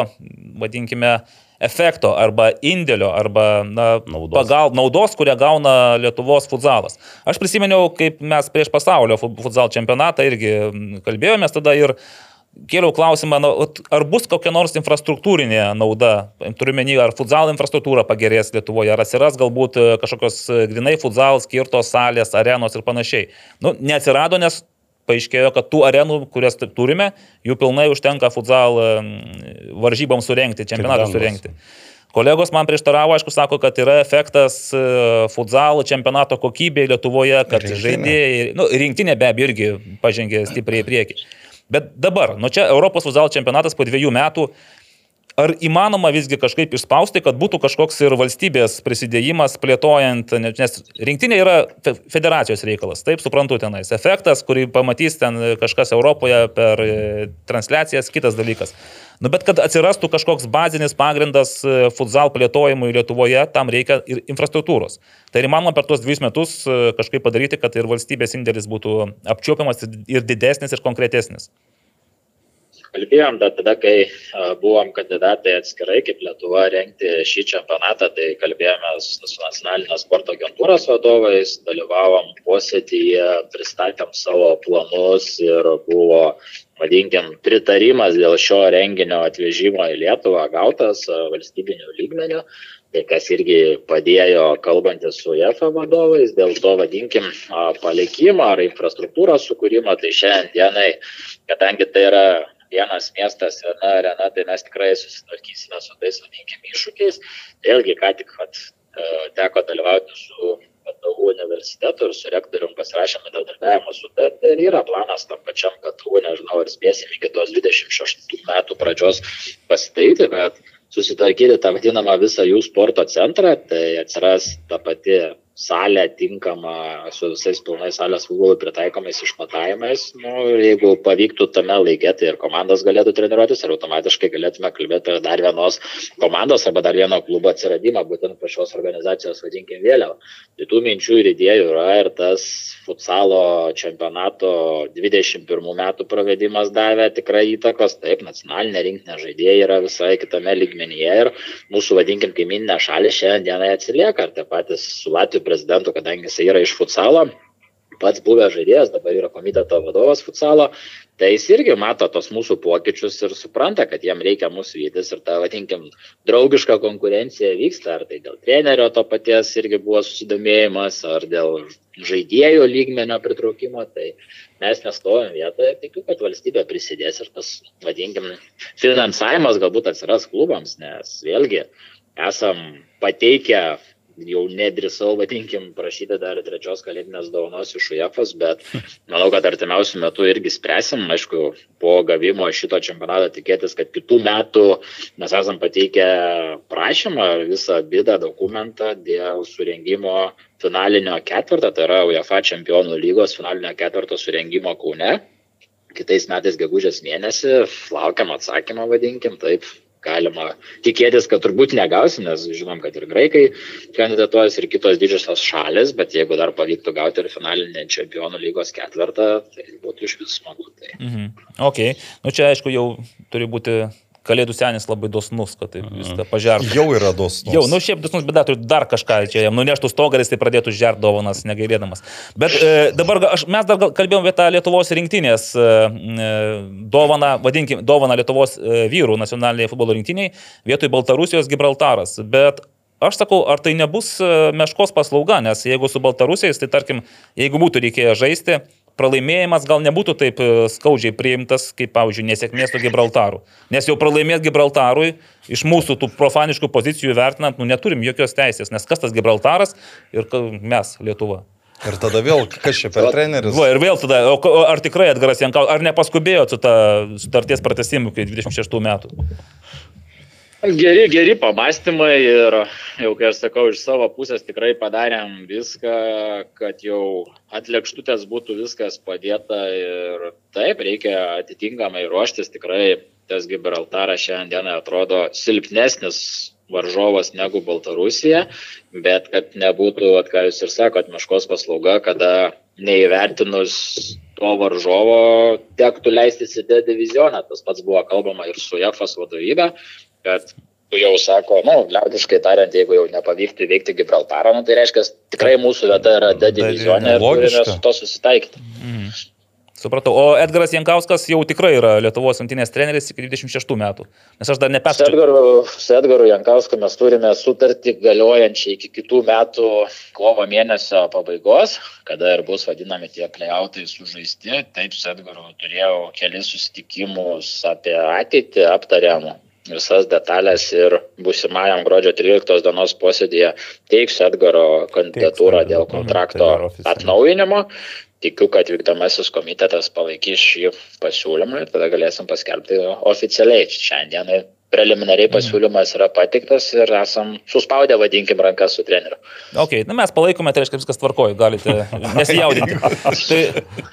vadinkime, efekto arba indėlio arba na, Naudos. pagal, naudos, kurią gauna Lietuvos futsalas. Aš prisiminiau, kaip mes prieš pasaulio fu- futsal čempionatą irgi kalbėjomės tada ir kėliau klausimą, ar bus kokia nors infrastruktūrinė nauda, turiu menį, ar futsal infrastruktūra pagerės Lietuvoje, ar atsiras galbūt e, kažkokios e, grinai futsal skirtos salės, arenos ir panašiai. Nu, neatsirado, nes paaiškėjo, kad tų arenų, kurias turime, jų pilnai užtenka futsal e, varžyboms surenkti, čempionatui bendros. surenkti. Kolegos man prieštaravo, aišku, sako, kad yra efektas e, futsal čempionato kokybė Lietuvoje, kad Rinktinė. žaidėjai, nu, rinktinė be abejo irgi pažengė stipriai į priekį. Bet dabar, nu čia Europos futsal čempionatas po dviejų metų, ar įmanoma visgi kažkaip išspausti, kad būtų kažkoks ir valstybės prisidėjimas plėtojant, ne- nes rinktinė yra fe- federacijos reikalas, taip suprantu tenais. Efektas, kurį pamatys ten kažkas Europoje per e, transliacijas, kitas dalykas. Nu, bet kad atsirastų kažkoks bazinis pagrindas e, futsal plėtojimui Lietuvoje, tam reikia ir infrastruktūros. Tai įmanoma per tuos dviejus metus e, kažkaip padaryti, kad ir valstybės indėlis būtų apčiuopiamas ir didesnis ir konkretesnis. Kalbėjom, bet tada, kai buvom kandidatai atskirai, kaip Lietuva rengti šį čempionatą, tai kalbėjome su nacionalinės sporto agentūros vadovais, dalyvavom posėdyje, pristatėm savo planus ir buvo, vadinkim, pritarimas dėl šio renginio atvežimo į Lietuvą gautas valstybinių lygmenių. Tai kas irgi padėjo kalbantis su EFA vadovais dėl to, vadinkim, palikimo ar infrastruktūros sukūrimo, tai šiandienai, kadangi tai yra vienas miestas, viena arena, tai mes tikrai susitvarkysime su tais, vadinkim, iššūkiais. Vėlgi, ką tik vat, e, teko dalyvauti su KTU universitetu ir su rektorium pasirašėme bendradarbiavimo sutartį ir yra planas tam pačiam KTU, nežinau, ar spėsim iki tos 26 metų pradžios pasidaryti, bet susitvarkyti tą vadinamą visą jų sporto centrą, tai atsiras ta pati salė tinkama su visais pilnais salės futbolui pritaikomais išmatavimais. Nu, jeigu pavyktų tame laikė, tai ir komandos galėtų treniruotis ir automatiškai galėtume kalbėti apie dar vienos komandos arba dar vieno klubo atsiradimą, būtent pačios organizacijos, vadinkim, vėliau. Tai tų minčių ir idėjų yra ir tas futsalo čempionato 21 metų pravedimas davė tikrai įtakos. Taip, nacionalinė rinktinė žaidėjai yra visai kitame lygmenyje ir mūsų, vadinkim, kaiminė šalis šiandien atsilieka. Ar tie patys su Latvijos prezidentu, kadangi jis yra iš futsalo, pats buvęs žaidėjas, dabar yra komiteto vadovas futsalo, tai jis irgi mato tos mūsų pokyčius ir supranta, kad jam reikia mūsų vytis ir ta, vadinkim, draugiška konkurencija vyksta, ar tai dėl trenerio to paties irgi buvo susidomėjimas, ar dėl žaidėjų lygmenio pritraukimo, tai mes nestovim vietoje, tikiu, kad valstybė prisidės ir tas, vadinkim, finansavimas galbūt atsiras klubams, nes vėlgi esam pateikę jau nedrisau, vadinkim, prašyti dar trečios kalėdinės dovanos iš UEFAS, bet manau, kad artimiausių metų irgi spręsim. Aišku, po gavimo šito čempionato tikėtis, kad kitų metų mes esam pateikę prašymą, visą bydą dokumentą dėl surengimo finalinio ketvirto, tai yra UEFA čempionų lygos finalinio ketvirto surengimo Kaune. Kitais metais gegužės mėnesį laukiam atsakymą, vadinkim, taip, galima tikėtis, kad turbūt negausim, nes žinom, kad ir graikai kandidatuojas ir kitos didžiosios šalis, bet jeigu dar pavyktų gauti ir finalinį čempionų lygos ketvirtą, tai būtų iš vis smagu. Tai. Mhm. Ok, nu čia aišku jau turi būti kalėdų senis labai dosnus, kad taip viską pažertų. Jau yra dosnus. Jau, nu šiaip dosnus, bet dar turiu dar kažką čia jam nuneštų stogaris, tai pradėtų žert dovanas, negailėdamas. Bet e, dabar aš, mes dar gal kalbėjome apie tą Lietuvos rinktinės e, e, dovaną, vadinkim, dovaną Lietuvos e, vyrų nacionaliniai futbolo rinktiniai vietoj Baltarusijos Gibraltaras. Bet Aš sakau, ar tai nebus e, meškos paslauga, nes jeigu su Baltarusiais, tai tarkim, jeigu būtų reikėję žaisti, pralaimėjimas gal nebūtų taip e, skaudžiai priimtas, kaip, pavyzdžiui, nesėkmės su Gibraltaru. Nes jau pralaimėti Gibraltarui iš mūsų tų profaniškų pozicijų vertinant, nu neturim jokios teisės, nes kas tas Gibraltaras ir mes, Lietuva. Ir tada vėl, kas čia per treneris? Va, ir vėl tada, o, ar tikrai Edgaras Jankau, ar nepasiskubėjo su tą sutarties pratesimu iki 26 metų? Geri, geri pamastymai ir jau, kai aš sakau, iš savo pusės tikrai padarėm viską, kad jau atlėkštutės būtų viskas padėta ir taip, reikia atitinkamai ruoštis. Tikrai tas Gibraltaras šiandieną atrodo silpnesnis varžovas negu Baltarusija, bet kad nebūtų, ką jūs ir sakot, meškos paslauga, kada neįvertinus to varžovo tektų leistis į D divizioną. Tas pats buvo kalbama ir su JAFAS vadovybė, kad tu jau sako, nu, liaudiškai tariant, jeigu jau nepavyktų įveikti Gibraltarą, nu, tai reiškia, tikrai mūsų vieta yra D divizionė ir turime su to susitaikyti. Supratau. O Edgaras Jankauskas jau tikrai yra Lietuvos rinktinės treneris iki 26 metų. Nes aš dar Su neperskaičiau. Edgaru, su Edgaru Jankausku mes turime sutartį galiojančią iki kitų metų kovo mėnesio pabaigos, kada ir bus vadinami tie playoutai sužaisti. Taip, su Edgaru turėjau kelis susitikimus apie ateitį, aptariam visas detalės ir busimajam gruodžio 13 dienos posėdėje teiksiu Edgaro kandidatūrą dėl kontrakto atnaujinimo. Tikiu, kad vykdomasis komitetas palaikys šį pasiūlymą ir tada galėsim paskelbti oficialiai. Šiandienai preliminariai pasiūlymas yra patiktas ir esam suspaudę, vadinkim, rankas su treneriu. Ok, na mes palaikome, tai reiškia viskas tvarkoju, galite nesijaudinti. tai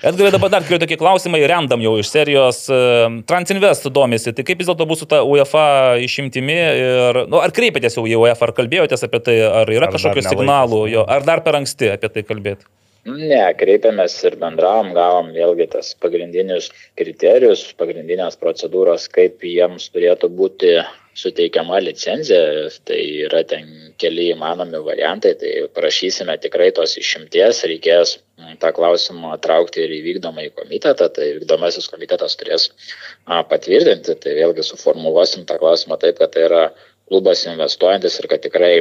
Edgarai dabar dar turiu tokį klausimą, randam jau iš serijos. e, Transinvest domisi, tai kaip vis dėlto bus su ta UEFA išimtimi ir, nu, ar kreipėtės jau į UEFA, ar kalbėjotės apie tai, ar yra Ar dar kažkokių signalų, jo, ar dar per anksti apie tai kalbėti? Ne, kreipėmės ir bendravom, gavom vėlgi tas pagrindinius kriterijus, pagrindinės procedūros, kaip jiems turėtų būti suteikiama licenzija. Tai yra ten keli įmanomi variantai, tai prašysime tikrai tos išimties, reikės mm, tą klausimą traukti ir į vykdomą į komitetą, tai vykdomasis komitetas turės patvirtinti, tai vėlgi suformuluosim tą klausimą taip, kad tai yra klubas investuojantis ir kad tikrai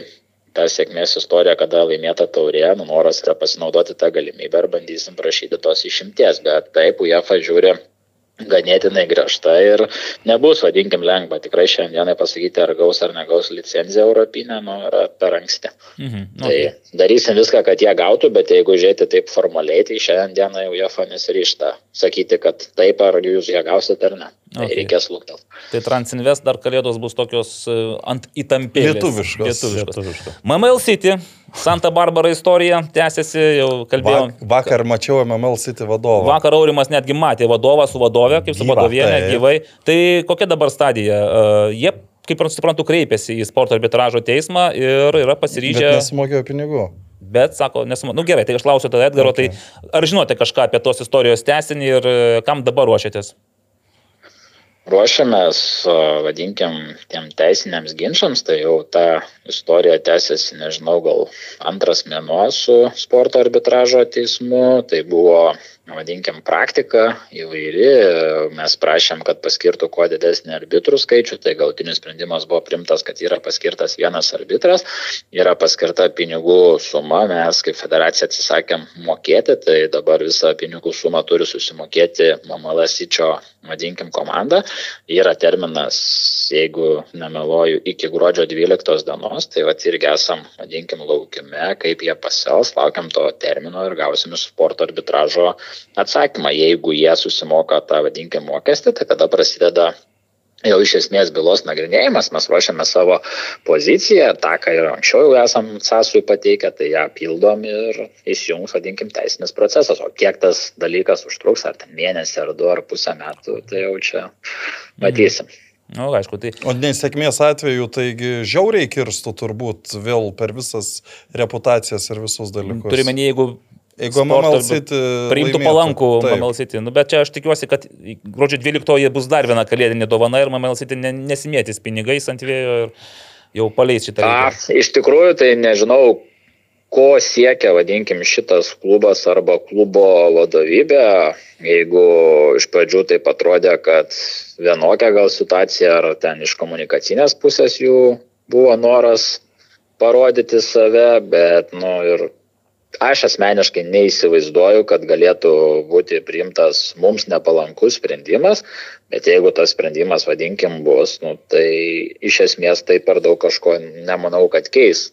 ta sėkmės istorija, kada laimėta taurė, nu, noras yra pasinaudoti tą galimybę ir bandysim prašyti tos išimties, bet taip, UEFA žiūri ganėtinai griežta ir nebus, vadinkim, lengva tikrai šiandienai pasakyti, ar gaus ar negaus licenciją europinę, nu, yra per anksti. Mhm. Tai darysim viską, kad jie gautų, bet jeigu žiūrėti taip formaliai, tai šiandieną jau UEFA nesiryšta sakyti, kad taip ar jūs ją gausite ar ne. Tai Okay. reikės lūktelti. Tai Transinvest dar kalėdos bus tokios e, ant įtampėlės. Lietuviškos. Lietuviškos. Lietuviška. MML City, Santa Barbara istorija tęsiasi, jau kalbėjom. Vak, vakar mačiau MML City vadovą. Vakar Aurimas netgi matė vadovą su vadove, kaip su Gyvą, vadovienė, taip. gyvai. Tai kokia dabar stadija? E, Jie, kaip ir suprantu, kreipėsi į sporto arbitražo teismą ir yra Bet pasiryžę. nesumokėjo pinigų. Bet, sako, nesumą. Nu gerai, tai aš klausiu tada Edgaro, Okay. tai ar žinote kažką apie tos istorijos tęsinį ir e, kam dabar ruošiatės? Ruošiamės, vadinkim, tiem teisiniams ginčiams, tai jau ta istorija tęsiasi, nežinau, gal antras mėnuo su sporto arbitražo teismu, tai buvo, vadinkim, praktika įvairi, mes prašėm, kad paskirtų kuo didesnį arbitrų skaičių, tai gautinis sprendimas buvo primtas, kad yra paskirtas vienas arbitras, yra paskirta pinigų suma, mes kaip federacija atsisakėm mokėti, tai dabar visą pinigų sumą turi susimokėti Mamala Sičio, vadinkim, komanda yra terminas jeigu nemeluoju, iki gruodžio 12 dienos, tai va irgi esam, vadinkim, laukime, kaip jie pasels, laukiam to termino ir gausim iš sporto arbitražo atsakymą. Jeigu jie susimoka tą, vadinkim, mokestį, tai tada prasideda jau iš esmės bylos nagrinėjimas, mes ruošiame savo poziciją, tą, ką ir anksčiau jau esam sąsui pateikę, tai ją pildom ir įsijungs, vadinkim, teisinis procesas. O kiek tas dalykas užtruks, ar ten mėnesį, ar du, ar pusę metų, tai jau čia matysim. Na, nu, aišku, tai. O nesėkmės atveju, taigi žiauriai kirstų turbūt vėl per visas reputacijas ir visus dalykus. Turime, jeigu Jeigu City priimtų palankų City. Nu, bet čia aš tikiuosi, kad gruodžio 12 bus dar viena kalėdinė dovana ir MML City ne, nesimėtys pinigais ant vėjo ir jau paleis šitą. A, reikalą. iš tikrųjų, tai nežinau, ko siekia, vadinkim, šitas klubas arba klubo vadovybė. Jeigu iš pradžių tai atrodė, kad vienokia gal situacija, ar ten iš komunikacinės pusės jų buvo noras parodyti save, bet, nu, ir aš asmeniškai neįsivaizduoju, kad galėtų būti priimtas mums nepalankus sprendimas, bet jeigu tas sprendimas, vadinkim, bus, nu, tai iš esmės tai per daug kažko nemanau, kad keis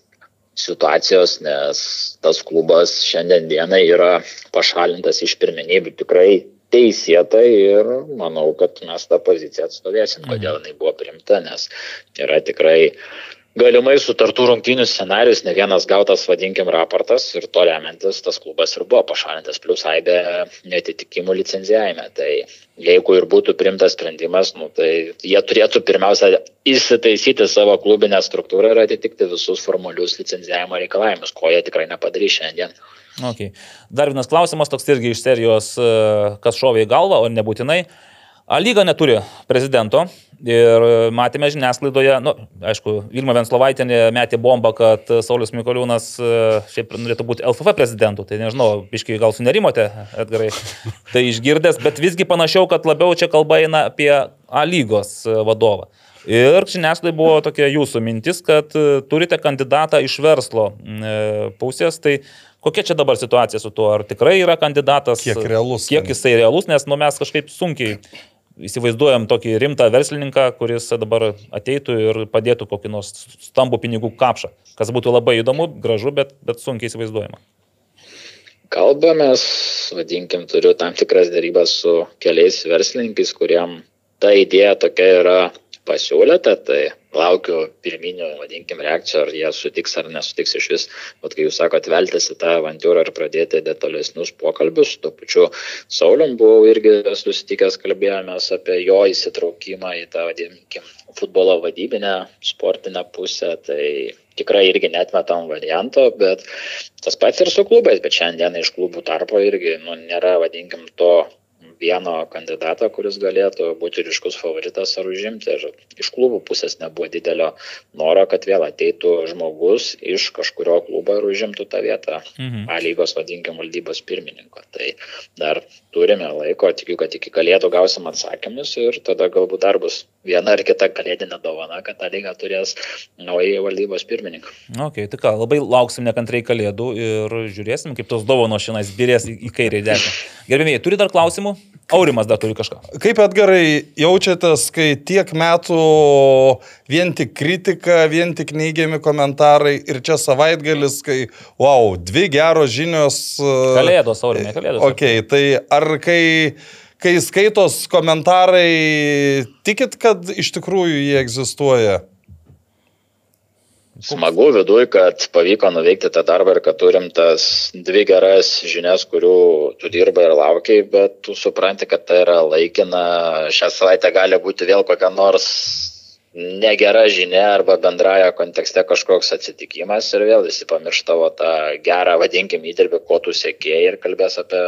situacijos, nes tas klubas šiandien dienai yra pašalintas iš pirmenybių. Tikrai teisėtai ir manau, kad mes tą poziciją atstovėsim, kodėl jinai buvo primta, nes yra tikrai galimai sutartų rungtynių scenarius, ne vienas gautas, vadinkim, raportas ir to remiantis tas klubas ir buvo pašalintas, plus aibė netitikimų licenzijavime. Tai jeigu ir būtų primtas sprendimas, nu, tai jie turėtų pirmiausia įsitaisyti savo klubinę struktūrą ir atitikti visus formalius licenzijavimo reikalavimus, ko jie tikrai nepadarys šiandien. Okay. Dar vienas klausimas, toks irgi iš serijos, e, kas šovė į galvą, o nebūtinai. A lyga neturi prezidento ir matėme žiniasklaidoje, nu, aišku, Vilma Venslovaitinė metė bombą, kad Saulis Mikoliūnas e, šiaip norėtų būti LFF prezidentu. Tai nežinau, biškai gal sunerimote, Edgarai, tai išgirdęs, bet visgi panašiau, kad labiau čia kalba eina apie A lygos e, vadovą. Ir žiniasklaidai buvo tokia jūsų mintis, kad e, turite kandidatą iš verslo pusės, tai kokia čia dabar situacija su tuo, ar tikrai yra kandidatas, Kiek realus, kiek jisai realus, nes nu, mes kažkaip sunkiai įsivaizduojam tokį rimtą verslininką, kuris dabar ateitų ir padėtų kokį nors stambų pinigų kapšą, kas būtų labai įdomu, gražu, bet, bet sunkiai įsivaizduojama. Kalbamės, vadinkim, turiu tam tikras darybas su keliais verslininkais, kuriam ta idėja tokia yra pasiūlyta, tai laukiu pirminių, vadinkim, reakcijų, ar jie sutiks ar nesutiks iš vis, o kai jūs sakote, veltis į tą avantūrą ir pradėti detalesnius pokalbius, tuo pačiu Sauliam buvau irgi susitikęs, kalbėjomės apie jo įsitraukimą į tą, vadinkim, futbolo vadybinę, sportinę pusę, tai tikrai irgi netmetam varianto, bet tas pats ir su klubais, bet šiandien iš klubų tarpo irgi nu, nėra, vadinkim, to vieno kandidato, kuris galėtų būti ryškus favoritas ar užimti. Ir iš klubų pusės nebuvo didelio noro, kad vėl ateitų žmogus iš kažkurio klubo ir užimtų tą vietą mhm. A lygos, vadinkim, valdybos pirmininko. Tai dar turime laiko, tikiu, kad iki kalėdų gausim atsakymus ir tada galbūt dar bus viena ar kita kalėdinė dovana, kad ta lyga turės naują valdybos pirmininką. Ok, tai ką, labai lauksim nekantrai kalėdų ir žiūrėsim, kaip tos dovanos šiandien birės į, kairę ir dešinę. Gerbėmiai, turi dar klausimų? Aurimas dar turi kažką. Kaip atgarai jaučiatės, kai tiek metų vien tik kritika, vien tik neigiami komentarai ir čia savaitgalis, kai, wow, dvi geros žinios. Kalėdos, Aurimai, kalėdos. Ok, tai ar kai, kai skaitos komentarai, tikit, kad iš tikrųjų jie egzistuoja? Smagu viduj, kad pavyko nuveikti tą darbą ir kad turim tas dvi geras žinias, kurių tu dirbai ir laukiai, bet tu supranti, kad tai yra laikina. Šią savaitę gali būti vėl kokia nors negera žinia arba bendraja kontekste kažkoks atsitikimas ir vėl visi pamirš tavo tą gerą, vadinkim, įdirbį, ko tu sėkėjai ir kalbės apie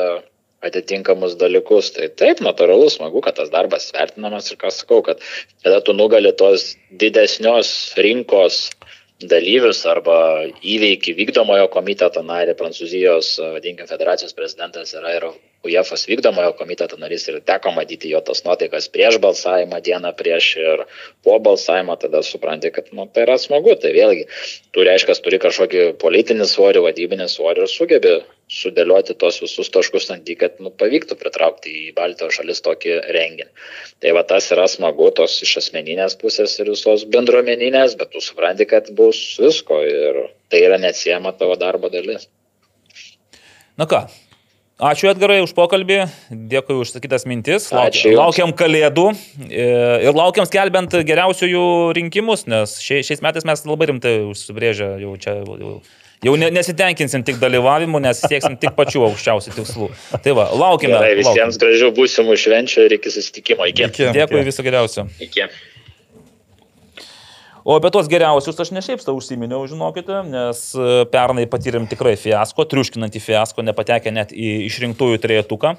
atitinkamus dalykus. Tai taip, natūralu, smagu, kad tas darbas vertinamas ir ką sakau, kad kada tu nugali tos didesnios rinkos dalyvius arba įveikį vykdomojo komiteto narį, Prancūzijos, vadinkim, federacijos prezidentas yra ir UEFOS vykdomojo komiteto narys ir teko matyti jo tas nuotaikas prieš balsavimą, dieną prieš ir po balsavimo, tada supranti, kad nu, tai yra smagu. Tai vėlgi, tu reiškia, turi kažkokį politinį svorį, vadybinį svorį ir sugebi sudėlioti tos visus taškus ant į, kad nu, pavyktų pritraukti į Baltijos šalis tokį renginį. Tai va tas yra smagu, tos iš asmeninės pusės ir visos bendruomeninės, bet tu supranti, kad bus visko ir tai yra neatsiema tavo darbo dalis. Na ką, ačiū Edgarai už pokalbį, dėkui už sakytas mintis, Ačiū laukiam, kalėdų e, ir laukiam skelbiant geriausiųjų rinkimus, nes šia- šiais metais mes labai rimtai užsibrėžę jau čia. Jau, Jau ne, nesitenkinsim tik dalyvavimu, nes sieksim tik pačių aukščiausių tikslų. Tai va, laukime. Gerai, laukime. visiems gražių būsimų švenčių ir iki susitikimo. Iki. Iki. Dėkui, viso geriausio. iki. O apie tos geriausius aš ne šiaip tą užsiminiau, žinokite, nes e, pernai patyrėm tikrai fiasko, triuškinantį fiasko, nepatekę net į išrinktųjų trejetuką.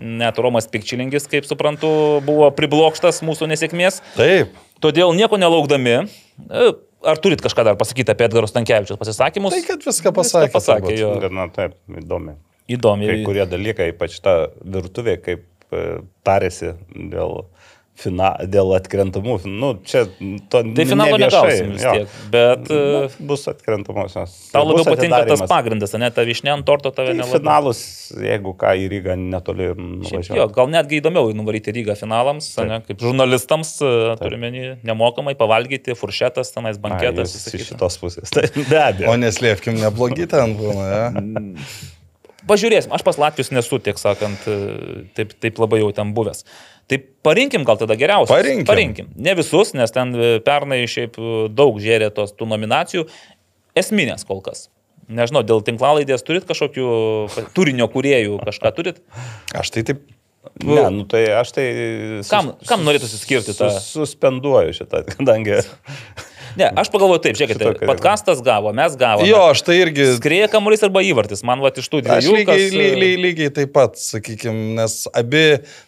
Net Romas Pikčilingis, kaip suprantu, buvo priblokštas mūsų nesėkmės. Taip. Todėl nieko nelaukdami, e, ar turit kažką dar pasakyti apie Edgaro Stankievičius pasisakymus? Tai kad viską pasakė. pasakė, turbūt. jo. Na taip, įdomi. Įdomi. Kai kurie dalykai, ypač ta virtuvė, kaip e, tarėsi dėl, fina, dėl atkrentamų. Nu, čia to Tai finalo ne negausim vis jo. tiek, bet e, Nu, bus atkrentamosios. tau Bus labiau patinka tas pagrindas, ne, ta višnė ant torto tave Tai nelabai. finalus, jeigu ką į Rygą netoli Šiaip jo, gal netgi įdomiau nuvaryti Rygą finalams, ne, kaip žurnalistams, e, turime nemokamai pavalgyti, furšetas, tenais banketas. visa Iš šitos pusės. Tai be abejo. O neslėpkim, neblogi ten būna. Ja? Pažiūrėsim, aš pas Latvijos nesu, tiek sakant, e, taip, taip labai jau ten buvęs. Tai parinkim gal tada geriausius. Parinkim. parinkim. Ne visus, nes ten e, pernai šiaip e, daug žėrė tos tų nominacijų. Esminės kol kas. Nežinau, dėl tinklalaidės turit kažkokių turinio kuriejų, kažką turit? Aš tai taip. Ne, nu tai aš tai... sus- Kam- kam norėtųsi skirti tą- sus- Suspenduoju šitą, kadangi... Ne, aš pagalvoju taip, žiūrėkite, podkastas gavo, mes gavome. Jo, aš tai irgi. Skrieja kamuolys arba įvartis, man va iš tų Aš dviejų. lygiai, kas, lygiai, lygiai, lygiai taip pat, sakykime, nes abi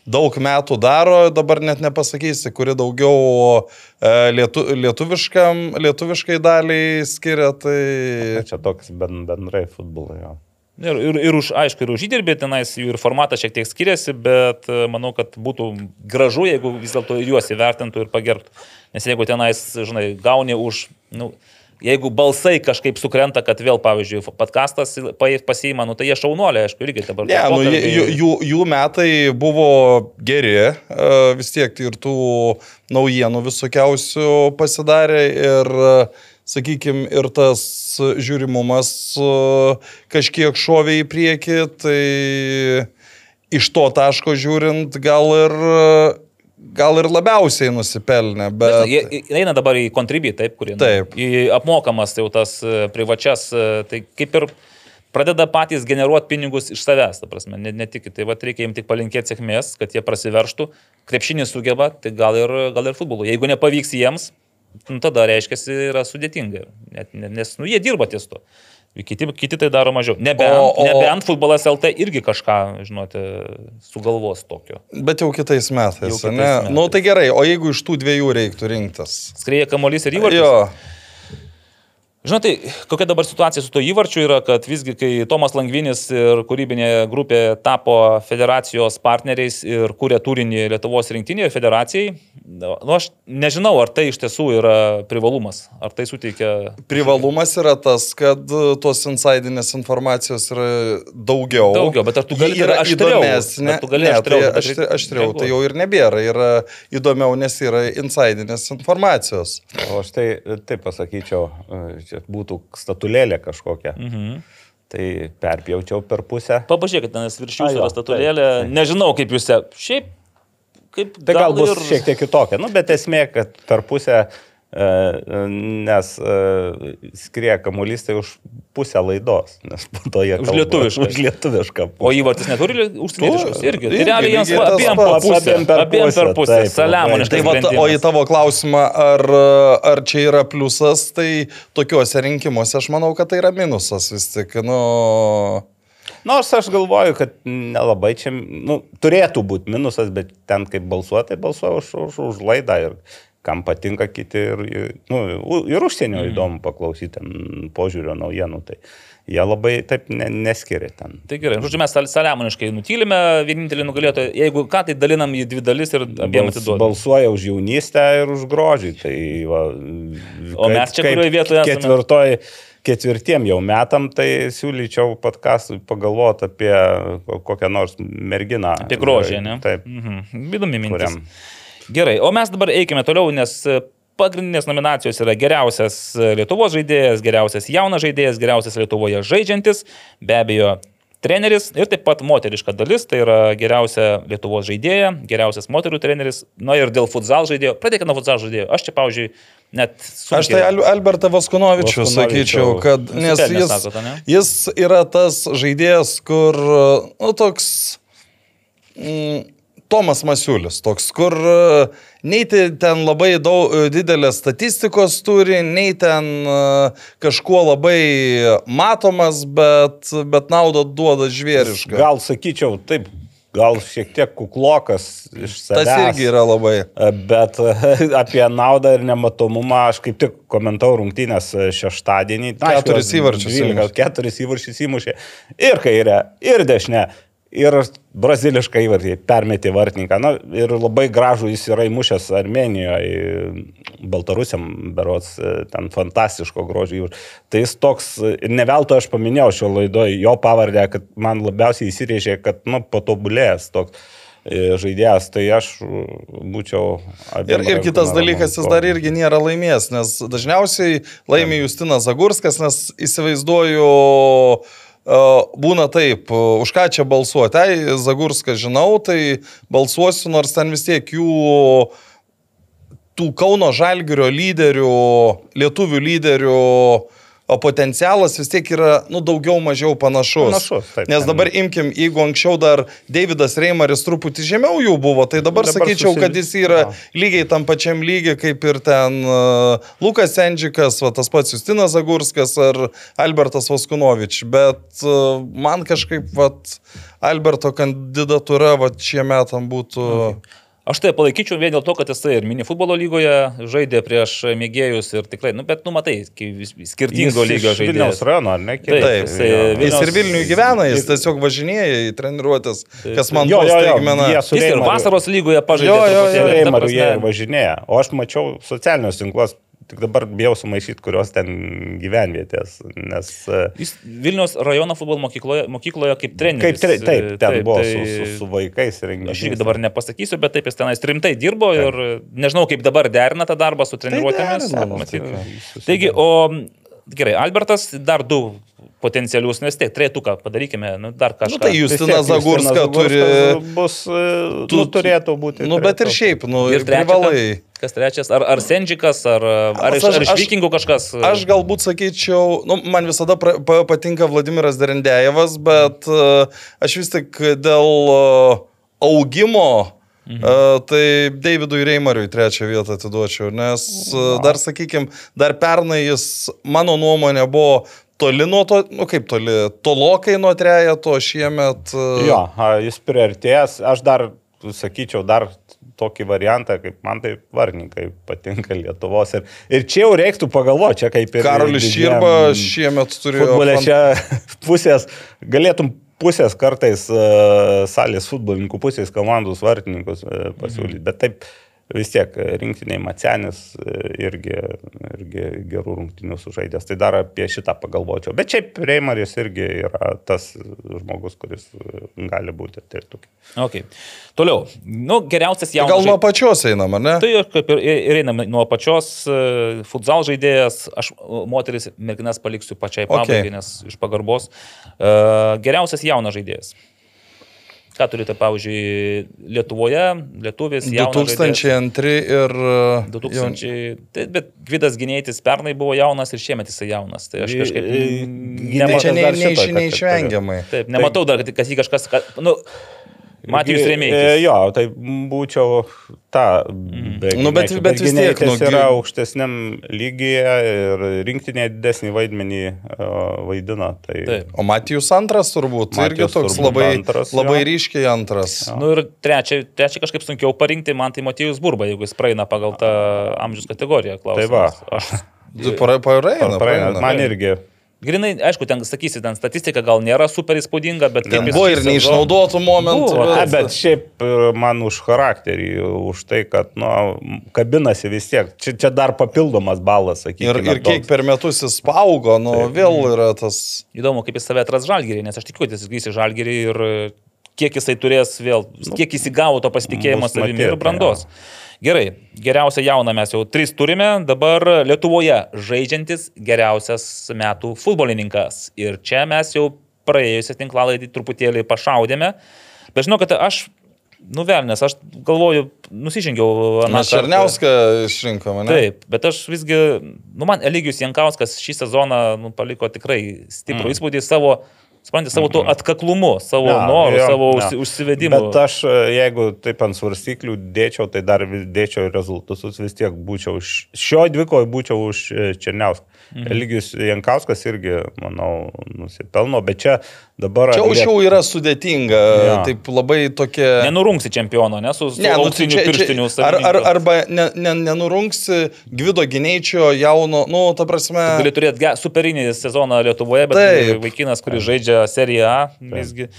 daug metų daro, dabar net nepasakysi, kuri daugiau e, lietu, lietuviškam, lietuviškai daliai skiria, tai... Čia toks ben, bendrai futbolo jo. Ir, ir, ir už, aišku, ir už įdirbį tenais jų ir formatas šiek tiek skiriasi, bet e, manau, kad būtų gražu, jeigu vis dėlto juos įvertintų ir pagerbtų. Nes jeigu tenais, žinai, gauni už, nu, jeigu balsai kažkaip sukrenta, kad vėl, pavyzdžiui, podcastas pa- pasiima, nu, tai jie šaunuoliai, aišku, irgi dabar. Ne, nu, jų, jų, jų metai buvo geri, e, vis tiek ir tų naujienų visokiausių pasidarė ir, sakykime, ir tas žiūrimumas e, kažkiek šovė į priekį, tai iš to taško žiūrint gal ir, gal ir labiausiai nusipelnė, bet... Bet eina dabar į kontribį, taip, nu, Taip. Į apmokamas jau tas e, privačias, e, tai kaip ir pradeda patys generuoti pinigus iš savęs, ta prasme, ne, ne tik, tai va reikia jiems tik palinkėti sėkmės, kad jie prasiverštų, krepšinį sugeba, tai gal ir, gal ir futbolu. Jeigu nepavyks jiems, nu, tada reiškia, yra sudėtinga, Net, ne- nes nu, jie dirba ties to. Kiti, kiti tai daro mažiau. Nebent, O- o, nebent futbolas LT irgi kažką, žinote, sugalvos tokio. Bet jau kitais metais, Jau kitais ne? Na, nu, tai gerai, o jeigu iš tų dviejų reiktų rinktis? Skrieja kamuolys ir įvartis. Jo, Žinote, kokia dabar situacija su to įvarčiu yra, kad visgi, kai Tomas Langvinis ir kūrybinė grupė tapo federacijos partneriais ir kūrė turinį Lietuvos rinktinėje ir federacijai, nu, aš nežinau, ar tai iš tiesų yra privalumas, ar tai suteikia... privalumas yra tas, kad tos insidinės informacijos yra daugiau. Daugiau, bet ar tu gali yra aštriau? įdomesnė. Ar tu gali ne, aštriau, tai aštri, aštriau, tai jau ir nebėra. Yra įdomiau, nes yra insidinės informacijos. O aš tai taip pasakyčiau, čia būtų statulėlė kažkokia. Mhm. Tai perpjaučiau per pusę. Papažiūrėkit, nes virš jūsų yra statulėlė, taip, taip. nežinau kaip jūs, šiaip, kaip Tai gal bus ir... šiek tiek kitokia. Nu, bet esmė, kad per pusę, nes e, skrieja kamuolys tai už pusę laidos, nes po to jie Už lietuvišką. Už lietuvišką. O įvartis neturi užsienietiškos irgi. irgi, Tai realiai jiems abiem per pusę. Abiem per pusę, pusę. Saliamoniškas. Tai va, o į tavo klausimą, ar, ar čia yra pliusas, tai tokiuose rinkimuose aš manau, kad tai yra minusas vis tik. Nu, Nors aš galvoju, kad nelabai čia, nu, turėtų būti minusas, bet ten kaip balsuoja, tai balsuoja už, už, už laidą ir kam patinka kiti ir, nu, ir užsienio mm. įdomu paklausyti požiūrio naujienų, tai jie labai taip ne, neskiria ten. Tai gerai, žodžiu, mes sal- saliamoniškai nutylime, vienintelį nugalėtoją. Jeigu ką, tai dalinam į dvi dalis ir abiem Bals, atiduodam. balsuoja už jaunystę ir už grožį. Tai, va, O mes čia kurioj vietoje esame? Ketvirtoj, ketvirtiem jau metam, tai siūlyčiau podkastui pagalvoti apie kokią nors merginą. Apie grožį, ne? Taip. Mhm. Įdomi mintis. Kuriam. Gerai, o mes dabar eikime toliau, nes e, pagrindinės nominacijos yra geriausias e, Lietuvos žaidėjas, geriausias jaunas žaidėjas, geriausias Lietuvoje žaidžiantis, be abejo, treneris ir taip pat moteriška dalis, tai yra geriausia Lietuvos žaidėja, geriausias moterų treneris, na ir dėl futsal žaidėjo, pradėkime nuo futsal žaidėjo, aš čia, pavyzdžiui, net... Aš tai Al Albertą Vaskonovičių. sakyčiau, kad nes jis, sakot, ane? jis yra tas žaidėjas, kur, nu, toks mm, Tomas Masiulis, toks, kur e, nei ten labai daug e, didelės statistikos turi, nei ten e, kažkuo labai matomas, bet, bet naudą duoda žvėrišką. Gal sakyčiau, taip, gal šiek tiek kuklokas iš savęs. Tas irgi yra labai. Bet apie naudą ir nematomumą aš kaip tik komentau rungtynės šeštadienį. Keturis įvarčius 12, įmušė. Keturis įvarčius įmušė. Ir kairė, ir dešinė. Ir brazilišką įvartį permetė vartininką. Na, ir labai gražų jis yra įmušęs Armenijoje, Baltarusiam berots, ten fantastiško grožio įvartį. Tai jis toks, ir ne veltui aš paminėjau šio laidoje jo pavardę, kad man labiausiai įsirėžė, kad, nu, patobulėjęs toks e, žaidėjas, tai aš būčiau... Ir, ir kitas dalykas, jis dar irgi nėra laimėjęs, nes dažniausiai laimė Justinas Zagurskas, nes įsivaizduoju, e, būna taip, už ką čia balsuoti. Tai Zagurską žinau, tai balsuosiu, nors ten vis tiek jų tų Kauno Žalgirio lyderių, lietuvių lyderių o potencialas vis tiek yra, nu, daugiau mažiau panašus. Panašus, taip, Nes dabar imkim, jeigu anksčiau dar Davidas Reimaris truputį žemiau jų buvo, tai dabar, Dabar sakyčiau, susi- kad jis yra Jo. lygiai tam pačiam lygiai kaip ir ten uh, Lukas Endžikas, va, tas pats Justinas Zagurskas ar Albertas Vaskunovič. Bet uh, man kažkaip va, Alberto kandidatūra va, šie metam būtų... Okay. Aš tai palaikyčiau vien dėl to, kad jisai ir mini futbolo lygoje žaidė prieš mėgėjus ir tikrai, nu, bet, nu, matai, skirtingo Jis lygio iš Vilniaus žaidėjas. rajono, ar ne? Taip, Taip, jisai jo. Vilniaus- Jis ir Vilniuje gyvena, jis tiesiog važinėja į treniruotės, kas man Jo, jo, jo, staigmena. Jis ir vasaros lygoje pažaidė. Jo, jo, jo, truputėlį, ta Reimaru jie prasme, ir važinėja. O aš mačiau socialinius tinklus, tik dabar bijau sumaišyti, kurios ten gyvenvietės. Nes e, Jis Vilnius rajono futbolo mokykloje, mokykloje kaip treneris. kaip tre, taip, ten Taip, buvo tai- su, su, su vaikais renginys. Aš irgi dabar nepasakysiu, bet taip jis tenais rimtai dirbo ir nežinau, kaip dabar derina tą darbą su treniruotėmis. derina, matyt. tai- Taigi, o gerai, Albertas dar du potencialius, nes tiek, trejetuką padarykime, nu, dar kažką. Nu, tai Justina Zagurska turi... Bus, e, Tu- nu, turėtų būti. Nu, bet ir šiaip, nu, ir privalai. Kas trečias? Ar, ar Sendžikas, ar, ar, Aš- ar iš vikingų kažkas? Aš galbūt sakyčiau, nu, man visada pra, pa, patinka Vladimiras Derendėjevas, bet uh, aš vis tik dėl uh, augimo, mhm. uh, tai Davidui Reimariui trečią vietą atiduočiau, nes uh, dar, sakykime, dar pernai jis, mano nuomonė, buvo toli nuo to, nu kaip toli, tolokai nuo trejato šiemet. Uh, Jo, jis priartėjęs, aš dar sakyčiau, dar tokį variantą, kaip man tai varninkai patinka Lietuvos. Ir, ir čia jau reiktų pagalvoti, čia kaip ir... Karolis Širba šiemet turėjo. Futbolė čia pusės, galėtum pusės kartais uh, salės futbolininkų, pusės komandos vartininkus uh, pasiūlyti, Mhm. bet taip vis tiek e, rinktiniai Macenis e, irgi, irgi gerų rungtinių sužaidęs. Tai dar apie šitą pagalvočiau. Bet šiaip Reimaris irgi yra tas žmogus, kuris e, gali būti tretukė. Okay. Toliau. Nu, geriausias jaunas. Gal nuo pačios einam, ar ne? Tai ir kaip ir, ir einam nuo pačios futsal žaidėjas, aš moteris, merginas paliksiu pačiai Okay. pabaigai, nes iš pagarbos. Geriausias jaunas žaidėjas. Ką turite, pavyzdžiui, Lietuvoje, lietuvis, jaunas žaidėjas. 2002 ir... uh, 2000, tai, bet Gvidas Ginėtis pernai buvo jaunas ir šiemet jisai jaunas. Tai aš kažkaip... E, dar kad- neišvengiamai. Taip, nematau dar, kad, kad jį kažkas... Kad, nu, Matijus E, Remėjus. Jo, tai būčiau tą. be Nu, bet- Gineičio. bet vis tiek, nu, yra aukštesniam lygyje ir rinktinėje didesnį vaidmenį uh, vaidina. Tai, Taip. O Matijus antras turbūt, tai irgi toks turbūt labai, antras, labai jo. ryškiai antras. Nu ir trečia, trečia kažkaip sunkiau parinkti, man tai Matijus Burba, jeigu jis praeina pagal tą amžiaus kategoriją. Klausimas. Tai va. Aš, Praeina, praeina. man irgi Grinai, aišku, ten sakysi, ten statistika gal nėra super įspūdinga, bet Ten buvo ir neišnaudotų momentų. Buvo, A, bet šiaip e, man už charakterį, už tai, kad, nu, kabinasi vis tiek. Čia, čia dar papildomas balas, Ir, sakykime. ir kiek per metus jis paaugo, nu vėl yra tas... Įdomu, kaip jis save atras žalgerį, nes aš tikiu, kad jis grįžs į žalgerį ir kiek jisai turės vėl, kiek jis įgavo to pasitikėjimo savimi ir brandos. Gerai, geriausią jauną mes jau tris turime, dabar Lietuvoje žaidžiantis geriausias metų futbolininkas. Ir čia mes jau praėjusią tinklalaidį truputėlį pašaudėme. Bet žinau, kad aš, nuvelnės, aš galvoju, nusižengiau. Mes. Černiauską išrinkome, ne? Taip, bet aš visgi, nu man Eligijus Jankauskas šį sezoną nu, paliko tikrai stiprų mm. įspūdį savo, suprantate, savo to atkaklumu, savo Jo, noru, jo, savo užsi, užsivedimu. Bet aš, e, jeigu taip ant svarstyklių dėčiau, tai dar dėčiau rezultatus, vis tiek būčiau už, šio dvikoje būčiau už e, Černiauską. Mhm. Eligijus Jankauskas irgi, manau, nusipelno, bet čia dabar... Čia Liet- jau yra sudėtinga, Jo. taip labai tokia... Nenurungsi čempiono, ne, su, Ne, nu, auksiniu čia, pirštiniu ar, ar, arba ne, ne, nenurungsi Gvido Gineičio jauno, nu, ta prasme. Gali turėti superinį sezoną Lietuvoje, bet Taip. vaikinas, kuris žaidžia Seriją A, visgi.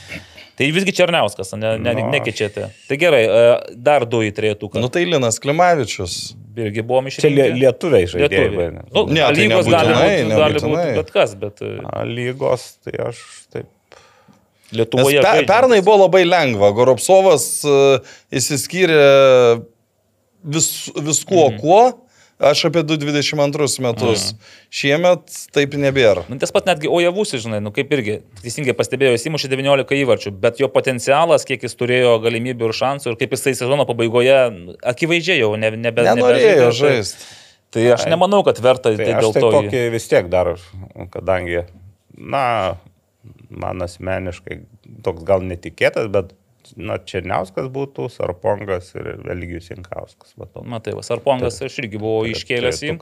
Tai visgi Černiauskas, ne, ne, Nu, nekeičiate. Tai gerai, e, dar du į trejėtuką. Nu, tai Linas Klimavičius. Irgi buvom Čia lie, išrinkti. lietuviai žaidėjai. Lietuviai. Nu, Ne, tai lygos gali būti, gali būti bet kas, bet e, A, Lygos, tai aš taip. Nes Lietuvoje. pe, žaidžiantis. pernai buvo labai lengva. Goropsovas uh, įsiskyrė vis, viskuo, mhm. kuo. Aš apie 2022 metus. Mhm. Šiemet taip nebėra. Nu, tas pat netgi Ojavusi, žinai, nu, kaip irgi teisingai pastebėjo, jis įmušė 19 įvarčių, bet jo potencialas, kiek jis turėjo galimybių ir šansų ir kaip jisai sezono pabaigoje akivaizdžiai jau nebe, nebe, Nenorėjo nebežaidė, žaisti. Tai, tai aš nemanau, kad verta Tai tai aš dėl tai to. jį- tokį vis tiek dar, kadangi, na, man asmeniškai toks gal netikėtas, bet, na, Černiauskas būtų, Sarpongas ir Eligijus Jankauskas. Matai, va, Sarpongas aš irgi buvau iškėlęs į...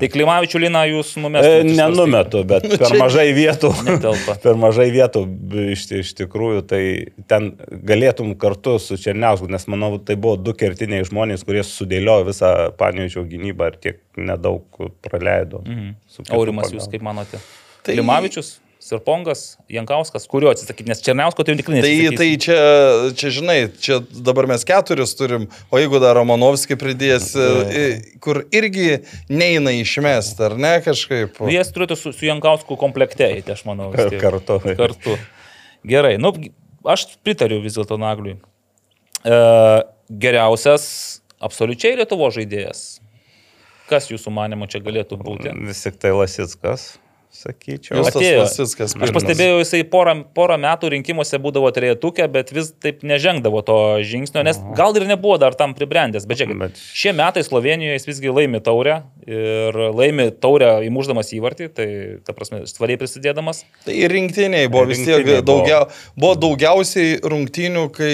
Tai Klimavičių Liną jūs E, numesite. nenumetu, bet per mažai vietų. Per mažai vietų iš, iš tikrųjų, tai ten galėtum kartu su Černiausku, nes manau, tai buvo du kertiniai žmonės, kurie sudėliojo visą panėžių gynybą ir tiek nedaug praleido. Mhm. Aurimas, jūs kaip manote? Tai- Tai... Klimavičius, Sarpongas, Jankauskas, kurio atsisakyti, nes Černiausko tai jau tikrai Tai, neatsisakysi. tai čia, čia, žinai, čia dabar mes keturis turim, o jeigu dar Romanovskį pridėsi, i- kur irgi neina išmesti, ar ne kažkaip. Nu, Jie turėtų su, su Jankausku komplekte eiti, aš manau. vis tiek. Kartu. Kartu. Gerai, nu, aš pritariu vis dėlto Nagliui. E, geriausias absoliučiai Lietuvo žaidėjas. Kas jūsų manimo čia galėtų būti? Vis tik tai Lasitskas, sakyčiau. Justas atėjo. Vasickas Aš pastebėjau, jisai porą, porą metų rinkimuose būdavo trejetukė, bet vis taip nežengdavo to žingsnio, nes gal ir nebuvo dar tam pribrendęs. Bet žiūrėkit, Bet- šie metai Slovenijoje jis visgi laimi taurę ir laimi taurę įmuždamas įvartį, tai, ta prasme, svariai prisidėdamas. Tai ir rinktiniai buvo vis tiek Rinktiniai buvo. daugia, buvo daugiausiai rungtinių, kai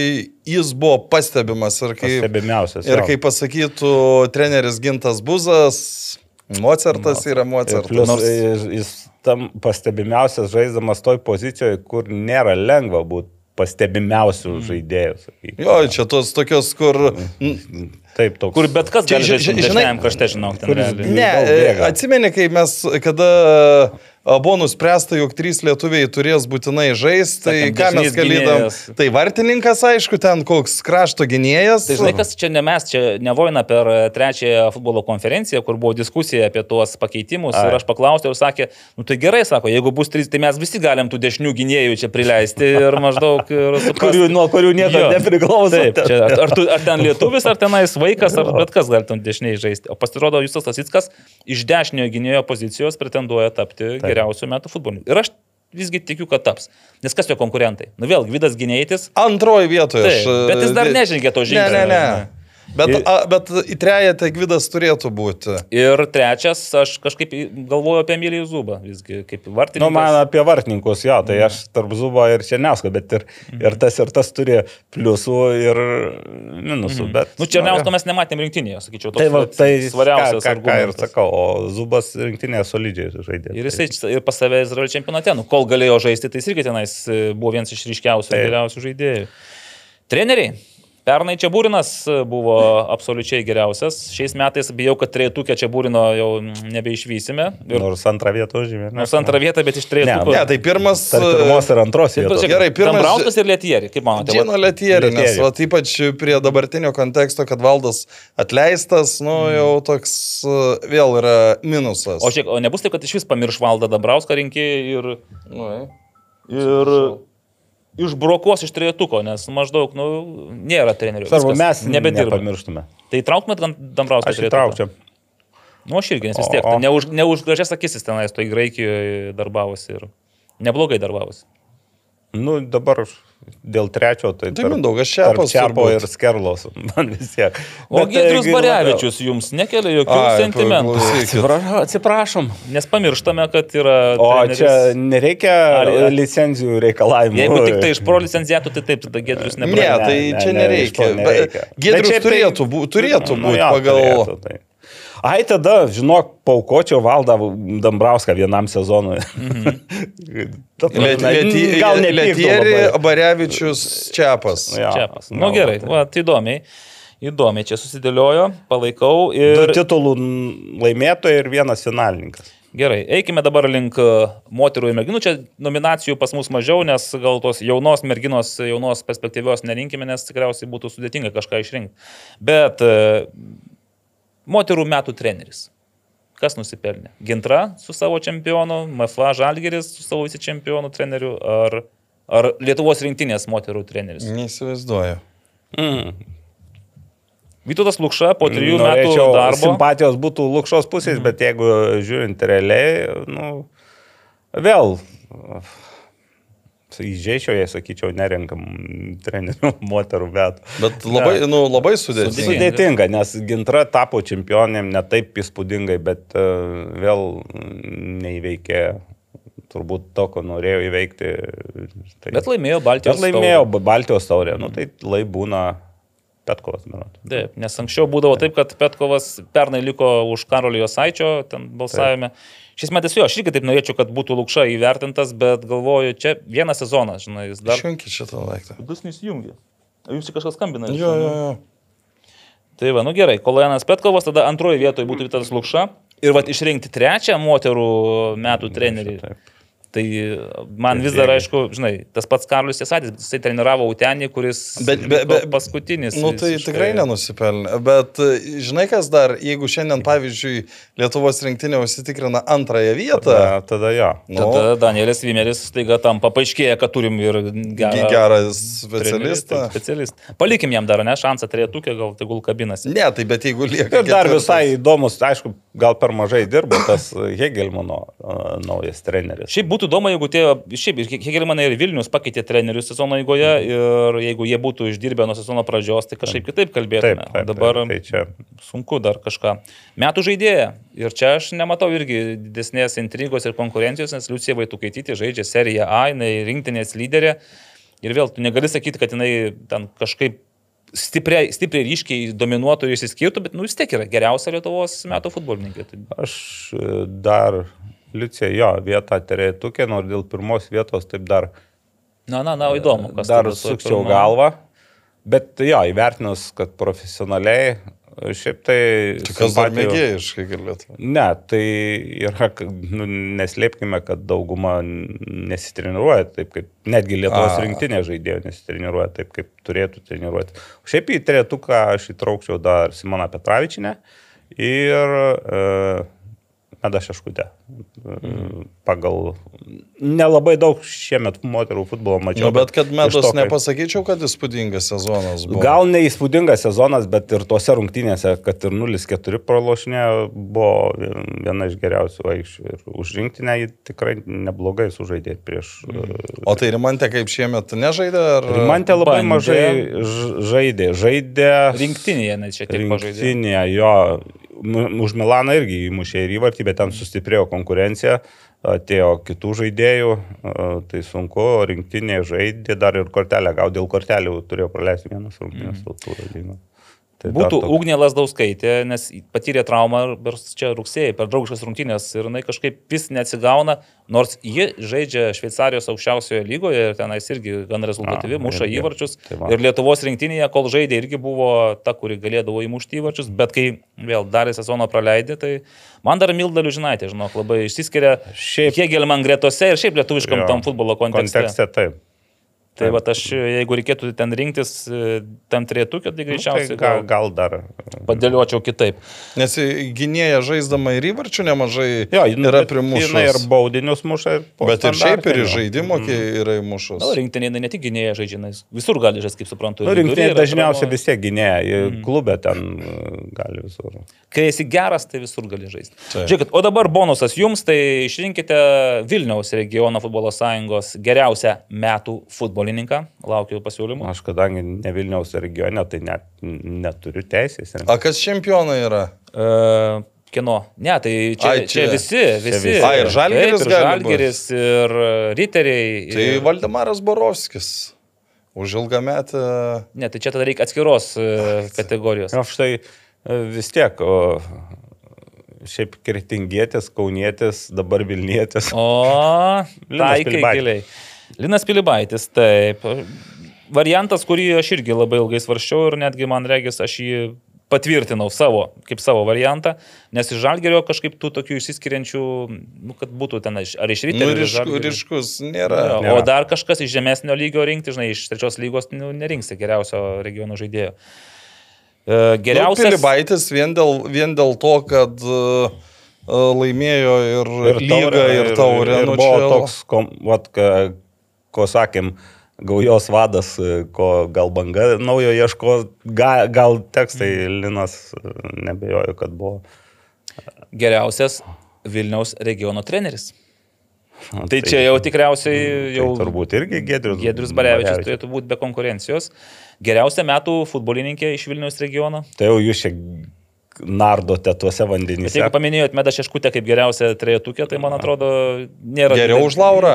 jis buvo pastebimas ir kai, Pastebimiausias. ir kaip pasakytų treneris Gintas Buzas, Mocartas yra Ir Mocartas. Plus, Nors- jis, tam pastebimiausias žaiddamas toj pozicijoje, kur nėra lengva būti pastebimiausių žaidėjų. sakykime. Jo, čia tos tokios, kur... n- Taip, toks. Kur bet kas gali žaisti ži- žinai- dešiniajam krašte, žinau. Ne, e, atsimeni, kai mes, kada a, buvo nuspręsta, jog trys lietuviai turės būtinai žaisti, tai ką mes gynėjas. Tai vartininkas, aišku, ten koks krašto gynėjas. Tai žinai, kas čia ne mes, čia ne Voina per e, trečiąją futbolo konferenciją, kur buvo diskusija apie tuos pakeitimus Ai. ir aš paklausiau ir sakė, nu tai gerai, sako, jeigu bus trys, tai mes visi galim tų dešinių gynėjų čia prileisti ir maždaug... Ir. Kurių, nuo kurių niekas nepriklauso. Taip, čia, ar, ar, tu, ar ten lietuvis, ar tenais vaikas, ar bet kas gali ten dešiniai žaisti. O pasirodo, Justas Lasitskas iš dešiniojo gynėjo pozicijos pretenduoja tapti Taip. geriausiu metų futbolininku. Ir aš visgi tikiu, kad taps. Nes kas jo konkurentai? Nu vėl, Gvidas Gynėjtis. Antroji vietoje. Taip, bet jis dar e, nežengė to Ne, žingsnio. ne, ne. Bet, Ir- a, bet į trejetą Gvidas turėtų būti. Ir trečias, aš kažkaip galvoju apie Emilį Zubą, visgi kaip vartininkas. Nu, man apie vartininkus, jo, tai aš tarp Zubo ir Černiausko, bet ir, ir tas ir tas turi pliusų ir minusų. Bet, Nu, Černiausko mes nematėm rinktinėje, sakyčiau, toks Tai, va, tai svariausias ką, ką, ką ir sakau, o Zubas rinktinėje solidžiai žaidė. Ir jisai čia- ir pas save Izraelio čempionate, nu, kol galėjo žaisti, tai jis irgi tenais e, buvo vienas iš ryškiausių ir Taip. geriausių žaidėjų. Treneriai, Pernai čia Būrinas buvo absoliučiai geriausias. Šiais metais bijau, kad trejetukė čia Būrino jau nebeišvysime. Ir Nors antrą vietą užėmė. nors antrą vietą, bet iš trejetukų. Ne, tai pirmas. Tarp pirmos ir antros vietos. Gerai, pirmas- Dambrauskas ir Lietieri, kaip manote? Džino vat- Letierį, nes Letierį. va, ypač prie dabartinio konteksto, kad valdas atleistas, nu jau toks e, vėl yra minusas. O, šiek, o nebus taip, kad iš vis pamirš valdą Dambrauską rinkėjai ir, Nu, ir išbrokuos iš trejetuko, nes maždaug, nu, nėra trenerių. Svarbu, mes nebedirbame. Tai trauktumėt Dambrauską Aš įtraukčiau. Nu, aš irgi, nes vis tiek, O- o- tai ne už, ne už gražias akis jis tenais, to į Graikijoje darbavosi ir neblogai darbavosi. Nu, dabar dėl trečio, tai... Tai Mindaugas Čiapo turbūt. ir Skerlos, man vis tiek. O Bet, Gedrius e, Barevičius jums nekelia jokių Ai, sentimentų. Atsiprašom, atsiprašom. Nes pamirštame, kad yra... O treneris- čia nereikia Ar- ar- licenzijų reikalavimų. Jeigu tik tai iš pro licencijatų, tai taip, tada Gedrius Ne, nepraeina. tai ne, čia ne, nereikia. nereikia. Bet Giedrius šiaip tai- turėtų, bū, turėtų Nu, būti jo, pagal... turėtų, tai. Ai, tada, žinok, paukočiau valdą Dambrauską vienam sezonui. Lieti- Gal ne Lietieri, Barevičius, Čiapas. Čiapas. Na nu, gerai, va, tai įdomiai. Įdomiai čia susidėliojo, palaikau ir... Du titulų laimėtojai ir vienas finalininkas. Gerai, eikime dabar link e, moterų ir merginų. Čia nominacijų pas mus mažiau, nes gal tos jaunos merginos, jaunos perspektyvios nerinkime, nes tikriausiai būtų sudėtinga kažką išrinkti. Bet e, moterų metų treneris. Kas nusipelnė? Gintra su savo čempionu, MFA Žalgeris su savo visi čempionų treneriu ar, ar Lietuvos rinktinės moterų treneris? Neįsivaizduoju. Mm. Vytautas Lukša po trijų Norėčiau, metų darbo. Simpatijos būtų lukšos pusės, bet jeigu žiūrint realiai, nu, vėl įžeičiau, jei sakyčiau, nerenkam trenerių moterų, bet Bet labai, nu, labai sudėtinga. Sudėtinga. Nes Gintra tapo čempionėm ne taip įspūdingai, bet uh, vėl neįveikė turbūt to, ko norėjo įveikti. Tai, Bet laimėjo Baltijos. bet laimėjo Ba- Baltijos taurę, nu tai lai būna Petkovas, manau. Taip, nes anksčiau būdavo taip, kad Petkovas pernai liko už Karolio Saičio ten balsavime. Šis metais jo, aš irgi taip norėčiau, kad būtų Lukša įvertintas, bet galvoju, čia vieną sezoną, žinai, jis dar... Išjungi šitą daiktą. Vidus neįsijungia. O Jums čia kažkas skambina? Jo, jo, jo. Tai va, nu gerai, Kolojanas Petkovas, tada antroji vietoje būtų Vitas Lukša. Ir va, išrinkti trečią moterų metų trenerį. Taip. Tai man vis dar, aišku, žinai, tas pats Karlius Jesadis, jisai treniravo Utenį, kuris Bet- be- be- paskutinis. Nu, tai visiškai. tikrai nenusipelnė. Bet e, žinai, kas dar, jeigu šiandien, pavyzdžiui, Lietuvos rinktinė užsitikrina antrąją vietą, Tada, tada jo. nu, Tada Danielis Vimeris staiga tam paaiškėja, kad turim ir gerą, gerą specialistą. taip, specialistą. Palikim jam dar, ne, šansą trejetukė, gal tegul kabinasi. Ne, tai bet jeigu lieka. Ir dar ketvirtas- visai įdomus, aišku, gal per mažai dirbo tas Hegelmano uh, naujas treneris. Šiaip būtų įdomu, jeigu tie, šiaip Hegelmanai ir Vilnius pakeitė trenerius sezono eigoje ir jeigu jie būtų išdirbę nuo sezono pradžios, tai kažkaip kitaip Taip, kalbėtume. taip, dabar taip, tai čia sunku dar kažką. Metų žaidėja. Ir čia aš nematau irgi didesnės intrigos ir konkurencijos, nes Liucija Vaitukaitytė žaidžia seriją A, jinai rinktinės lyderė. Ir vėl tu negali sakyti, kad jinai ten kažkaip stipriai, stipriai ryškiai dominuotų ir išsiskirtų, bet nu vis tiek yra geriausia Lietuvos metų futbolininkė. Aš e, dar, Liucija, jo, vietą trejetukė, nors dėl pirmos vietos taip dar, Na, na, na, įdomu, kas dar sukčiau pirmoj- galvą. Bet jo, įvertinus, kad profesionaliai, šiaip tai... Tai kas dar mėgėjiškai galėtų. Ne, tai yra, nu, neslėpkime, kad dauguma nesitreniruoja taip, kaip netgi Lietuvos A. rinktinė žaidėjo nesitreniruoja taip, kaip turėtų treniruoti. Šiaip į trejetuką aš įtraukčiau dar Simoną Petravičinę ir e, Meda Šeškutę. E, Pagal nelabai daug šiemet moterų futbolo mačiau. Nu, bet kad iš medus to, kai- nepasakyčiau, kad įspūdingas sezonas buvo. Gal neįspūdingas sezonas, bet ir tose rungtynėse, kad ir 0-4 pralošinė, buvo viena iš geriausių aikščių. Ir už rinktinę jį tikrai neblogai sužaidė prieš... O tai Rimantė kaip šiemet nežaidė? Ar... Rimantė labai bandė. mažai žaidė. Žaidė Rinktinėje net šiek tiek pažaidė. rinktinėje, jo. Už Milaną irgi įmušė ir įvartį, bet ten sustiprėjo konkurencija, atėjo kitų žaidėjų, tai sunku, o rinktinėje žaidė dar ir kortelę, gal dėl kortelių turėjo praleisti vienas rungtynės Mhm. tautų lygą. Tai dar Būtų toks- Ugnė Lasdauskaitė, nes patyrė traumą čia rugsėjai per draugiškas rungtynės ir jinai kažkaip vis neatsigauna, nors ji žaidžia Šveicarijos aukščiausioje lygoje ir tenais irgi gan rezultatyvi, A, muša irgi. įvarčius. Tai va. ir Lietuvos rinktinėje, kol žaidė, irgi buvo ta, kuri galėdavo įmušti įvarčius, bet kai vėl darė sezoną praleidė, tai man dar Milda Liužinaitė, žinok, labai išsiskiria Šiaip- Hegelman gretose ir šiaip lietuviškam Jo, tam futbolo kontekste. kontekste taip. Tai va aš, jeigu reikėtų ten rinktis e, tam trietukio, tai Nu, tai greičiausiai gal, gal, gal dar. padėliočiau kitaip. Nes gynėja žaisdama ir įvarčių nemažai Jo, yra bet primušus. jinai ir baudinius muša. ir po Bet ir šiaip ir žaidimo mm. yra įmušus. Na, rinktinė ne tik gynėja žaidžia, jinai visur gali žaisti, kaip suprantu. ir Nu, rinktinė dažniausiai atramoj. vis tiek gynėja, mm. klube ten e, gali visur. Kai esi geras, tai visur gali žaisti. Taip. Žiūrėkit, o dabar bonusas jums, tai išrinkite Vilniaus regiono futbolo sąjungos geriausią metų futbolininką. Laukiu pasiūlymų. Aš kadangi ne Vilniaus regione, tai net neturiu teisės. A kas čempionai yra? Uh, Kino. Ne, tai čia, Ai, čia- čia, visi. visi. A, ir Žalgiris Taip, ir. Žalgiris, ir e, Riteriai. Tai ir... Valdemaras Borovskis. Už ilgą metą. Ne, tai čia tada reikia atskiros e, kategorijos. O štai e, vis tiek, o, šiaip kirtingėtis, kaunietis, dabar Vilnietis. O, taikai giliai. Linas Pilibaitis, taip. Variantas, kurį aš irgi labai ilgai svarščiau ir netgi man regis, aš jį patvirtinau savo, kaip savo variantą, nes iš Žalgerio kažkaip tų tokių išsiskiriančių, nu, kad būtų ten iš- ar iš ryto. Nu, ryšku, ryškus nėra. Jo, Nėra. o dar kažkas iš žemesnio lygio rinkti, žinai, iš trečios lygos nu, nerinksi geriausio regiono žaidėjo. E, Geriausias. Nu, Pilibaitis vien dėl, vien dėl to, kad uh, laimėjo ir, ir lygą, taurę, ir taurę. Ir, ir nu, buvo čia- toks, kom, vat, ka, ko sakėm, gaujos vadas, e, ko gal banga naujo ieško, gal, gal tekstai Linas e, nebejoju, kad buvo. Geriausias Vilniaus regiono treneris. Na, Tai čia jau tikriausiai jau Tai turbūt irgi Gedrius. Giedrius Barevičius turėtų būti be konkurencijos. Geriausia metų futbolininkė iš Vilniaus regiono. Tai jau jūs čia nardote tuose Bet vandenyse. jeigu paminėjot Medą Šeškutę kaip geriausią trejetukę, tai man atrodo nėra. Geriau už Laurą.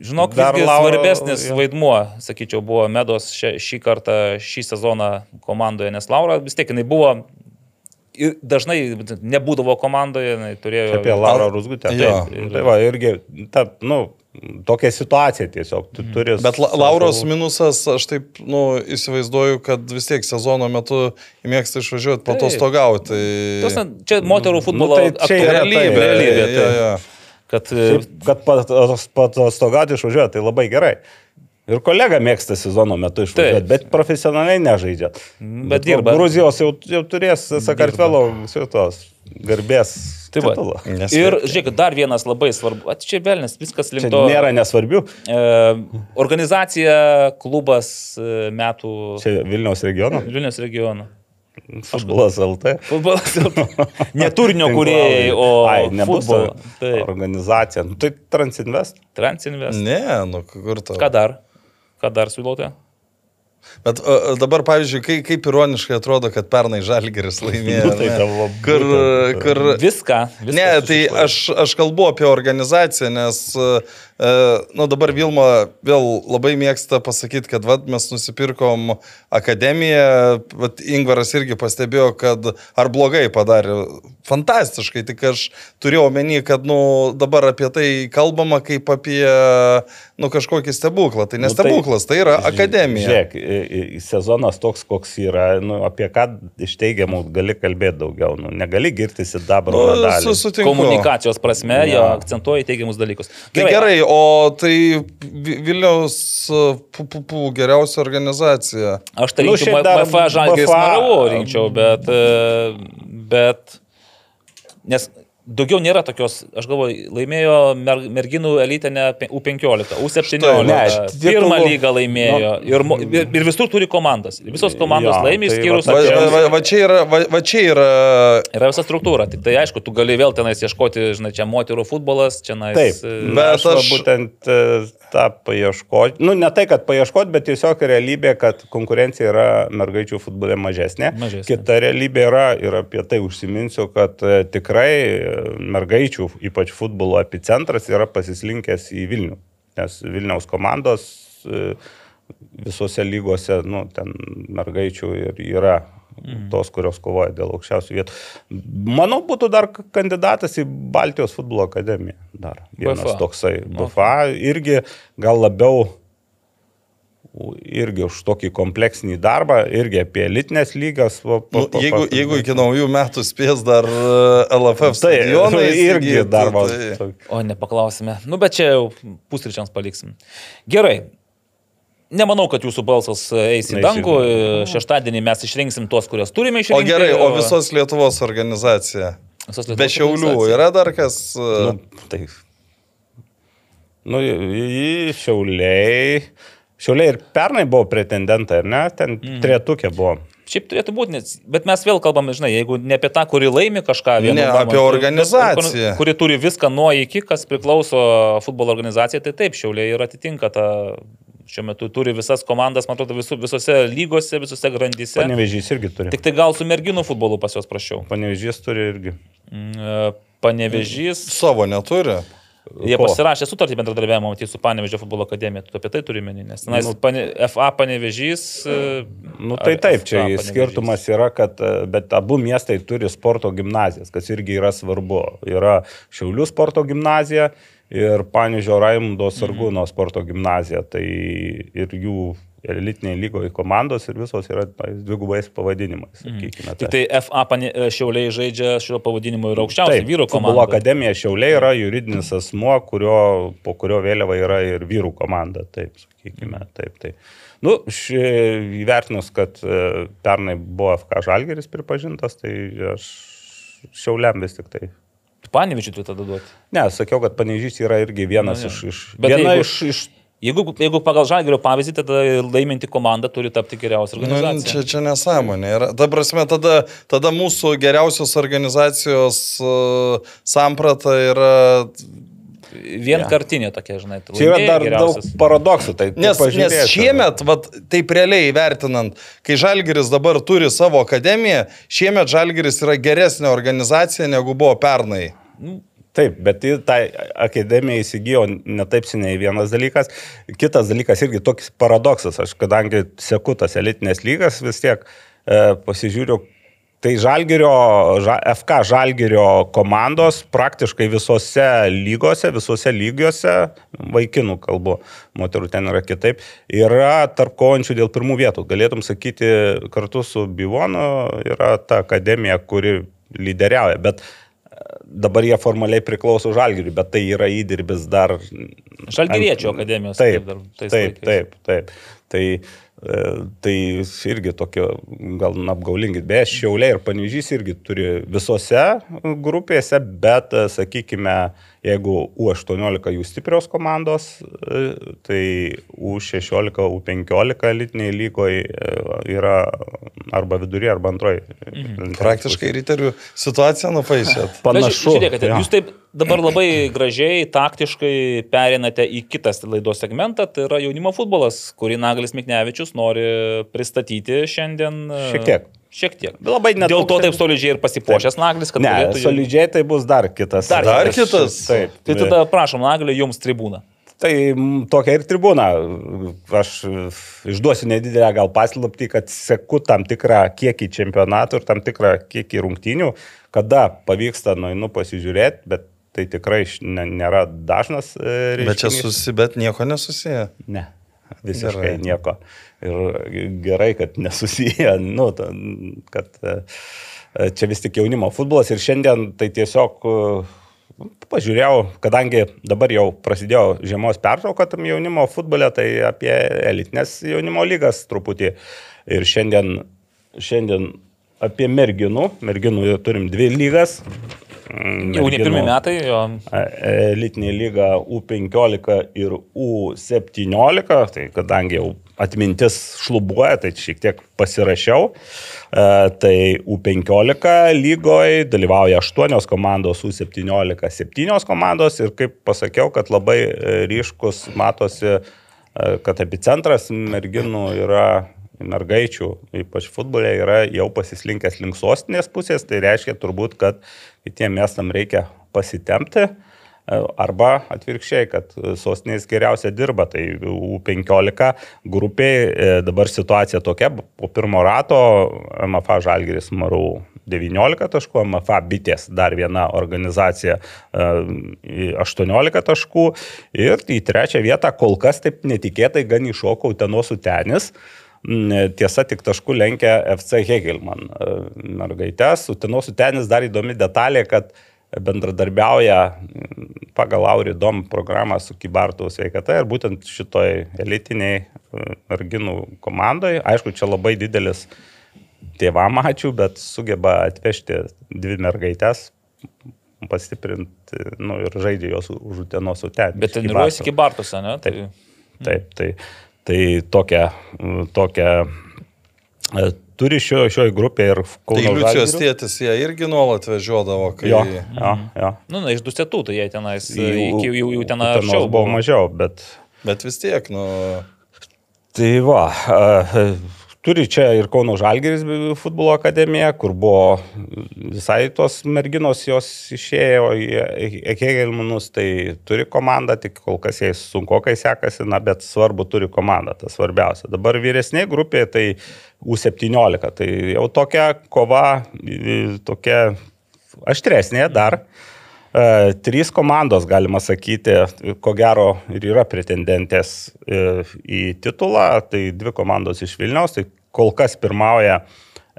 Žinok, Dar Lauro- svarbesnis jo. vaidmuo, sakyčiau, buvo Medos šį, šį kartą, šį sezoną komandoje, nes Laura vis tiek jinai buvo ir dažnai nebūdavo komandoje, jinai turėjo... Apie Laurą Rusgutę. Taip, tai va, irgi, ta, nu, tokia situacija tiesiog. Tu turi. Bet La savo- Lauros minusas, aš taip nu, įsivaizduoju, kad vis tiek sezono metu mėgsta išvažiuoti Taip. patostogauti. Tai Tos, na, čia moterų futbolo tai čia yra aktuali- tai, realybė. jo, tai. jo. Kad, Šiaip, kad patos- patostogauti išvažiuoja, tai labai gerai. Ir kolega mėgsta sezono metu išvažiuoti, Taip. bet profesionaliai nežaidžia. Bet dirba. Gruzijos jau, jau turės Sakartvelo šitos garbės. Tai. Nes- ir žiūrėk, dar vienas labai svarbu. At, čia velnis, viskas Čia link to. nėra nesvarbių. E, organizacija, klubas e, metų Čia Vilniaus regiono. Vilnius regiono. Futbolas LT. Futbolas. Neturinio kuriejai, o Ai, nebus futbolo. ta Taip. organizacija. Nu, tai Transinvest. Transinvest. Ne, nu kur to. Ką dar? Ką dar siūlote? Bet a, dabar, pavyzdžiui, kaip, kaip ironiškai atrodo, kad pernai Žalgeris laimėjo. Nu, tai ne? tavo kur, kur, Viską. viską Ne, tai aš, aš kalbu apie organizaciją, nes, e, nu dabar Vilma vėl labai mėgsta pasakyti, kad vat, mes nusipirkom akademiją, vat, Ingvaras irgi pastebėjo, kad ar blogai padarė. Fantastiškai, tik aš turėjau omeny, kad nu, dabar apie tai kalbama kaip apie nu, kažkokį stebuklą. Tai Nu, nestebuklas, tai, tai yra akademija. Žiūrėk, sezonas toks, koks yra, nu, apie ką iš teigiamų gali kalbėti daugiau. Nu, negali girtis į dabro Nu. Komunikacijos prasme, jo Jo. akcentuoja teigiamus dalykus. Tai gerai, o tai Vi- Vilniaus PPP geriausia organizacija. Aš tai Nu, rinkčiau MFA Žalgiris MFA Maravu rinkčiau, bet, e, bet nes daugiau nėra tokios, aš galvoju, laimėjo mer, merginų elitinę pe- U15, U17, ne, pirmą lygą laimėjo ir, mo- ir, ir visur turi komandas. Ir Visos komandos Jo, laimė, tai išskyrus va Va, Tačiau- va, va, čia yra, va, va čia yra Yra visa struktūra, tik tai aišku, tu gali vėl tenais ieškoti, žinai, čia moterų futbolas, čia nais. Taip, e, Bet aš, aš būtent e, tą paieškoti, nu ne tai, kad paieškoti, bet tiesiog realybė, kad konkurencija yra mergaičių futbole mažesnė. Mažesnė. Kita realybė yra ir apie tai užsiminsiu, kad e, tikrai mergaičių, ypač futbolo epicentras yra pasislinkęs į Vilnių, nes Vilniaus komandos e, visose lygose, nu, ten mergaičių ir yra mm. tos, kurios kovoja dėl aukščiausių vietų. Manau, būtų dar kandidatas į Baltijos futbolo akademiją. Dar vienas BFA. toksai. BFA irgi gal labiau irgi už tokį kompleksinį darbą, irgi apie elitinės lygas. Va, pa- Nu, pa- jeigu, pa- jeigu iki naujų metų spės dar e, LFF Tai stadioną irgi įsigyt, darbo. tai- O, nepaklausime. Nu, bet čia jau pusryčiams paliksim. Gerai. Nemanau, kad jūsų balsas eis į Eis į dangų. Šeštadienį mes išrinksim tuos, kuriuos turime O išrinkti. gerai, o visos Lietuvos organizacija. visos Lietuvos Be šiaulių yra dar kas. e, Nu, tai. Nu, į Šiauliai. Šiauliai ir pernai buvo pretendentai, ar ne? Ten mm. tretukė buvo. Šiaip turėtų būti, nes, bet mes vėl kalbame, žinai, jeigu ne apie tą, kuri laimi kažką, Ne, momentu, apie organizaciją. bet Kuri turi viską nuo iki, kas priklauso futbolo organizacijai, tai taip, šiauliai ir atitinka tą, šiuo metu turi visas komandas, man atrodo, visu, visose lygose, visose grandyse. Panevežys irgi turi. Tik tai gal su merginų futbolu pas juos prašiau. Panevežys turi irgi. Mm, Panevežys. Savo neturi. Jie Ko? pasirašė sutartį bendradarbiavimo matyti su Panevežio futbolo akademija, tu apie tai turi menį, nes tenais Nu. pane, FA Panevežys. e, Nu, tai taip, FK čia Panevėžys. skirtumas yra, kad e, bet abu miestai turi sporto gimnazijas, kas irgi yra svarbu. Yra Šiaulių sporto gimnazija ir Panižio Raimundo Sargūno sporto gimnazija. Tai ir jų elitiniai lygoje komandos ir visos yra dvigubais pavadinimais, sakykime. Tik tai FA pane, šiauliai žaidžia šio pavadinimu ir aukščiausiai vyrų futbolo komanda. akademija Šiauliai yra juridinis asmuo, kurio, po kurio vėliava yra ir vyrų komanda. Taip, sakykime, taip, taip. Nu, ši, įvertinus, kad e, pernai buvo FK Žalgeris pripažintas, tai aš Šiauliam vis tik tai. Panevežį turi tada duoti. Ne, sakiau, kad Panežys yra irgi vienas Nu, jo. iš... iš Bet viena jeigu- iš, iš Jeigu, jeigu pagal Žalgerio pavyzdį, tada laiminti komanda turi tapti geriausia Nu, organizacija. čia, čia nesąmonė. Yra. Ta prasme, tada, tada mūsų geriausios organizacijos uh, samprata yra. Vienkartinė tokia, žinai. čia yra dar geriausias. daug paradoksų. Tai Nes, nes pažiūrėsi. šiemet, vat, taip realiai vertinant, kai Žalgiris dabar turi savo akademiją, šiemet Žalgiris yra geresnė organizacija negu buvo pernai. Taip, bet tą akademiją įsigijo ne taip seniai vienas dalykas. Kitas dalykas irgi toks paradoksas. Aš kadangi seku tas elitinės lygas, vis tiek e, pasižiūriu, tai Žalgirio, ža, FK Žalgirio komandos praktiškai visose lygose, visose lygiuose, vaikinų kalbu, moterų ten yra kitaip, yra tarp kovojančių dėl pirmų vietų. Galėtum sakyti, kartu su Bivonu yra ta akademija, kuri lyderiauja. Bet dabar jie formaliai priklauso žalgiriui, bet tai yra įdirbis dar. Žalgiriečių akademijos, Taip, taip, dar taip, taip, taip. Tai, e, tai irgi tokie gal apgaulingi. Beje, Šiauliai ir Panežys irgi turi visose grupėse, bet, e, sakykime, jeigu U18 jų stiprios komandos, e, tai U16, U15 elitiniai lygoje yra arba vidury, arba antroji. Mhm. Praktiškai riterių situaciją nupaišėt. Panašu. ži- Žiūrėkite, jo. jūs taip dabar labai gražiai, taktiškai perinate į kitą laidos segmentą, tai yra jaunimo futbolas, kurį Naglis Miknevičius nori pristatyti šiandien. e, Šiek tiek. Šiek tiek. Labai Dėl to taip solidžiai ir pasipošęs Naglis, kad Ne, galėtų solidžiai tai bus dar kitas. Dar Dar kitas? Taip. Tai tada prašom, Naglį, jums tribūną. Tai tokia ir tribūna. Aš e, išduosiu nedidelę gal paslapti, kad seku tam tikrą kiekį čempionatų ir tam tikrą kiekį rungtynių, kada pavyksta nueinu pasižiūrėti, bet tai tikrai nėra dažnas. e, Bet čia reiškinys. susi, bet nieko nesusiję. Ne, visiškai Gerai. nieko. Ir gerai, kad nesusiję, nu, kad e, čia vis tik jaunimo futbolas ir šiandien tai tiesiog e, pažiūrėjau, kadangi dabar jau prasidėjo žiemos pertrauka tam jaunimo futbole, tai apie elitinės jaunimo lygas truputį. Ir šiandien, šiandien apie merginų, merginų turim dvi lygas. Mm, Jau ne pirmie metai, jo. elitinė lyga U15 ir U17, tai kadangi jau atmintis šlubuoja, tai šiek tiek pasirašiau. E, Tai U15 lygoje dalyvauja 8 komandos, U17 7 komandos ir kaip pasakiau, kad labai e, ryškus matosi, e, kad epicentras merginų yra mergaičių, ypač futbole, yra jau pasislinkęs link sostinės pusės, tai reiškia turbūt, kad kitiem miestam reikia pasitempti. E, Arba atvirkščiai, kad sostinės geriausia dirba, tai U15 grupiai e, dabar situacija tokia, po pirmo rato MFA Žalgiris Marų 19 taškų, MFA bitės dar viena organizacija 18 taškų ir į trečią vietą kol kas taip netikėtai gan iššoko Utenosų tenis. Tiesa, tik taškų lenkia FC Hegelman mergaitės. Utenosų tenis dar įdomi detalė, kad bendradarbiauja pagal Auridom programą su Kibartų sveikata ir būtent šitoj elitiniai merginų komandai. Aišku, čia labai didelis tėvam ačiū, bet sugeba atvežti dvi mergaitės, pastiprinti nu, ir žaidžia jos už utenos utenį. Bet treniruojasi iki Bartuose, ne? Tai... Taip, taip, tai, tai tokia, tokia e, turi šio, šioje grupėje ir Kauno Tai Liucijos tėtis jie irgi nuolat vežiodavo, kai... Jo, jo, jo. Nu, na, iš dusetų, tai jie tenais, iki jau, jau ten anksčiau buvo mažiau, bet... Bet vis tiek, nu... Tai va, Turi čia ir Kauno Žalgeris futbolo akademija, kur buvo visai tos merginos jos išėjo į Hegelmanus, tai turi komandą, tik kol kas jai sunkokai sekasi, na, bet svarbu turi komandą, tas svarbiausia. Dabar vyresnė grupė, tai U17, tai jau tokia kova, tokia aštresnė dar. E, trys komandos, galima sakyti, ko gero ir yra pretendentės e, į titulą. Tai dvi komandos iš Vilniaus, tai kol kas pirmauja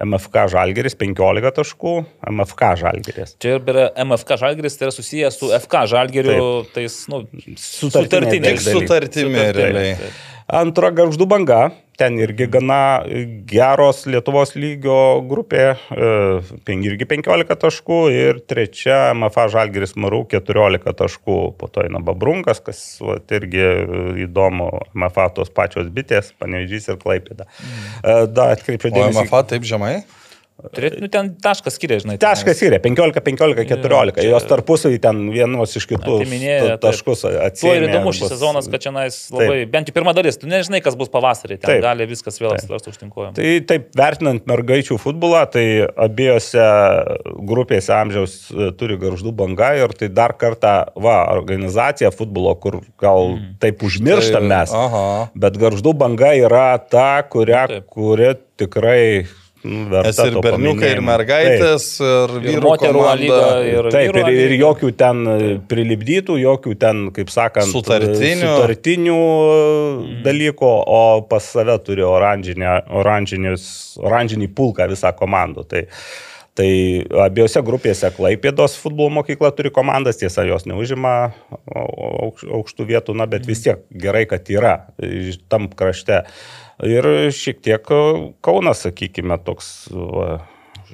MFK Žalgeris 15 taškų, MFK Žalgeris. Čia ir yra MFK Žalgeris, tai yra susijęs su FK Žalgeriu, Taip. tais, nu, sutartiniai. Tik sutartimi realiai. Antra garždų banga, ten irgi gana geros Lietuvos lygio grupė, e, irgi 15 taškų ir trečia MFA Žalgeris Marų 14 taškų, po to eina Babrunkas, kas va, irgi įdomu, MFA tos pačios bitės, Panevežys ir Klaipėda. Mm. Da, atkreipčiau dėmesį. O MFA taip žemai? Turėtų, nu, ten taškas skiria, žinai. Taškas skiria, 15, 15, 14. Čia, jos tarpusavį ten vienos iš kitų atiminėja, taškus atsiprašau. Ir įdomu šis sezonas, kad čia nais labai, taip. bent jau pirma dalis, tu nežinai, kas bus pavasarį, ten taip. gali viskas vėl atsiversti užtinkuojama. Tai taip, vertinant mergaičių futbolą, tai abiejose grupėse amžiaus e, turi garždų banga ir tai dar kartą, va, organizacija futbolo, kur gal mm. taip užmirštam tai, mes, aha. bet garždų banga yra ta, kurią, kuri tikrai Nu, Esi ir berniukai, ir mergaitės, taip. ir vyrų lyga. Ir taip, ir, ir jokių ten prilipdytų, jokių ten, kaip sakant, sutartinių, sutartinių mm. dalykų, o pas save turi oranžinį pulką visą komandą. Tai, Tai abiejose grupėse Klaipėdos futbolo mokykla turi komandas, tiesa, jos neužima aukštų vietų, na, bet vis tiek gerai, kad yra tam krašte. Ir šiek tiek Kaunas, sakykime, toks va,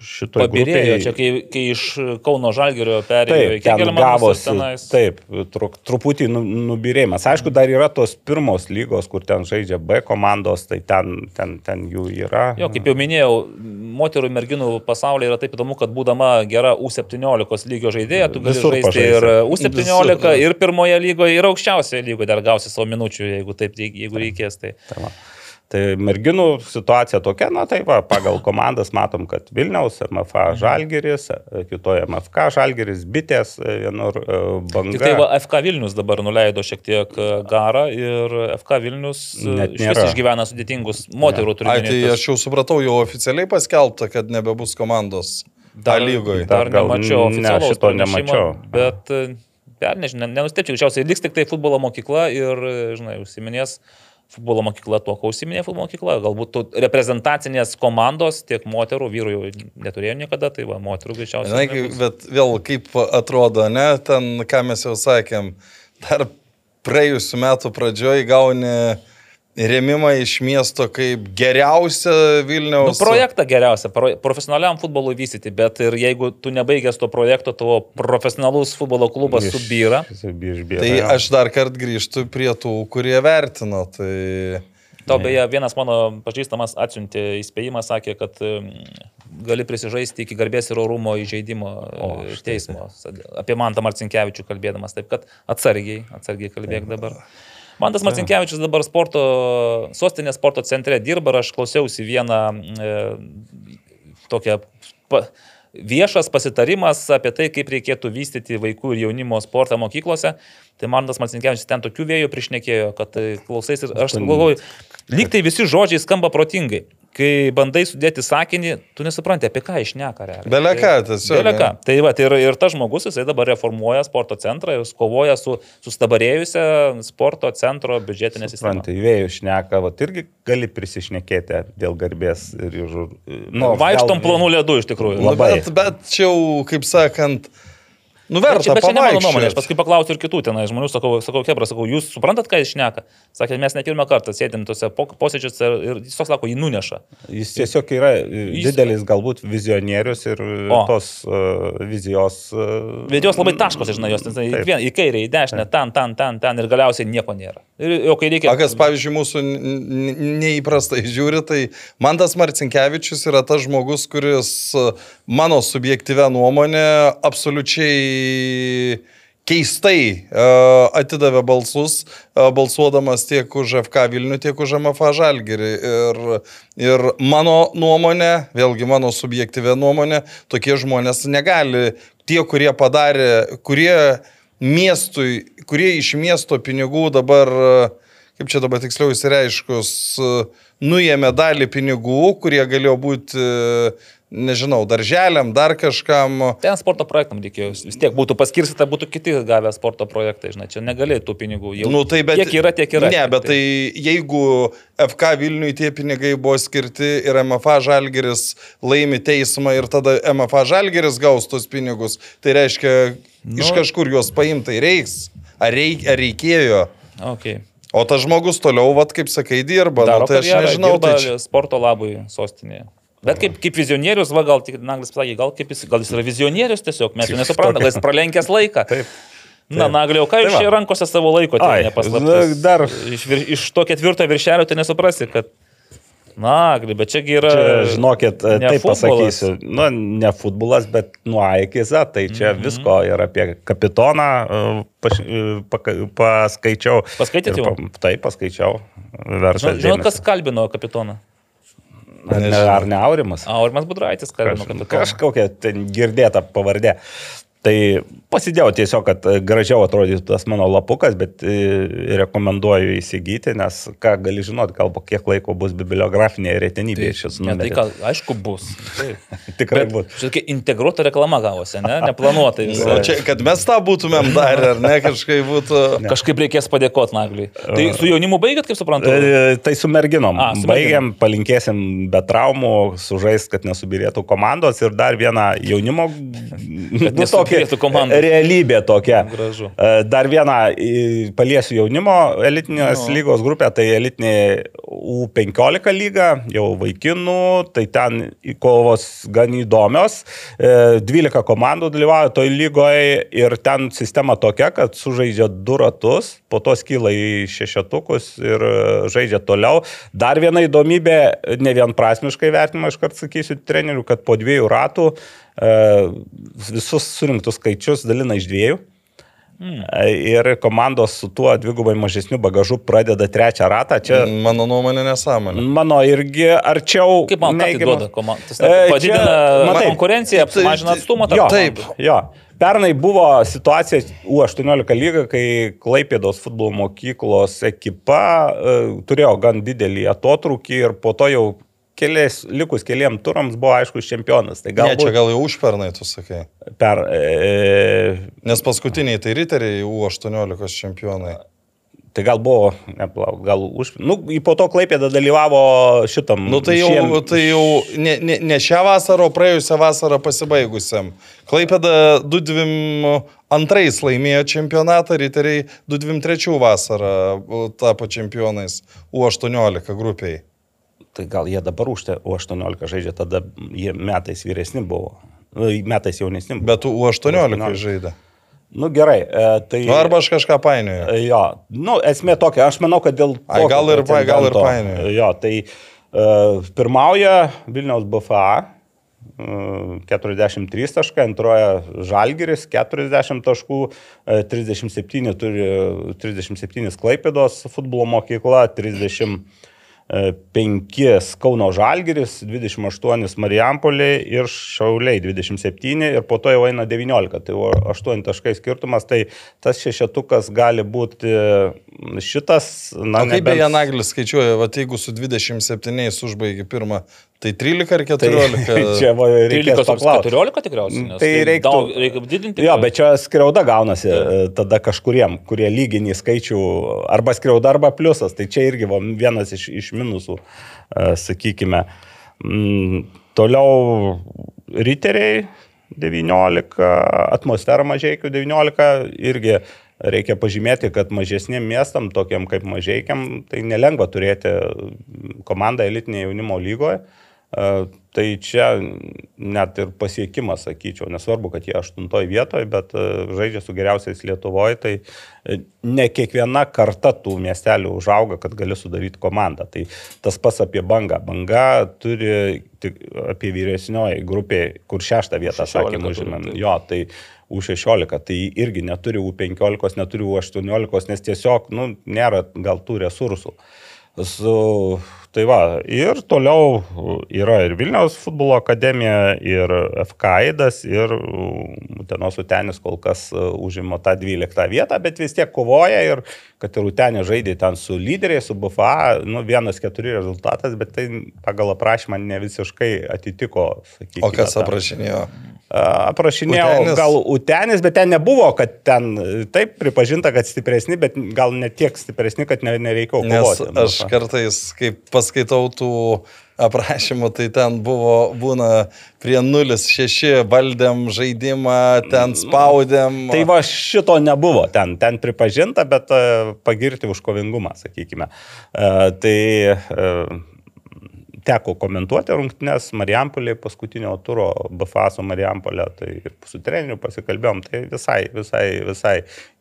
šitoje Pabirėjo, čia kai, kai iš Kauno Žalgerio perėjo į Kegelį. Gavosi, taip, truk, truputį nu, nubirėjimas. Aišku, dar yra tos pirmos lygos, kur ten žaidžia B komandos, tai ten, ten, ten jų yra. Jo, kaip jau minėjau, moterų ir merginų pasaulyje yra taip įdomu, kad būdama gera U17 lygio žaidėja, tu gali Visur žaisti pažaisi. ir U17, Visur. ir pirmoje lygoje, ir aukščiausioje lygoje dar gausi savo minučių, jeigu, taip, jeigu reikės. Tai. Tai Tai merginų situacija tokia, na tai va, pagal komandas matom, kad Vilniaus MFA. Žalgeris, kitoje MFK Žalgeris, Bitės, vienur e, banga. Tik tai va, FK Vilnius dabar nuleido šiek tiek e, garą ir FK Vilnius e, nėra. išgyvena sudėtingus moterų turnyrus. Tai aš jau supratau, jau oficialiai paskelbta, kad nebebus komandos. Dar lygoje. Dar, dar nemačiau oficialaus ne, šito nemačiau. Bet per, nežinau, nenustepčiau, greičiausiai liks tik tai futbolo mokykla ir, žinai, užsiminės futbolo mokykla tuo, ko užsiminė futbolo mokykla. Galbūt reprezentacinės komandos tiek moterų, vyrų jau neturėjo niekada, tai va, moterų greičiausiai. Na, nebus. bet vėl kaip atrodo, ne, ten, ką mes jau sakėm, dar praėjusiu metu pradžioj gauni Rėmimą iš miesto kaip geriausią Vilniaus. Nu, projektą geriausią, pro, profesionaliam futbolui vystyti, bet ir jeigu tu nebaigęs to projekto, tavo profesionalus futbolo klubas iš, subyra. Išbėra, tai ja. aš dar kart grįžtu prie tų, kurie vertino. Tai... Tau beje, vienas mano pažįstamas atsiuntė įspėjimą, sakė, kad gali prisižaisti iki garbės ir orumo įžeidimo o, teismo. Apie Mantą Marcinkievičių kalbėdamas, taip kad atsargiai, atsargiai kalbėk dabar. Taip. Mantas Marcinkievičius dabar sporto, sostinės sporto centre dirba ir aš klausiausi vieną e, tokią pa, viešas pasitarimas apie tai, kaip reikėtų vystyti vaikų ir jaunimo sportą mokyklose. Tai man tas Marcinkievičius ten tokių vėjų priešnekėjo, kad e, klausais ir aš galvoju, lyg tai visi žodžiai skamba protingai kai bandai sudėti sakinį, tu nesupranti, apie ką išneka realiai. Beleką, tiesiog. Beleką. Tai va, tai ir, ir tas žmogus, jisai dabar reformuoja sporto centrą ir jis kovoja su sustabarėjusią sporto centro biudžetinę sistemą. Suprantate, vėjų šneka, va, irgi gali prisišnekėti dėl garbės ir už... Nu, Vaikštom planų ledų iš tikrųjų. Nu, Labai. bet, bet čia jau, kaip sakant, nu Bet bet čia ne mano nuomonė, aš paskui paklausiu ir kitų tenai žmonių, sakau, sakau, Kebra, sakau, jūs suprantat, ką jis šneka? Sakė, mes ne pirmą kartą sėdėm tuose po- posėdžiuose ir- toks sako, jį nuneša. Jis tiesiog yra jis... didelis galbūt vizionierius ir O. tos uh, vizijos. Uh, Bet jos labai taškos, žinai, jos ten, vien, į kairę, į dešinę, ten, ten, ten, ten ir galiausiai nieko nėra. Ir o kai reikia... O kas, pavyzdžiui, mūsų neįprastai žiūri, tai man tas Marcinkievičius yra tas žmogus, kuris e, mano subjektyvę nuomonę absoliučiai keistai uh, atidavė balsus, uh, balsuodamas tiek už FK Vilnių, tiek už MFA Žalgirį. Ir, ir mano nuomonė, vėlgi mano subjektyvė nuomonė, tokie žmonės negali, tie, kurie padarė, kurie miestui, kurie iš miesto pinigų dabar, kaip čia dabar tiksliau įsireiškus, nuėmė dalį pinigų, kurie galėjo būti, nežinau, darželiam, dar kažkam. Ten sporto projektam reikėjo, vis tiek būtų paskirstyta, būtų kiti gavę sporto projektai, žinai, čia negali tų pinigų jau. Nu, tai bet, Tiek yra, tiek yra. Ne, bet tai jeigu FK Vilniui tie pinigai buvo skirti ir MFA Žalgeris laimi teismą ir tada MFA Žalgeris gaus tos pinigus, tai reiškia, nu, iš kažkur juos paimtai reiks. Ar, reik, ar reikėjo? Okay. O tas žmogus toliau, vat, kaip sakai, dirba. Daro nu, tai aš karjerą, nežinau, tai čia... sporto labui sostinėje. Bet kaip, kaip vizionierius, va, gal tik Naglis pasakė, gal, kaip jis, gal jis yra vizionierius tiesiog, mes jau nesuprantame, gal jis pralenkęs laiką. Taip. Na, Nagliau, ką jūs Tai čia rankose savo laiko, tai Ai, nepaslaptis. dar- Iš, vir- iš to ketvirto viršelio tai nesuprasi, kad... Nagli, bet čiagi yra... Čia, žinokit, taip futbolas. pasakysiu, nu, ne futbolas, bet nuo A iki Z, tai čia mm -hmm. visko ir apie kapitoną uh, paš, uh, paka, paskaičiau. Paskaitėt Ir jau? pa- Taip, paskaičiau. Verta. Žinot, žinot, kas kalbino kapitoną? Ar ne, ar ne Aurimas? Aurimas Budraitis kalbino Kaž, kapitoną. kažkokia ten girdėta pavardė. Tai pasidėjau tiesiog, kad e, gražiau atrodytų tas mano lapukas, bet e, rekomenduoju įsigyti, nes ką gali žinoti, gal po kiek laiko bus bibliografinė retenybė šis Ne, tai numeris. ką, aišku, bus. Taip. Tikrai Bet bus. Šitokia integruota reklama gavosi, ne? Neplanuotai. O visai. čia, kad mes tą būtumėm darę, ar ne, kažkaip būtų... Kažkaip reikės padėkoti Nagliui. Tai su jaunimu baigėt, kaip suprantu? E, Tai su merginom. A, su Baigiam, palinkėsim be traumų, sužaist, kad nesubirėtų komandos ir dar vieną jaunimo. Nesubyrėtų komandos. Realybė tokia. Gražu. E, Dar vieną paliesiu jaunimo elitinės Nu. lygos grupę, tai elitinė U15 lyga, jau vaikinų, tai ten kovos gan įdomios. E, 12 komandų dalyvauja toj lygoje ir ten sistema tokia, kad sužaidžia du ratus, po to skyla į šešetukus ir e, žaidžia toliau. Dar viena įdomybė, ne vien prasmiškai vertinama, iš karto sakysiu trenerių, kad po dviejų ratų e, visus surinktus skaičius dalina iš dviejų. Hmm. Ir komandos su tuo dvigubai mažesniu bagažu pradeda trečią ratą. Čia Mano nuomonė nesąmonė. mano irgi arčiau. Kaip man tai neigiamas- duoda komandas? E, čia- Padidina matai, konkurenciją, tai- mažina tai- atstumą Jo, taip. Jo. Pernai buvo situacija U18 lyga, kai Klaipėdos futbolo mokyklos ekipa e, turėjo gan didelį atotrukį ir po to jau keliais, likus keliam turams buvo aiškus čempionas. Tai Gal ne, čia galbūt gal jau užpernai, tu sakai. per... E, Nes paskutiniai tai riteriai U18 čempionai. Tai gal buvo, neplauk, gal už... Nu, po to Klaipėda dalyvavo šitam. Nu tai jau, šiem- tai jau ne, ne, ne šią vasarą, o praėjusią vasarą pasibaigusiam. Klaipėda 2-2 laimėjo čempionatą, riteriai 2-3 vasarą tapo čempionais U18 grupiai. Tai gal jie dabar užte U18 žaidžia, tada jie metais vyresni buvo. Nu, Metais jaunesni buvo. Bet U18 U18. žaidė. Nu gerai, e, tai... Nu, arba aš kažką painioju. E, Jo, nu, esmė tokia, aš manau, kad dėl... Ai, gal ir pa- gal ir painioju. Jo, tai uh, pirmauja Vilniaus BFA. uh, 43 taškai, antroja Žalgiris 40 taškų, e, 37 turi 37 Klaipėdos futbolo mokykla, 30 5 Kauno Žalgiris, 28 Marijampolė ir Šauliai 27 ir po to jau eina 19, tai 8 taškai skirtumas, tai tas šešetukas gali būti šitas. Na, o kaip beje Naglis skaičiuoja, va, jeigu su 27 užbaigi pirmą, tai 13 ar 14? Tai, čia va, reikia 14 tikriausiai. nes Tai reiktų, daug- reikia didinti. Jo, bet čia skriauda gaunasi e, tada kažkuriem, kurie lyginį skaičių arba skriauda, arba pliusas. Tai čia irgi va, vienas iš, iš minusų, e, sakykime. Mm, Toliau riteriai 19, atmosfera mažiekių 19 irgi reikia pažymėti, kad mažesniem miestam, tokiam kaip mažiekiam, tai nelengva turėti komandą elitinėje jaunimo lygoje. E, Tai čia net ir pasiekimas, sakyčiau, nesvarbu, kad jie aštuntoje vietoje, bet e, žaidžia su geriausiais Lietuvoje, tai e, ne kiekviena karta tų miestelių užauga, kad gali sudaryti komandą. Tai tas pas apie bangą. Banga turi tik apie vyresnioji grupė, kur šeštą vietą, 16 sakėme, taip. Jo, tai U16, tai irgi neturi U15, neturi U18, nes tiesiog, nu, nėra gal tų resursų. Su, tai va, ir toliau yra ir Vilniaus futbolo akademija, ir FK Aidas, ir Utenos Utenis kol kas e, užima tą 12 vietą, bet vis tiek kovoja ir kad ir Utenė žaidė ten su lyderiais, su BFA, nu, vienas keturi rezultatas, bet tai pagal aprašymą ne visiškai atitiko, sakykime. O kas aprašinėjo? Aprašinėjau Utenis? Gal Utenis, bet ten nebuvo, kad ten taip pripažinta, kad stipresni, bet gal ne tiek stipresni, kad ne, nereikėjo Nes kovoti. nu, aš kartais, kai paskaitau tų aprašymų, tai ten buvo, būna prie 0,6 valdėm žaidimą, ten spaudėm. Tai va šito nebuvo ten, ten pripažinta, bet e, pagirti už kovingumą, sakykime. E, Tai e, teko komentuoti rungtynes Marijampolė paskutinio turo BFA su Marijampolė, tai ir su treneriu pasikalbėjom, tai visai, visai, visai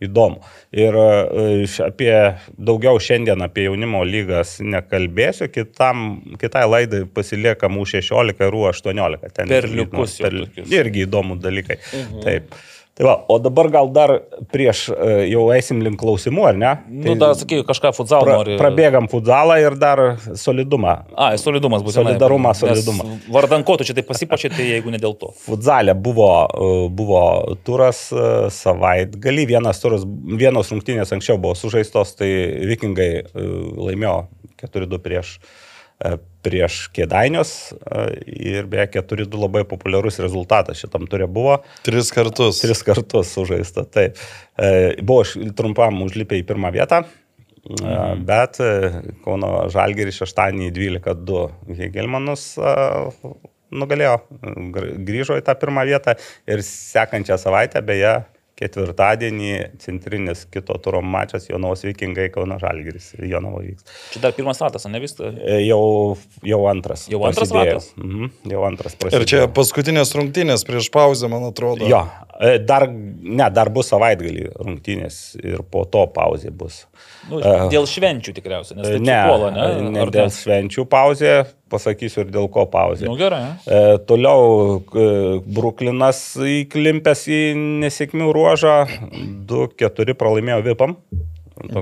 įdomu. Ir e, apie daugiau šiandien apie jaunimo lygas nekalbėsiu, kitam, kitai laidai pasiliekam U16 ir U18. Ten Perliukus jau per, irgi įdomų dalykai. Mhm. Taip. Tai va, o dabar gal dar prieš e, jau eisim link klausimų, ar ne? Nu, dar sakai, kažką futsal pra, nori. prabėgam futsalą ir dar solidumą. A, solidumas bus. Solidarumą, solidumą. Vardan ko tu čia taip pasipačėte, jeigu ne dėl to. Futzalė buvo, e, buvo turas e, savaitgalį, vienas turas, vienos rungtynės anksčiau buvo sužaistos, tai vikingai laimėjo 4-2 prieš, prieš Kėdainius ir beje 4-2 labai populiarus rezultatas šitam turė buvo. Tris kartus. Tris kartus sužaista, taip. E, Buvo trumpam užlipę į pirmą vietą, mhm. bet e, Kauno Žalgeris šeštadienį 12-2 Hegelmanus nugalėjo, gr- grįžo į tą pirmą vietą ir sekančią savaitę, beje, ketvirtadienį centrinis kito turo mačas Jonavos Vikingai Kauno Žalgeris Jonavo vyks. Čia dar pirmas ratas, ne viskas. E, Jau, jau antras. Jau antras prasidėjo. ratas? Mhm, jau antras Ir prasidėjo. čia paskutinės rungtynės prieš pauzę, man atrodo. Jo, dar, ne, dar bus savaitgalį rungtynės ir po to pauzė bus. Nu, E, dėl švenčių tikriausiai, nes tai ne, puola, ne? ne Ar dėl švenčių pauzė, pasakysiu ir dėl ko pauzė. Nu gerai. E, toliau e, Bruklinas įklimpęs į nesėkmių ruožą, 2-4 pralaimėjo Vipam.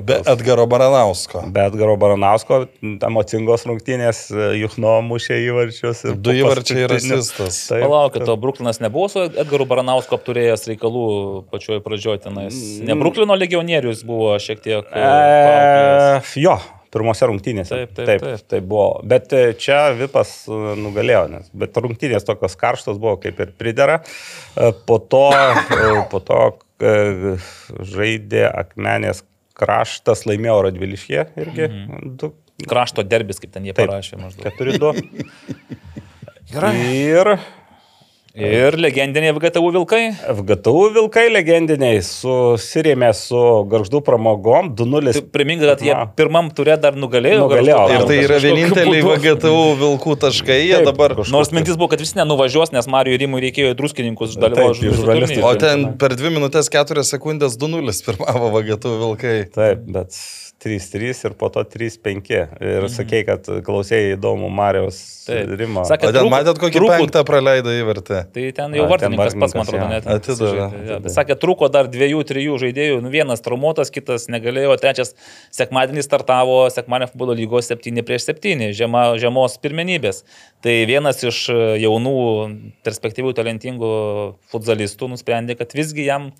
Be Edgaro Baranausko. Bet Garo Baranausko emocingos rungtynės, e, Juchno mušė įvarčius. ir Du įvarčiai ir asistas. Taip, Palaukit, o Bruklinas nebuvo su Edgaru Baranausko apturėjęs reikalų pačioj pradžioj tenais. Ne Bruklino legionierius buvo šiek tiek. e. E, jo, pirmose rungtynėse. Taip, taip, taip, taip. taip buvo. Bet e, čia Vipas nugalėjo, nes. Bet rungtynės tokios karštos buvo kaip ir pridera. Po to, po to žaidė Akmenės kraštas, laimėjo Radviliškė irgi. Mhm. Krašto derbis, kaip ten jie Taip. parašė maždaug. 4-2. Ir Ir legendiniai VGTU vilkai. FGTU vilkai legendiniai susirėmė su garždų pramogom 2-0. Tai Primink, kad jie pirmam turė dar nugalėjo. Nugalėjo. Ir tai yra kažkokiu vieninteliai. VGTU vilkų taškai, jie Taip, dabar. kažkokie. Nors mintis buvo, kad visi nenuvažiuos, nes Marijų Rimui reikėjo druskininkus dalyvauti į žurnalistų. O ten per 2 minutės 4 sekundės 2-0 pirmavo VGTU vilkai. Taip, bet 3-3 ir po to 3-5. Ir sakei, kad klausėjai įdomu Marijos Taip. Rimo. Sakė, O ten trūko- matėt, kokį trūko- penktą praleido įvertį? Tai ten jau vartininkas pats, man atrodo, jo. net. Ja, bet Sakė, trūko dar dviejų, trijų žaidėjų. Nu, vienas traumuotas, kitas negalėjo, trečias sekmadienį startavo sekmadienio futbolo lygos 7 prieš 7, žema, žemos pirmenybės. Tai vienas iš e, jaunų, perspektyvių, talentingų futzalistų nusprendė, kad visgi jam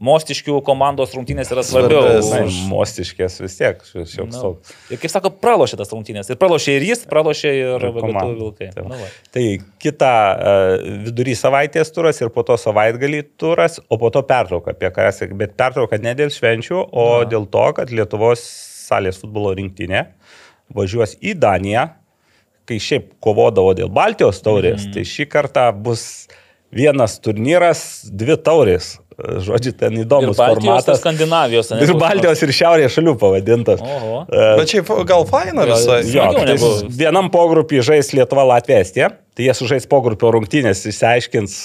mostiškių komandos rungtynės yra svarbiau. Už- mostiškės vis tiek, šioks Nu. toks. Ir kaip sako, pralošė tas rungtynės. Ir pralošė ir jis, pralošė ir Ir. VGT Vilkai. Tai. Nu, va. Tai kita uh, vidury savaitės turas ir po to savaitgalį turas, o po to pertrauka, apie ką esi. Bet pertrauka ne dėl švenčių, o Na. dėl to, kad Lietuvos salės futbolo rinktinė važiuos į Daniją, kai šiaip kovodavo dėl Baltijos taurės, mm. tai šį kartą bus vienas turnyras, dvi taurės. Žodžiu, ten Ir įdomus Baltijos, ir formatas. Skandinavijos. ane, Ir Baltijos ir Šiaurės šalių pavadintas. Oho. E, Bet šiaip gal faina visai. jo. Tai vienam pogrupį žais Lietuva Latvija Estija, tai jie sužais pogrupio rungtynės, išsiaiškins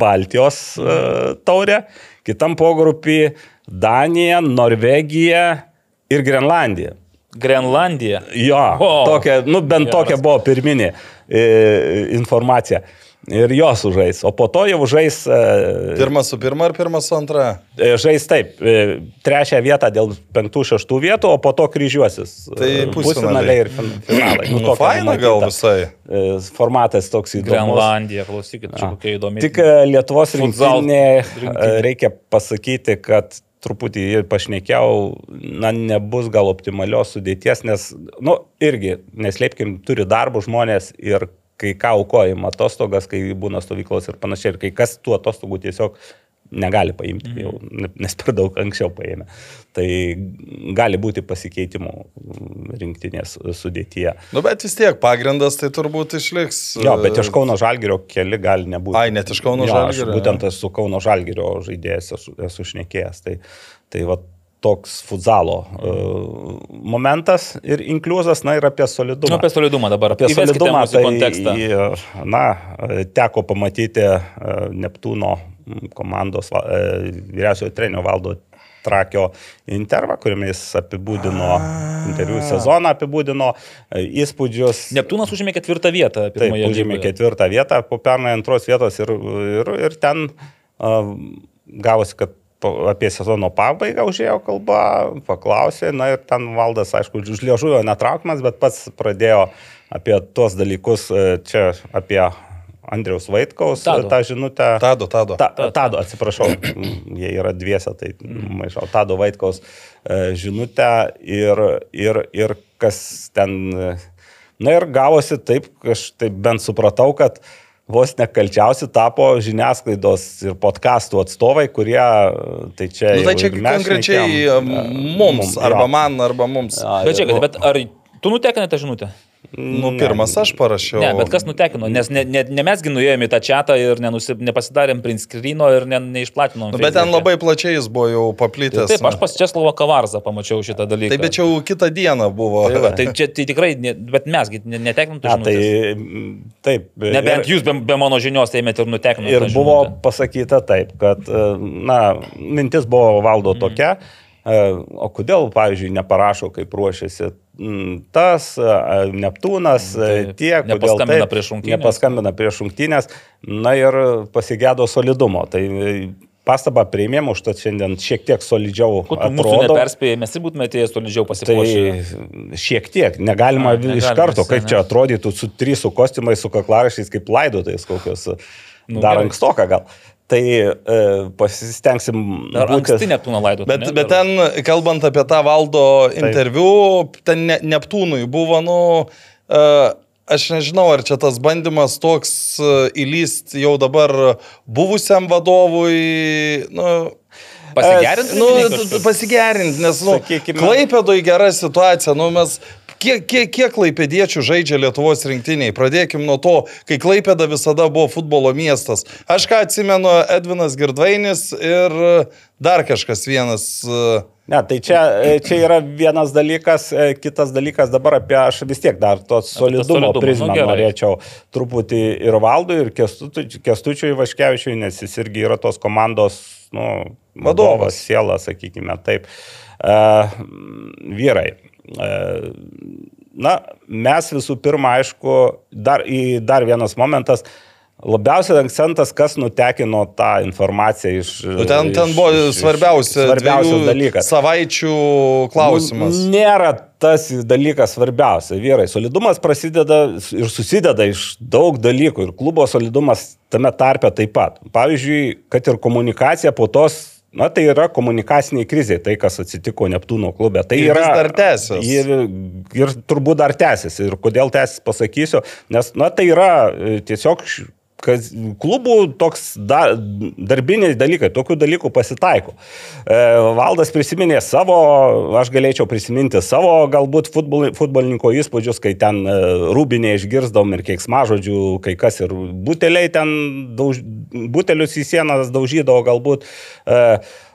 Baltijos uh, taurę, kitam pogrupį Danija, Norvegija ir Grenlandija. Grenlandija. Jo, O. tokia, nu bent Geras. tokia buvo pirminė e, informacija. Ir jos sužais, o po to jau žais, e, Pirmas su pirma ar pirmas su antra? e, žais taip, e, trečią vietą dėl penktų, šeštų vietų, o po to kryžiuosis. Tai pusfinaliai. ir fin- finalai. Nu, tokia faina gal visai. Formatas toks įdomus. Grenlandija, klausykit, čia kokia įdomi. Tik Lietuvos rinktinė, reikia pasakyti, kad truputį pašnekėjau, na, nebus gal optimalios sudėties, nes, nu, irgi, neslėpkim, turi darbų žmonės ir kai ką aukojama atostogas, kai būna stovyklos ir panašiai, ir kai kas tų atostogų tiesiog negali paimti, Mhm. jau, ne- nes per daug anksčiau paėmė. Tai gali būti pasikeitimų mm, rinktinės sudėtyje. Nu, bet vis tiek pagrindas tai turbūt išliks. Jo, bet iš e, Kauno Žalgirio keli gali nebūti. Ai, net iš Kauno Jo, Žalgirio, Aš būtent esu Kauno Žalgirio žaidėjas, esu, esu šnekėjęs. Tai, tai va toks futzalo uh, momentas ir inkliuzas, na ir apie solidumą. Nu, apie solidumą dabar. Apie Įveskite solidumą, tai, kontekstą. į, na, teko pamatyti e, Neptūno komandos e, vyriausiojo trenio valdo Trakio intervą, kuriame jis apibūdino interviu sezoną, apibūdino e, įspūdžius. Neptūnas užėmė ketvirtą vietą. Taip, pirmoje užėmė ketvirtą vietą, po pernai antros vietos ir, ir, ir ten uh, gavosi, kad apie sezono pabaigą užėjo kalba, paklausė, na ir ten valdas, aišku, už liežuvio netraukmas, bet pats pradėjo apie tuos dalykus, e, čia apie Andriaus Vaitkaus e, Tado. tą žinutę. Tado, tado. Ta, tado, atsiprašau, jie yra dviese, tai maišau. Tado Vaitkaus e, žinutę ir, ir, ir kas ten. Na ir gavosi taip, aš taip bent supratau, kad vos nekalčiausi tapo žiniasklaidos ir podkastų atstovai, kurie, tai čia... Nu, tai čia konkrečiai e, mums, arba jo. man, arba mums. Jo, Bet čia, bet ar tu nutekinai tą žinutę? Nu, ne, pirmas aš parašiau. Ne, bet kas nutekino? Nes ne, ne, ne mesgi nuėjome į tą čatą ir nenusi, nepasidarėm print screeno ir ne, neišplatinom. Nu, bet ten labai plačiai jis buvo jau paplitęs. Taip, aš pas Česlovo Kavarzą pamačiau šitą dalyką. Taip, bet čia jau kitą dieną buvo. Tai, va, tai čia tai tikrai, ne, bet mesgi ne- netekinom tą Na, tai mm, taip. Nebent ir- jūs be, be mano žinios ėmėte ir nutekinot. Ir buvo pasakyta taip, kad, e, na, mintis buvo valdo Mhm. tokia, e, o kodėl, pavyzdžiui, neparašo, kaip ruošiasi mm, tas, e, Neptūnas, e, Taip, tie, kodėl nepaskambina taip, prieš rungtynes. Nepaskambina prieš rungtynės, na ir pasigėdo solidumo. Tai e, pastabą priėmėm, užtat šiandien šiek tiek solidžiau mūsų neperspėjai, mes ir būtume atėjęs solidžiau pasipuošę. Tai šiek tiek, negalima A, iš negalima, karto, visai, kaip ne. čia atrodytų su trys su kostiumais, su kaklarašiais, kaip laidotais kokios, Nu, dar ankstoka gal. Tai e, pasistengsim. Ar būti- anksti Neptūną laidoti? Bet, bet ten, kalbant apie tą valdo interviu, ten ne, Neptūnui buvo, nu, uh, aš nežinau, ar čia tas bandymas toks uh, įlyst jau dabar buvusiam vadovui, nu, Pasigerinti? Nu, t- kažkas? pasigerinti, nes, nu, Klaipėdoj gera situacija, nu, mes, kiek, kiek, kiek klaipėdiečių žaidžia Lietuvos rinktiniai, pradėkim nuo to, kai Klaipėda visada buvo futbolo miestas. Aš ką atsimenu, Edvinas Girdvainis ir dar kažkas vienas. e, Ne, tai čia, e, čia yra vienas dalykas, e, kitas dalykas dabar apie aš vis tiek dar to solidumo solidumo, prizmę nu, norėčiau truputį ir valdui, ir Kestučiui, Vaškevičiui, nes jis irgi yra tos komandos nu, Vadovas. siela, sakykime taip. Uh, vyrai. Uh, na, mes visų pirma, aišku, dar, dar vienas momentas. Labiausias akcentas, kas nutekino tą informaciją iš... Nu, ten, ten iš- buvo svarbiausia, svarbiausias dalykas. Savaičių klausimas. Nu, nėra tas dalykas svarbiausia. Vyrai, solidumas prasideda ir susideda iš daug dalykų ir klubo solidumas tame tarpe taip pat. Pavyzdžiui, kad ir komunikacija po tos Na, tai yra komunikaciniai kriziai, tai kas atsitiko Neptūno klube. Tai Ir yra, dar tęsis. Ir, ir turbūt dar tęsis. Ir kodėl tęsis, pasakysiu. Nes, na, tai yra e, tiesiog kas, klubų toks da, darbiniai dalykai, tokių dalykų pasitaiko. E, Valdas prisiminė savo, aš galėčiau prisiminti savo galbūt futbol, futbolininko įspūdžius, kai ten e, rūbinė išgirsdavom ir keiksmažodžių, kai kas ir buteliai ten, dauž, butelius į sienas daužydavo galbūt, e,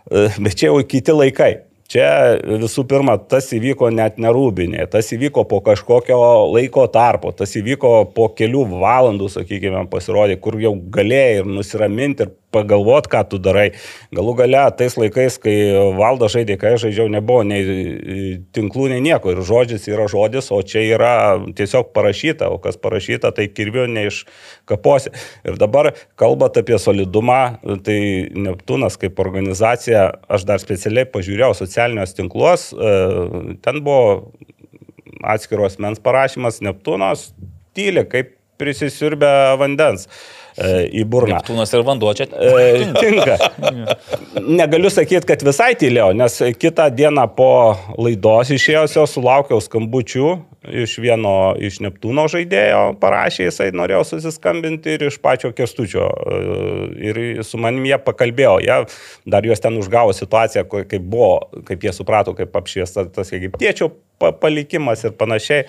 e, bet čia jau kiti laikai. Čia visų pirma, tas įvyko net nerūbinė, tas įvyko po kažkokio laiko tarpo, tas įvyko po kelių valandų, sakykime, pasirodė, kur jau galėjai ir nusiraminti ir pagalvot, ką tu darai. Galų gale, tais laikais, kai valdo žaidė, kai aš žaidžiau, nebuvo nei e, tinklų, nei nieko. Ir žodis yra žodis, o čia yra tiesiog parašyta, o kas parašyta, tai kirviu neiškaposi. Ir dabar, kalbant apie solidumą, tai Neptūnas kaip organizacija, aš dar specialiai pažiūrėjau socialinius tinkluos, e, ten buvo atskiros mens parašymas Neptūnas tyli, kaip prisisiurbę vandens e, į burną. Neptūnas ir vanduo čia. E, tinka. Negaliu sakyti, kad visai tylėjau, nes kitą dieną po laidos išėjusio sulaukiau skambučių iš vieno iš Neptūno žaidėjo, parašė, jisai norėjo susiskambinti ir iš pačio kestučio. E, Ir su manim jie pakalbėjo, jie dar juos ten užgavo situaciją, kaip buvo, kaip jie suprato, kaip apšviestas tas egiptiečių pa- palikimas ir panašiai.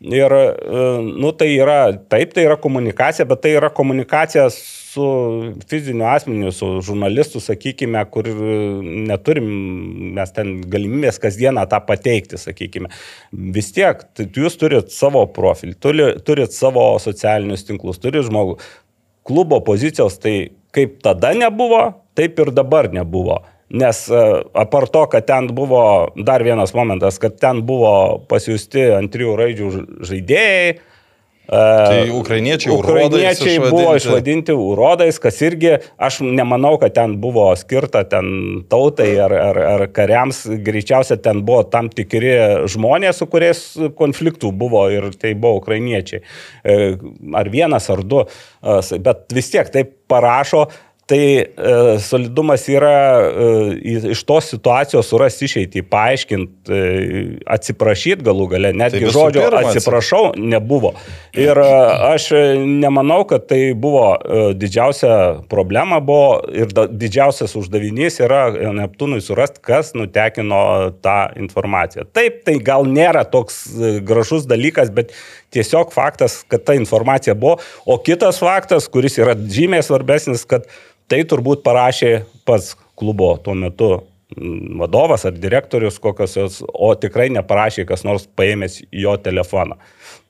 Ir, e, nu, tai yra, taip, tai yra komunikacija, bet tai yra komunikacija su fiziniu asmeniu, su žurnalistu, sakykime, kur e, neturim mes ten galimybės kasdieną tą pateikti, sakykime. Vis tiek, tai jūs turit savo profilį, turi, turit savo socialinius tinklus, turit žmogų. Klubo pozicijos tai kaip tada nebuvo, taip ir dabar nebuvo. Nes e, apart to, kad ten buvo dar vienas momentas, kad ten buvo pasiūsti ant trijų raidžių žaidėjai. Tai ukrainiečiai urodais Ukrainiečiai buvo išvadinti. urodais, kas irgi, aš nemanau, kad ten buvo skirta ten tautai ar, ar, ar kariams, greičiausia ten buvo tam tikri žmonės, su kuriais konfliktų buvo ir tai buvo ukrainiečiai. E, Ar vienas, ar du, e, bet vis tiek taip parašo, Tai e, solidumas yra e, iš tos situacijos surasti išeitį, paaiškinti, e, atsiprašyti galų gale, netgi visų žodžio atsiprašau nebuvo. Ir e, aš nemanau, kad tai buvo e, didžiausia problema buvo ir da, didžiausias uždavinys yra e, Neptūnui surasti, kas nutekino tą informaciją. Taip, tai gal nėra toks e, gražus dalykas, bet tiesiog faktas, kad ta informacija buvo. O kitas faktas, kuris yra žymiai svarbesnis, kad tai turbūt parašė pats klubo tuo metu mm, vadovas ar direktorius kokios jos, o tikrai neparašė kas nors paėmęs jo telefoną.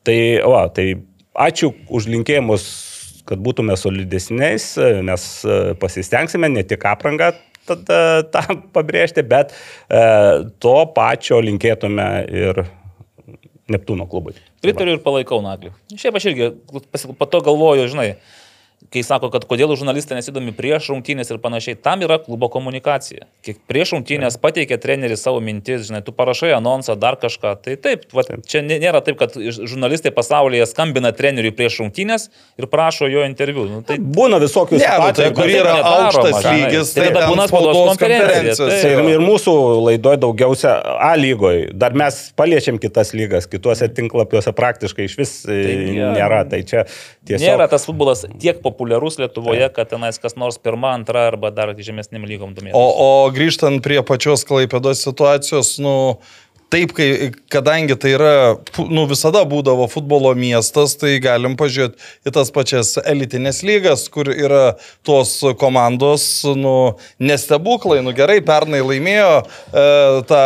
Tai, va, tai ačiū už linkėjimus, kad būtume solidesniais, mes e, pasistengsime ne tik aprangą tą pabrėžti, bet e, to pačio linkėtume ir Neptūno klubui. Pritariu ir palaikau Naglį. Šiaip aš irgi po to galvoju, žinai, kai sako, kad kodėl žurnalistai nesidomi prieš rungtynės ir panašiai, tam yra klubo komunikacija. Kiek prieš rungtynės pateikia treneris savo mintis, žinai, tu parašai anonsą, dar kažką. Tai taip, va, čia nė- nėra taip, kad žurnalistai pasaulyje skambina treneriui prieš rungtynės ir prašo jo interviu. Nu, tai Būna visokių nu, tai situacijų. kur taip yra aukštas lygis, Tai tai tada būna spaudos konferencijos. Tai ir, ir mūsų laidoje daugiausia A lygoje. Dar mes paliečiam kitas lygas, kituose tinklapiuose praktiškai iš vis tai nėra. Tai čia tiesiog... Nėra tas futbolas tiek populiarus Lietuvoje, kad tenais kas nors pirmą, antrą arba dar žemesnėm lygom domėtis. O, o grįžtant prie pačios Klaipėdos situacijos, nu, taip, kai, kadangi tai yra, nu, visada būdavo futbolo miestas, tai galim pažiūrėti į tas pačias elitinės lygas, kur yra tos komandos, nu, nestebuklai, nu gerai, pernai laimėjo e, tą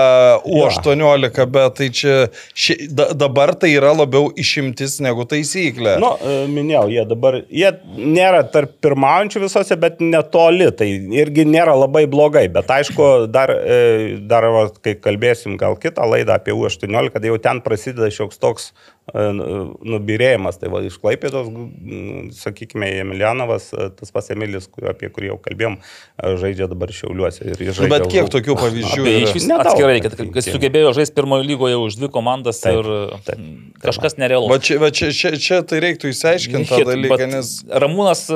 U18, bet tai čia ši, da, dabar tai yra labiau išimtis negu taisyklė. Nu, e, minėjau, jie dabar, jie nėra tarp pirmaujančių visose, bet netoli, tai irgi nėra labai blogai, bet aišku, dar, e, dar kai kalbėsim gal kitą laidą apie U18, kad jau ten prasideda šioks toks e, nubirėjimas, tai va iš Klaipėdos, sakykime, Emilianovas, e, tas pats Emilis, apie kurį jau kalbėjom, e, žaidžia dabar Šiauliuose. ir jis Nu, bet kiek už- tokių pavyzdžių Tai yra? iš vis atskirai, kad, kad sugebėjo žaisti pirmojo lygoje už dvi komandas Taip, ir taip, mm, kažkas nerealu. Va čia, va čia, čia, čia tai reiktų įsiaiškinti tą dalyką, nes... Ramūnas,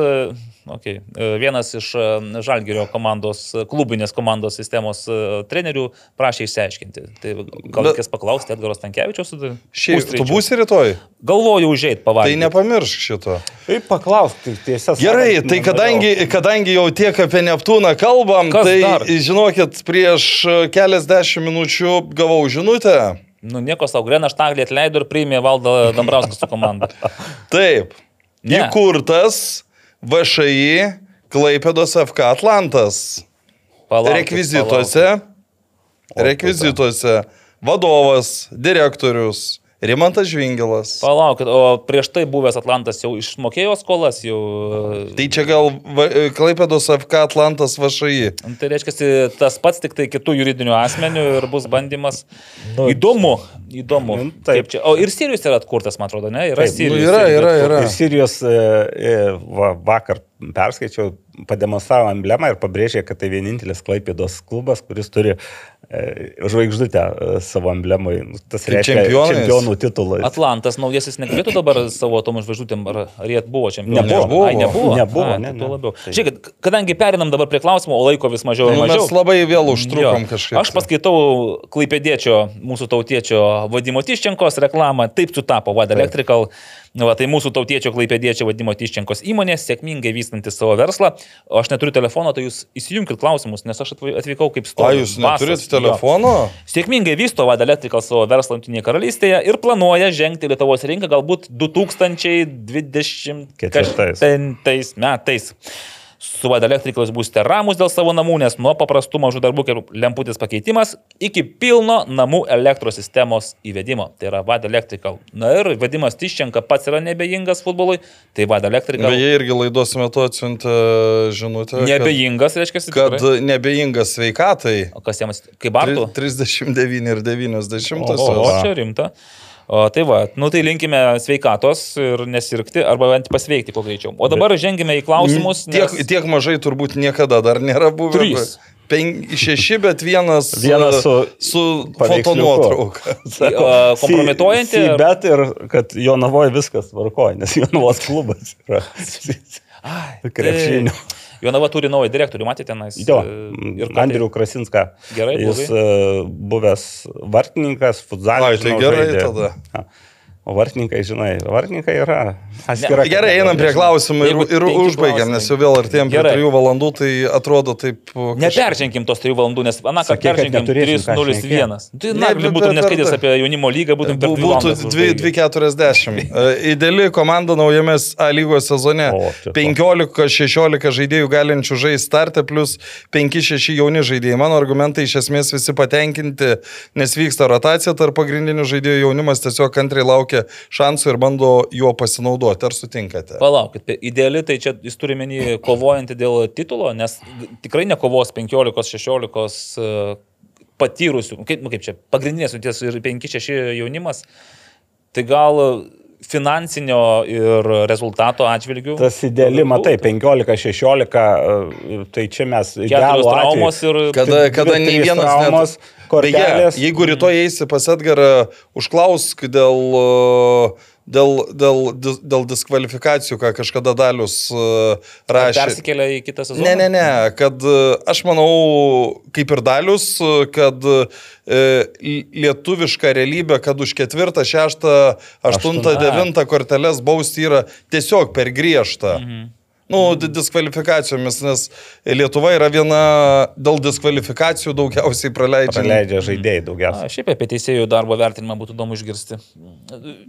okay, e, vienas iš e, Žalgirio komandos, e, klubinės komandos sistemos trenerių, prašė išsiaiškinti. Tai gal Bet- reikės paklausti Edgaros Tankievičiaus. Šiaip, tu būsi rytoj? Galvoju užėjti Tai pavalgyti. nepamiršk šito. Tai paklausk, tai tiesa. Gerai, sakant, tai kadangi, kadangi jau tiek apie Neptūną kalbam, Kas tai dar? žinokit, prieš keliasdešimt minučių gavau žinutę. Nu, nieko savo, Grena Štaglį atleido ir priėmė valdą Dambrauskas su komanda. Taip. Ne. Įkurtas VŠI Klaipėdos FK Atlantas. Palaukit, Rekvizituose. Rekvizituose. Vadovas, direktorius. Rimantas Žvingilas. Palaukit, o prieš tai buvęs Atlantas jau išmokėjo skolas, jau... Tai čia gal va- Klaipėdos FK Atlantas VŠI. Nu, Tai reiškia, tas pats tik tai kitų juridinių asmenių ir bus bandymas. Nu, įdomu, įdomu. nu, taip. Čia. O ir Sirijus yra atkurtas, man atrodo, ne? Yra Taip, nu, Sirijus. yra, irgi yra, atkurtas. yra. Ir Sirijos e, e, va, vakar perskaičiau, pademonstravo emblemą ir pabrėžė, kad tai vienintelis Klaipėdos klubas, kuris turi e, žvaigždutę e, savo emblemui. Nu, Tas Kaip reiškia čempionais? čempionų titulą. Atlantas naujasis negalėtų dabar savo tom žvaigždutėm, ar, ar jie buvo čempionai? Nebuvo. Ai, nebuvo. Nebuvo, Ai, ne, tai ne. labiau. Tai- Žiūrėkit, kadangi perinam dabar prie klausimų, o laiko vis mažiau ir Nu, mažiau. mes labai vėl užtrukom Jo. kažkaip. Aš paskaitau klaipėdiečio, mūsų tautiečio Vadimo Tiščenkos reklamą, taip sutapo Vad Electrical. Va, tai mūsų tautiečio klaipėdiečio Vadimo Tiščenkos įmonė, sėkmingai vystanti savo verslą. O aš neturiu telefono, tai jūs įsijunkit klausimus, nes aš atvykau kaip O stovi. jūs neturite telefono? Sėkmingai vysto Vad Electrical savo verslą Junktinėje karalystėje ir planuoja žengti Lietuvos rinką galbūt 2024 metais. Su Vad Electrical jūs būsite ramus dėl savo namų, nes nuo paprastų mažų darbų kaip lemputės pakeitimas iki pilno namų elektros sistemos įvedimo. Tai yra Vad Electrical. Na ir vadimas Tiščenka pats yra nebejingas futbolui, tai Vad Electrical. Beje, irgi laidos metu atsiuntė žinutę. kad- Nebejingas, reiškia, Kad tikrai. nebeingas sveikatai. O kas jiems, kaip Bartų? 39 ir 90. O, o čia rimta. O tai va, nu tai linkime sveikatos ir nesirgti, arba bent pasveikti kuo greičiau. O dabar žengime į klausimus. Tiek, nes- tiek mažai turbūt niekada dar nėra buvę. Trys. Penki, šeši, bet vienas, Vienas su su fotonuotrauka. Kompromituojanti ar- Bet ir kad Jonavoje viskas tvarkoja, nes Jonavos klubas yra krepšinio. Tai Jonava turi naują direktorių, matėte tenais? Jo, E, Ir Andrių Krasinską. Gerai, Jis e, buvęs vartininkas, futzalas. Ai, tai gerai tada. O vartininkai, žinai, vartininkai yra atskira. Gerai, kategorija. einam prie klausimų ir, Jeigu ir užbaigiam, nes jau vėl artėjom prie Gerai. trijų valandų, tai atrodo taip... kažkaip- Neperžengim tos 3 valandų, nes aną kartą peržengim neturėsim ką 3.01. Tai Ne, na, bet būtum neskaitęs apie jaunimo lygą, būtum per 2 Būtų valandas. užbaigę. 2.40. Ideali komanda naujame A lygos sezone. O, čia to. 15-16 žaidėjų galinčių žaisti startę, plus 5-6 jauni žaidėjai. Mano argumentai iš esmės visi patenkinti, nes vyksta rotacija tarp pagrindinių žaidėjų jaunimas tiesiog kantriai laukia šansų ir bando juo pasinaudoti. Ar sutinkate? Palaukit, tai ideali, tai čia jis turi menį kovojantį dėl titulo, nes tikrai nekovos 15-16 e, patyrusių, kaip, nu, kaip čia, pagrindinės sudėties ir 5-6 jaunimas, tai gal finansinio ir rezultato atžvilgių. Tas ideali, matai, 15-16, e, tai čia mes idealų traumos ir... Kada, kada nei vienas traumos, net... kortelės. Beje, jeigu rytoj eisi pas Edgarą, užklausk dėl, uh, dėl, dėl, dėl diskvalifikacijų, ką kažkada Dalius uh, rašė. Persikelia į kitą sezoną. Ne, ne, ne, kad e, aš manau, kaip ir dalius, e, kad e, lietuviška realybė, kad už ketvirtą, šeštą, Aštuntą. devintą korteles bausti yra tiesiog per griežta. Mhm. Nu, di- diskvalifikacijomis, nes Lietuva yra viena dėl diskvalifikacijų daugiausiai praleidžia. Praleidžia žaidėjai daugiausiai. A, šiaip apie teisėjų darbo vertinimą būtų įdomu išgirsti.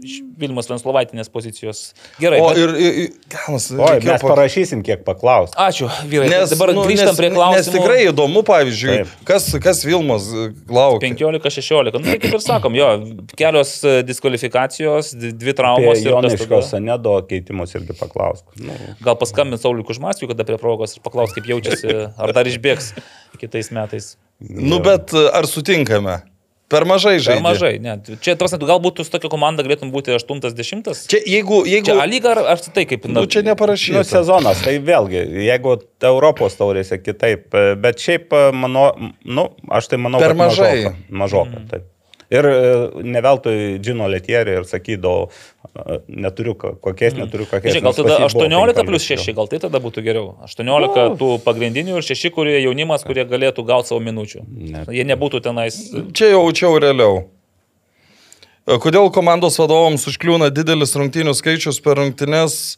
Iš Vilmos Venslovaitinės pozicijos. Gerai. O bet- ir, ir, ir Ganas, Oi, mes pa- parašysim, kiek paklausti. Ačiū, vyrai. Nes, dabar nu, grįžtam nes, prie klausimų. Nes tikrai įdomu, pavyzdžiui, Taip. kas, kas Vilmos e, laukia. 15-16. Nu, tai kaip ir sakom, jo, kelios e, diskvalifikacijos, di- dvi Apie traumos. ir kas Joniško tada? Sanedo keitimus irgi paklausk. Nu, Gal paskambins Sauliui Kužmaskiui, kada prie progos ir paklaus, kaip jaučiasi, ar dar išbėgs kitais metais. Nu, bet e, ar sutinkame? Per mažai Per žaidėjų. mažai, ne. Čia, tas, galbūt tu su tokia komanda galėtum būti 8-10. Čia jeigu, jeigu Čia A lyga ar, ar tai kaip? nu, čia Nu, neparašyta. sezonas, tai vėlgi, jeigu Europos taurėse kitaip, e, bet šiaip, e, mano, nu, aš tai manau, Per mažai. Mažoka, mažoka mm. taip. Ir ne veltui Džino Letierį ir sakydavau, e, neturiu ko- kokiais, neturiu kokiais. Žiūrėk, gal tada pas jį buvo 18 plus 15 6, gal tai tada būtų geriau. 18 tų pagrindinių ir 6, kurie jaunimas, kurie galėtų gauti savo minučių. Ne. Jie nebūtų tenais. Čia jau čia jau realiau. Kodėl komandos vadovams užkliūna didelis rungtynių skaičius per rungtynės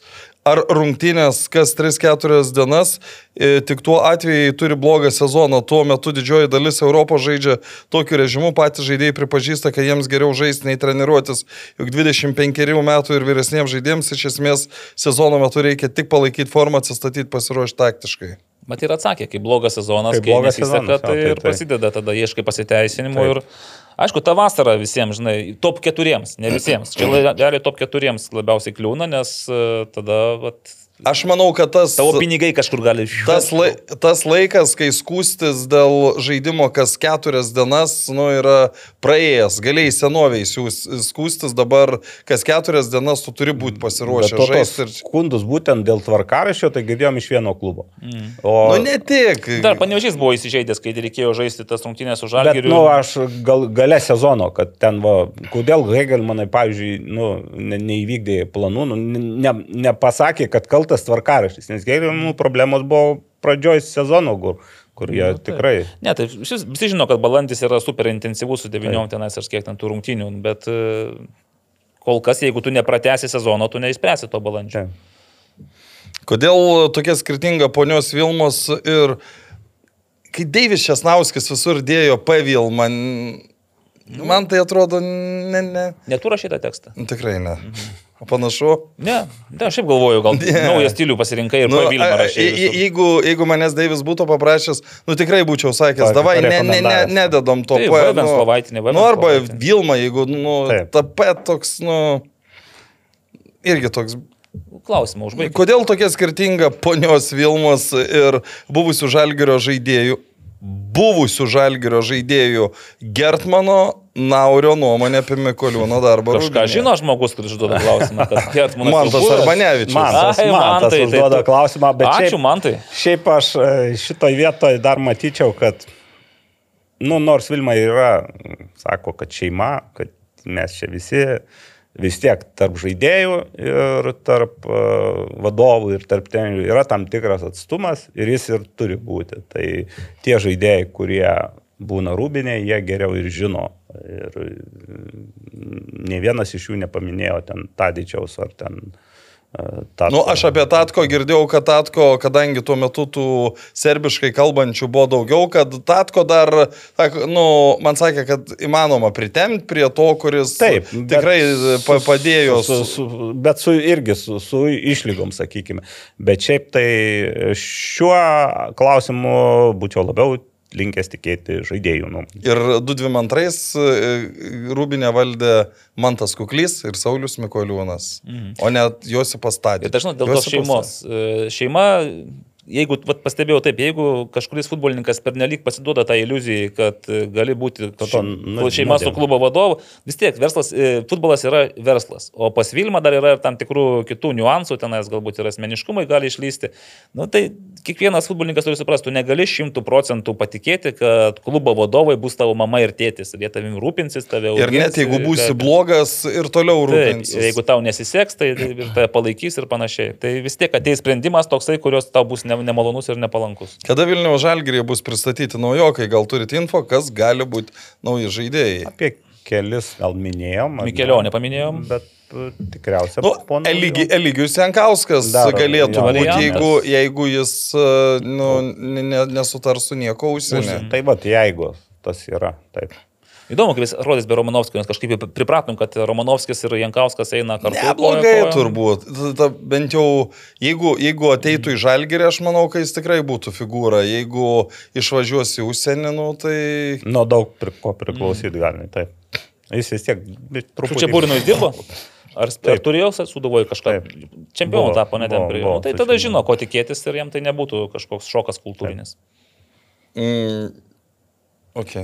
ar rungtynės kas 3-4 dienas, e, tik tuo atveju turi blogą sezoną, tuo metu didžioji dalis Europos žaidžia tokiu režimu, patys žaidėjai pripažįsta, kad jiems geriau žaisti nei treniruotis, juk 25 metų ir vyresniems žaidėjams iš esmės sezono metu reikia tik palaikyti formą, atsistatyti, pasiruošti taktiškai. Mat ir atsakė, kai blogas sezonas, Kai kai blogas nesiseka, sezonas, tai jo, taip, ir prasideda tada ieškai pasiteisinimų. Taip. Ir aišku, ta vasara visiems, žinai, top keturiems, ne visiems. Čia realiai top keturiems labiausiai kliūna, nes e, tada vat, Aš manau, kad tas... tavo pinigai kažkur gali Tas, lai, tas laikas, kai skūstis dėl žaidimo kas keturias dienas, nu, yra praėjęs. Galėjai senoviai skūstis, dabar kas keturias dienas tu turi būti pasiruošęs to žaisti. Ir... skundus būtent dėl tvarkaraščio, tai girdėjom iš vieno klubo. Mm. O, Nu, ne tik. Dar panevežys buvo įsižeidęs, kai reikėjo žaisti tas rungtynės su Bet, žalgiriu. nu, aš gal, gale sezono, kad ten, va, kodėl Hegelmanai, pavyzdžiui, nu, ne, neįvykdė planų, nu, ne, nepasakė, kad kaltas tvarkaraštis, nes Hegelmanų problemos buvo pradžioj sezono, kur, kur jie Nu, taip. tikrai. Ne, tai šis, visi žino, kad balandis yra super intensyvus su 9 tenais ar kiek ten tų rungtynių, bet e, kol kas, jeigu tu nepratęsi sezono, tu neįspręsi to balandžio. Čia. Kodėl tokia skirtinga ponios Vilmos ir kai Deivis Česnauskis visur dėjo P Vilmą, man tai atrodo, ne, ne. Netu rašytą tekstą. Tikrai ne. O panašu. Ne, ne, aš šiaip galvoju, gal Ne. naują stilių pasirinkai ir Nu, nu, pavilgą je- jeigu, jeigu manęs Deivis būtų paprašęs, nu tikrai būčiau sakęs, davai, ne, ne, ne, nededam to P, V Venslovaitinė, V Nu, arba. Vilma, jeigu, nu, Taip. ta P toks, nu, irgi toks. Klausimą užbaigti. Kodėl tokia skirtinga ponios Vilmos ir buvusių žalgerio žaidėjų, buvusių žalgerio žaidėjų Gertmano Naurio nuomonė apie Mikoliūno darbą? Kažką Rūbinėje? žino žmogus, kuris užduoda klausimą. Mantas? Arbanevičius. Mantas, Ai, Mantas Mantai, tai užduoda tu- klausimą, bet Ačiū, šiaip, man tai. šiaip aš e, šitoj vietoje dar matyčiau, kad, nu, nors Vilma yra, sako, kad šeima, kad mes čia visi vis tiek tarp žaidėjų ir tarp uh, vadovų ir tarp trenerių yra tam tikras atstumas ir jis ir turi būti. Tai tie žaidėjai, kurie būna rūbinė, jie geriau ir žino. Ir mm, ne vienas iš jų nepaminėjo ten Tadičiaus ar ten uh, Tatko. Nu, aš apie Tatko girdėjau, kad Tatko, kadangi tuo metu tų serbiškai kalbančių buvo daugiau, kad Tatko dar, tak, nu, man sakė, kad įmanoma pritemti prie to, kuris Taip, tikrai su- pa, padėjo. Su, su, su, bet su irgi su, su išlygom, sakykime. Bet šiaip tai šiuo klausimu būčiau labiau linkęs tikėti žaidėjų nuomonę. Ir 222 Rūbinė valdė Mantas Kuklys ir Saulis Mikoliūnas, mhm. o net Josipas Tadė. Ir dažnai dėl tos šeimos. E, Šeima, jeigu, vat, pastebėjau taip, jeigu kažkuris futbolininkas pernelyg pasiduoda tą iliuziją, kad e, gali būti To- to nu- šeima su klubo vadovu, vis tiek verslas, e, futbolas yra verslas, o pas Vilmą dar yra ir tam tikrų kitų niuansų, tenais galbūt ir asmeniškumai gali išlysti. Nu, tai kiekvienas futbolininkas turi suprasti, tu negali šimtų procentų patikėti, kad klubo vadovai bus tavo mama ir tėtis, ir jie tavim rūpinsis, tave Ir net augins, jeigu būsi kad- blogas ir toliau Taip, rūpinsis. ir jeigu tau nesiseks, tai tai ir tave palaikys ir panašiai. Tai vis tiek ateis sprendimas toksai, kurios tau bus ne- nemalonus ir nepalankus. Kada Vilniaus žalgyrėje bus pristatyti naujokai, gal turite info, kas gali būti nauji žaidėjai? Apie kelis gal minėjom. Mikelionį paminėjom. Bet e, tikriausiai. Nu, pono Eligi. Eligijus Jankauskas Dar galėtų būti, jeigu, jeigu jis e, nu, ne, ne- nesutars su nieko užsienį. Tai va, jeigu tas yra. Taip. Įdomu, kaip jis atrodys be Romanovskio, nes kažkaip pripratom, kad Romanovskis ir Jankauskas eina kartu. Neblogai koja kojon. turbūt. Ta, ta, bent jau, jeigu, jeigu ateitų į žalgerį, aš manau, kad jis tikrai būtų figūra. Jeigu išvažiuos į užsienį, nu, tai... Nuo daug pri, ko priklausyti mm. gali. Taip. Jis vis tiek truputį. čia Būrinu jis dirbo? Ar, ar turėjo suduvoje kažką? Taip. Čempionų Buvo, tapo, ne buvo, Nu, tai tada žino, ko tikėtis ir jam tai nebūtų kažkoks šokas kultūrinis. Mm, ok.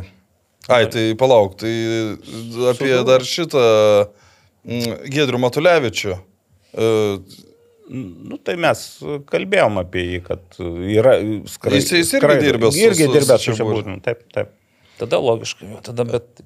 Ai, tai palauk, tai apie dar šitą mm, Gedrių Matulevičių. E, Nu, tai mes kalbėjom apie jį, kad yra skrai, Jis- jis irgi dirbęs su- Irgi dirbęs su Čiaburiu. Čiaburiu. Taip, taip. Tada logiškai, tada bet...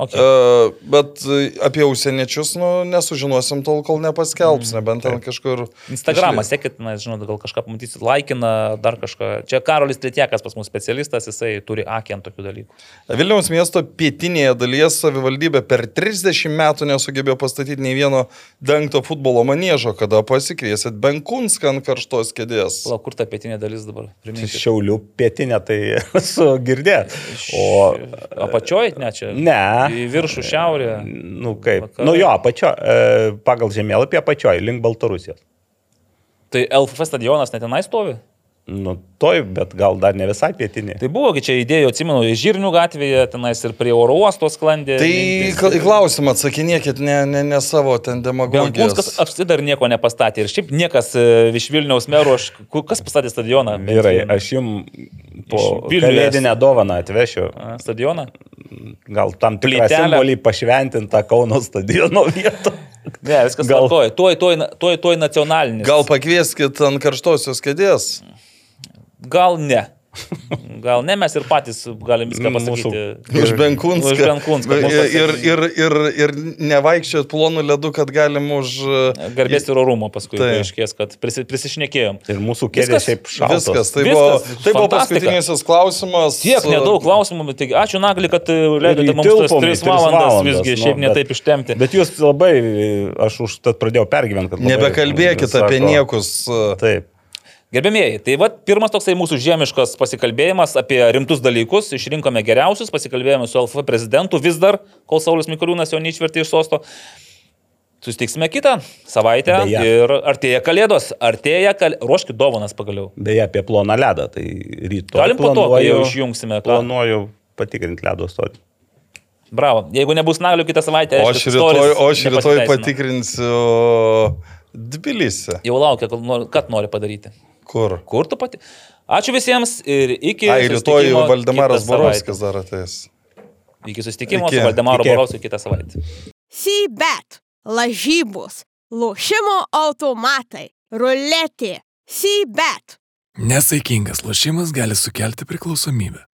Okay. E, bet apie užsieniečius nu, nesužinosim tol, kol nepaskelbs, nebent ten kažkur. Instagramą sekit, na, žinau, gal kažką pamatysit, laikina, dar kažką. Čia Karolis Tretiekas pas mus specialistas, jisai turi akį ant tokių dalykų. Vilniaus miesto pietinėje dalyje savivaldybė per 30 metų nesugebėjo pastatyti nei vieno dengto futbolo manėžo, kada pasikviesit Benkunską ant karštos kėdės. Palauk, kur ta pietinė dalis dabar? Priminkit. Šiaulių pietinė tai esu girdėjęs. O Apačioj, ne čia? Ne. Į viršų šiaurę. Nu kaip? Vakarai. Nu jo, apačio, e, pagal žemėlapį apačioj, link Baltarusijos. Tai LFF stadionas net tenai stovi? Nu toj, bet gal dar ne visai pietinė. Tai buvo, čia idėjų, atsimenu, į Žirnių gatvėje, tenais ir prie oro uosto sklandė. Tai į klausimą atsakinėkit, ne, ne, ne savo ten Benkunskas demagogijos. apskritai dar nieko nepastatė. Ir šiaip niekas e, iš Vilniaus merų, aš, kas pastatė stadioną? Vyrai, aš jums po kalėdinę dovaną atvešiu. A, Stadioną? Gal tam tikrą simbolį pašventintą Kauno stadiono vietą. Ne, viskas Gal- tvarkoja. Tuoj, tuoj, tuoj, tuoj nacionalinis. Gal pakvieskit ant karštosios kėdės. Gal ne. Gal ne, mes ir patys galim viską Mūsų- pasakyti. Už Benkunską. Už Benkunską. Ir, Mūsų ir, ir, ir, ir nevaikščiot plonų ledų, kad galim už... e, Garbės ir orumo paskui Taip. paaiškės, kad prisi, prisišnekėjom. Ir mūsų kėdė Viskas- šiaip šaltas. Viskas, tai Viskas, buvo, tai buvo paskutinis klausimas. Tiek nedaug klausimų, bet taigi ačiū Nagli, kad e, leidote mums tas įtilpom į 3 tris valandas, valandas, visgi nu, šiaip bet- netaip ištemti. Bet jūs labai, aš už tad pradėjau pergyventi, kad... labai, Nebekalbėkit sako, apie niekus. e, Taip. Gerbėmėjai, tai va pirmas toksai mūsų žiemiškas pasikalbėjimas apie rimtus dalykus. Išrinkome geriausius, pasikalbėjome su LF prezidentu vis dar, kol Saulis Mikoliūnas jo neišvertė iš sosto. Susitiksime kitą savaitę Beje. ir artėja kalėdos, artėja kalėdos, ruoškit dovanas pagaliau. Beje, apie ploną ledą, tai rytoj. Galim po to, kai jau išjungsime. ką? Planuoju patikrinti ledo stotį. Bravo. Jeigu nebus naglių kitą savaitę, aš kad rytoj, aš rytoj patikrinsiu Dbilisį. Jau laukia, kad nori padaryti. Kur? Kur tu pati? Ačiū visiems ir iki. Ai, rytoj Valdemaras. Borovskis dar ateis. Iki susitikimo Iki. su Valdemaru. Borovskiu kitą savaitę. Sybet, lažybos, lošimo automatai, ruletė, Sybet. Nesaikingas lošimas gali sukelti priklausomybę.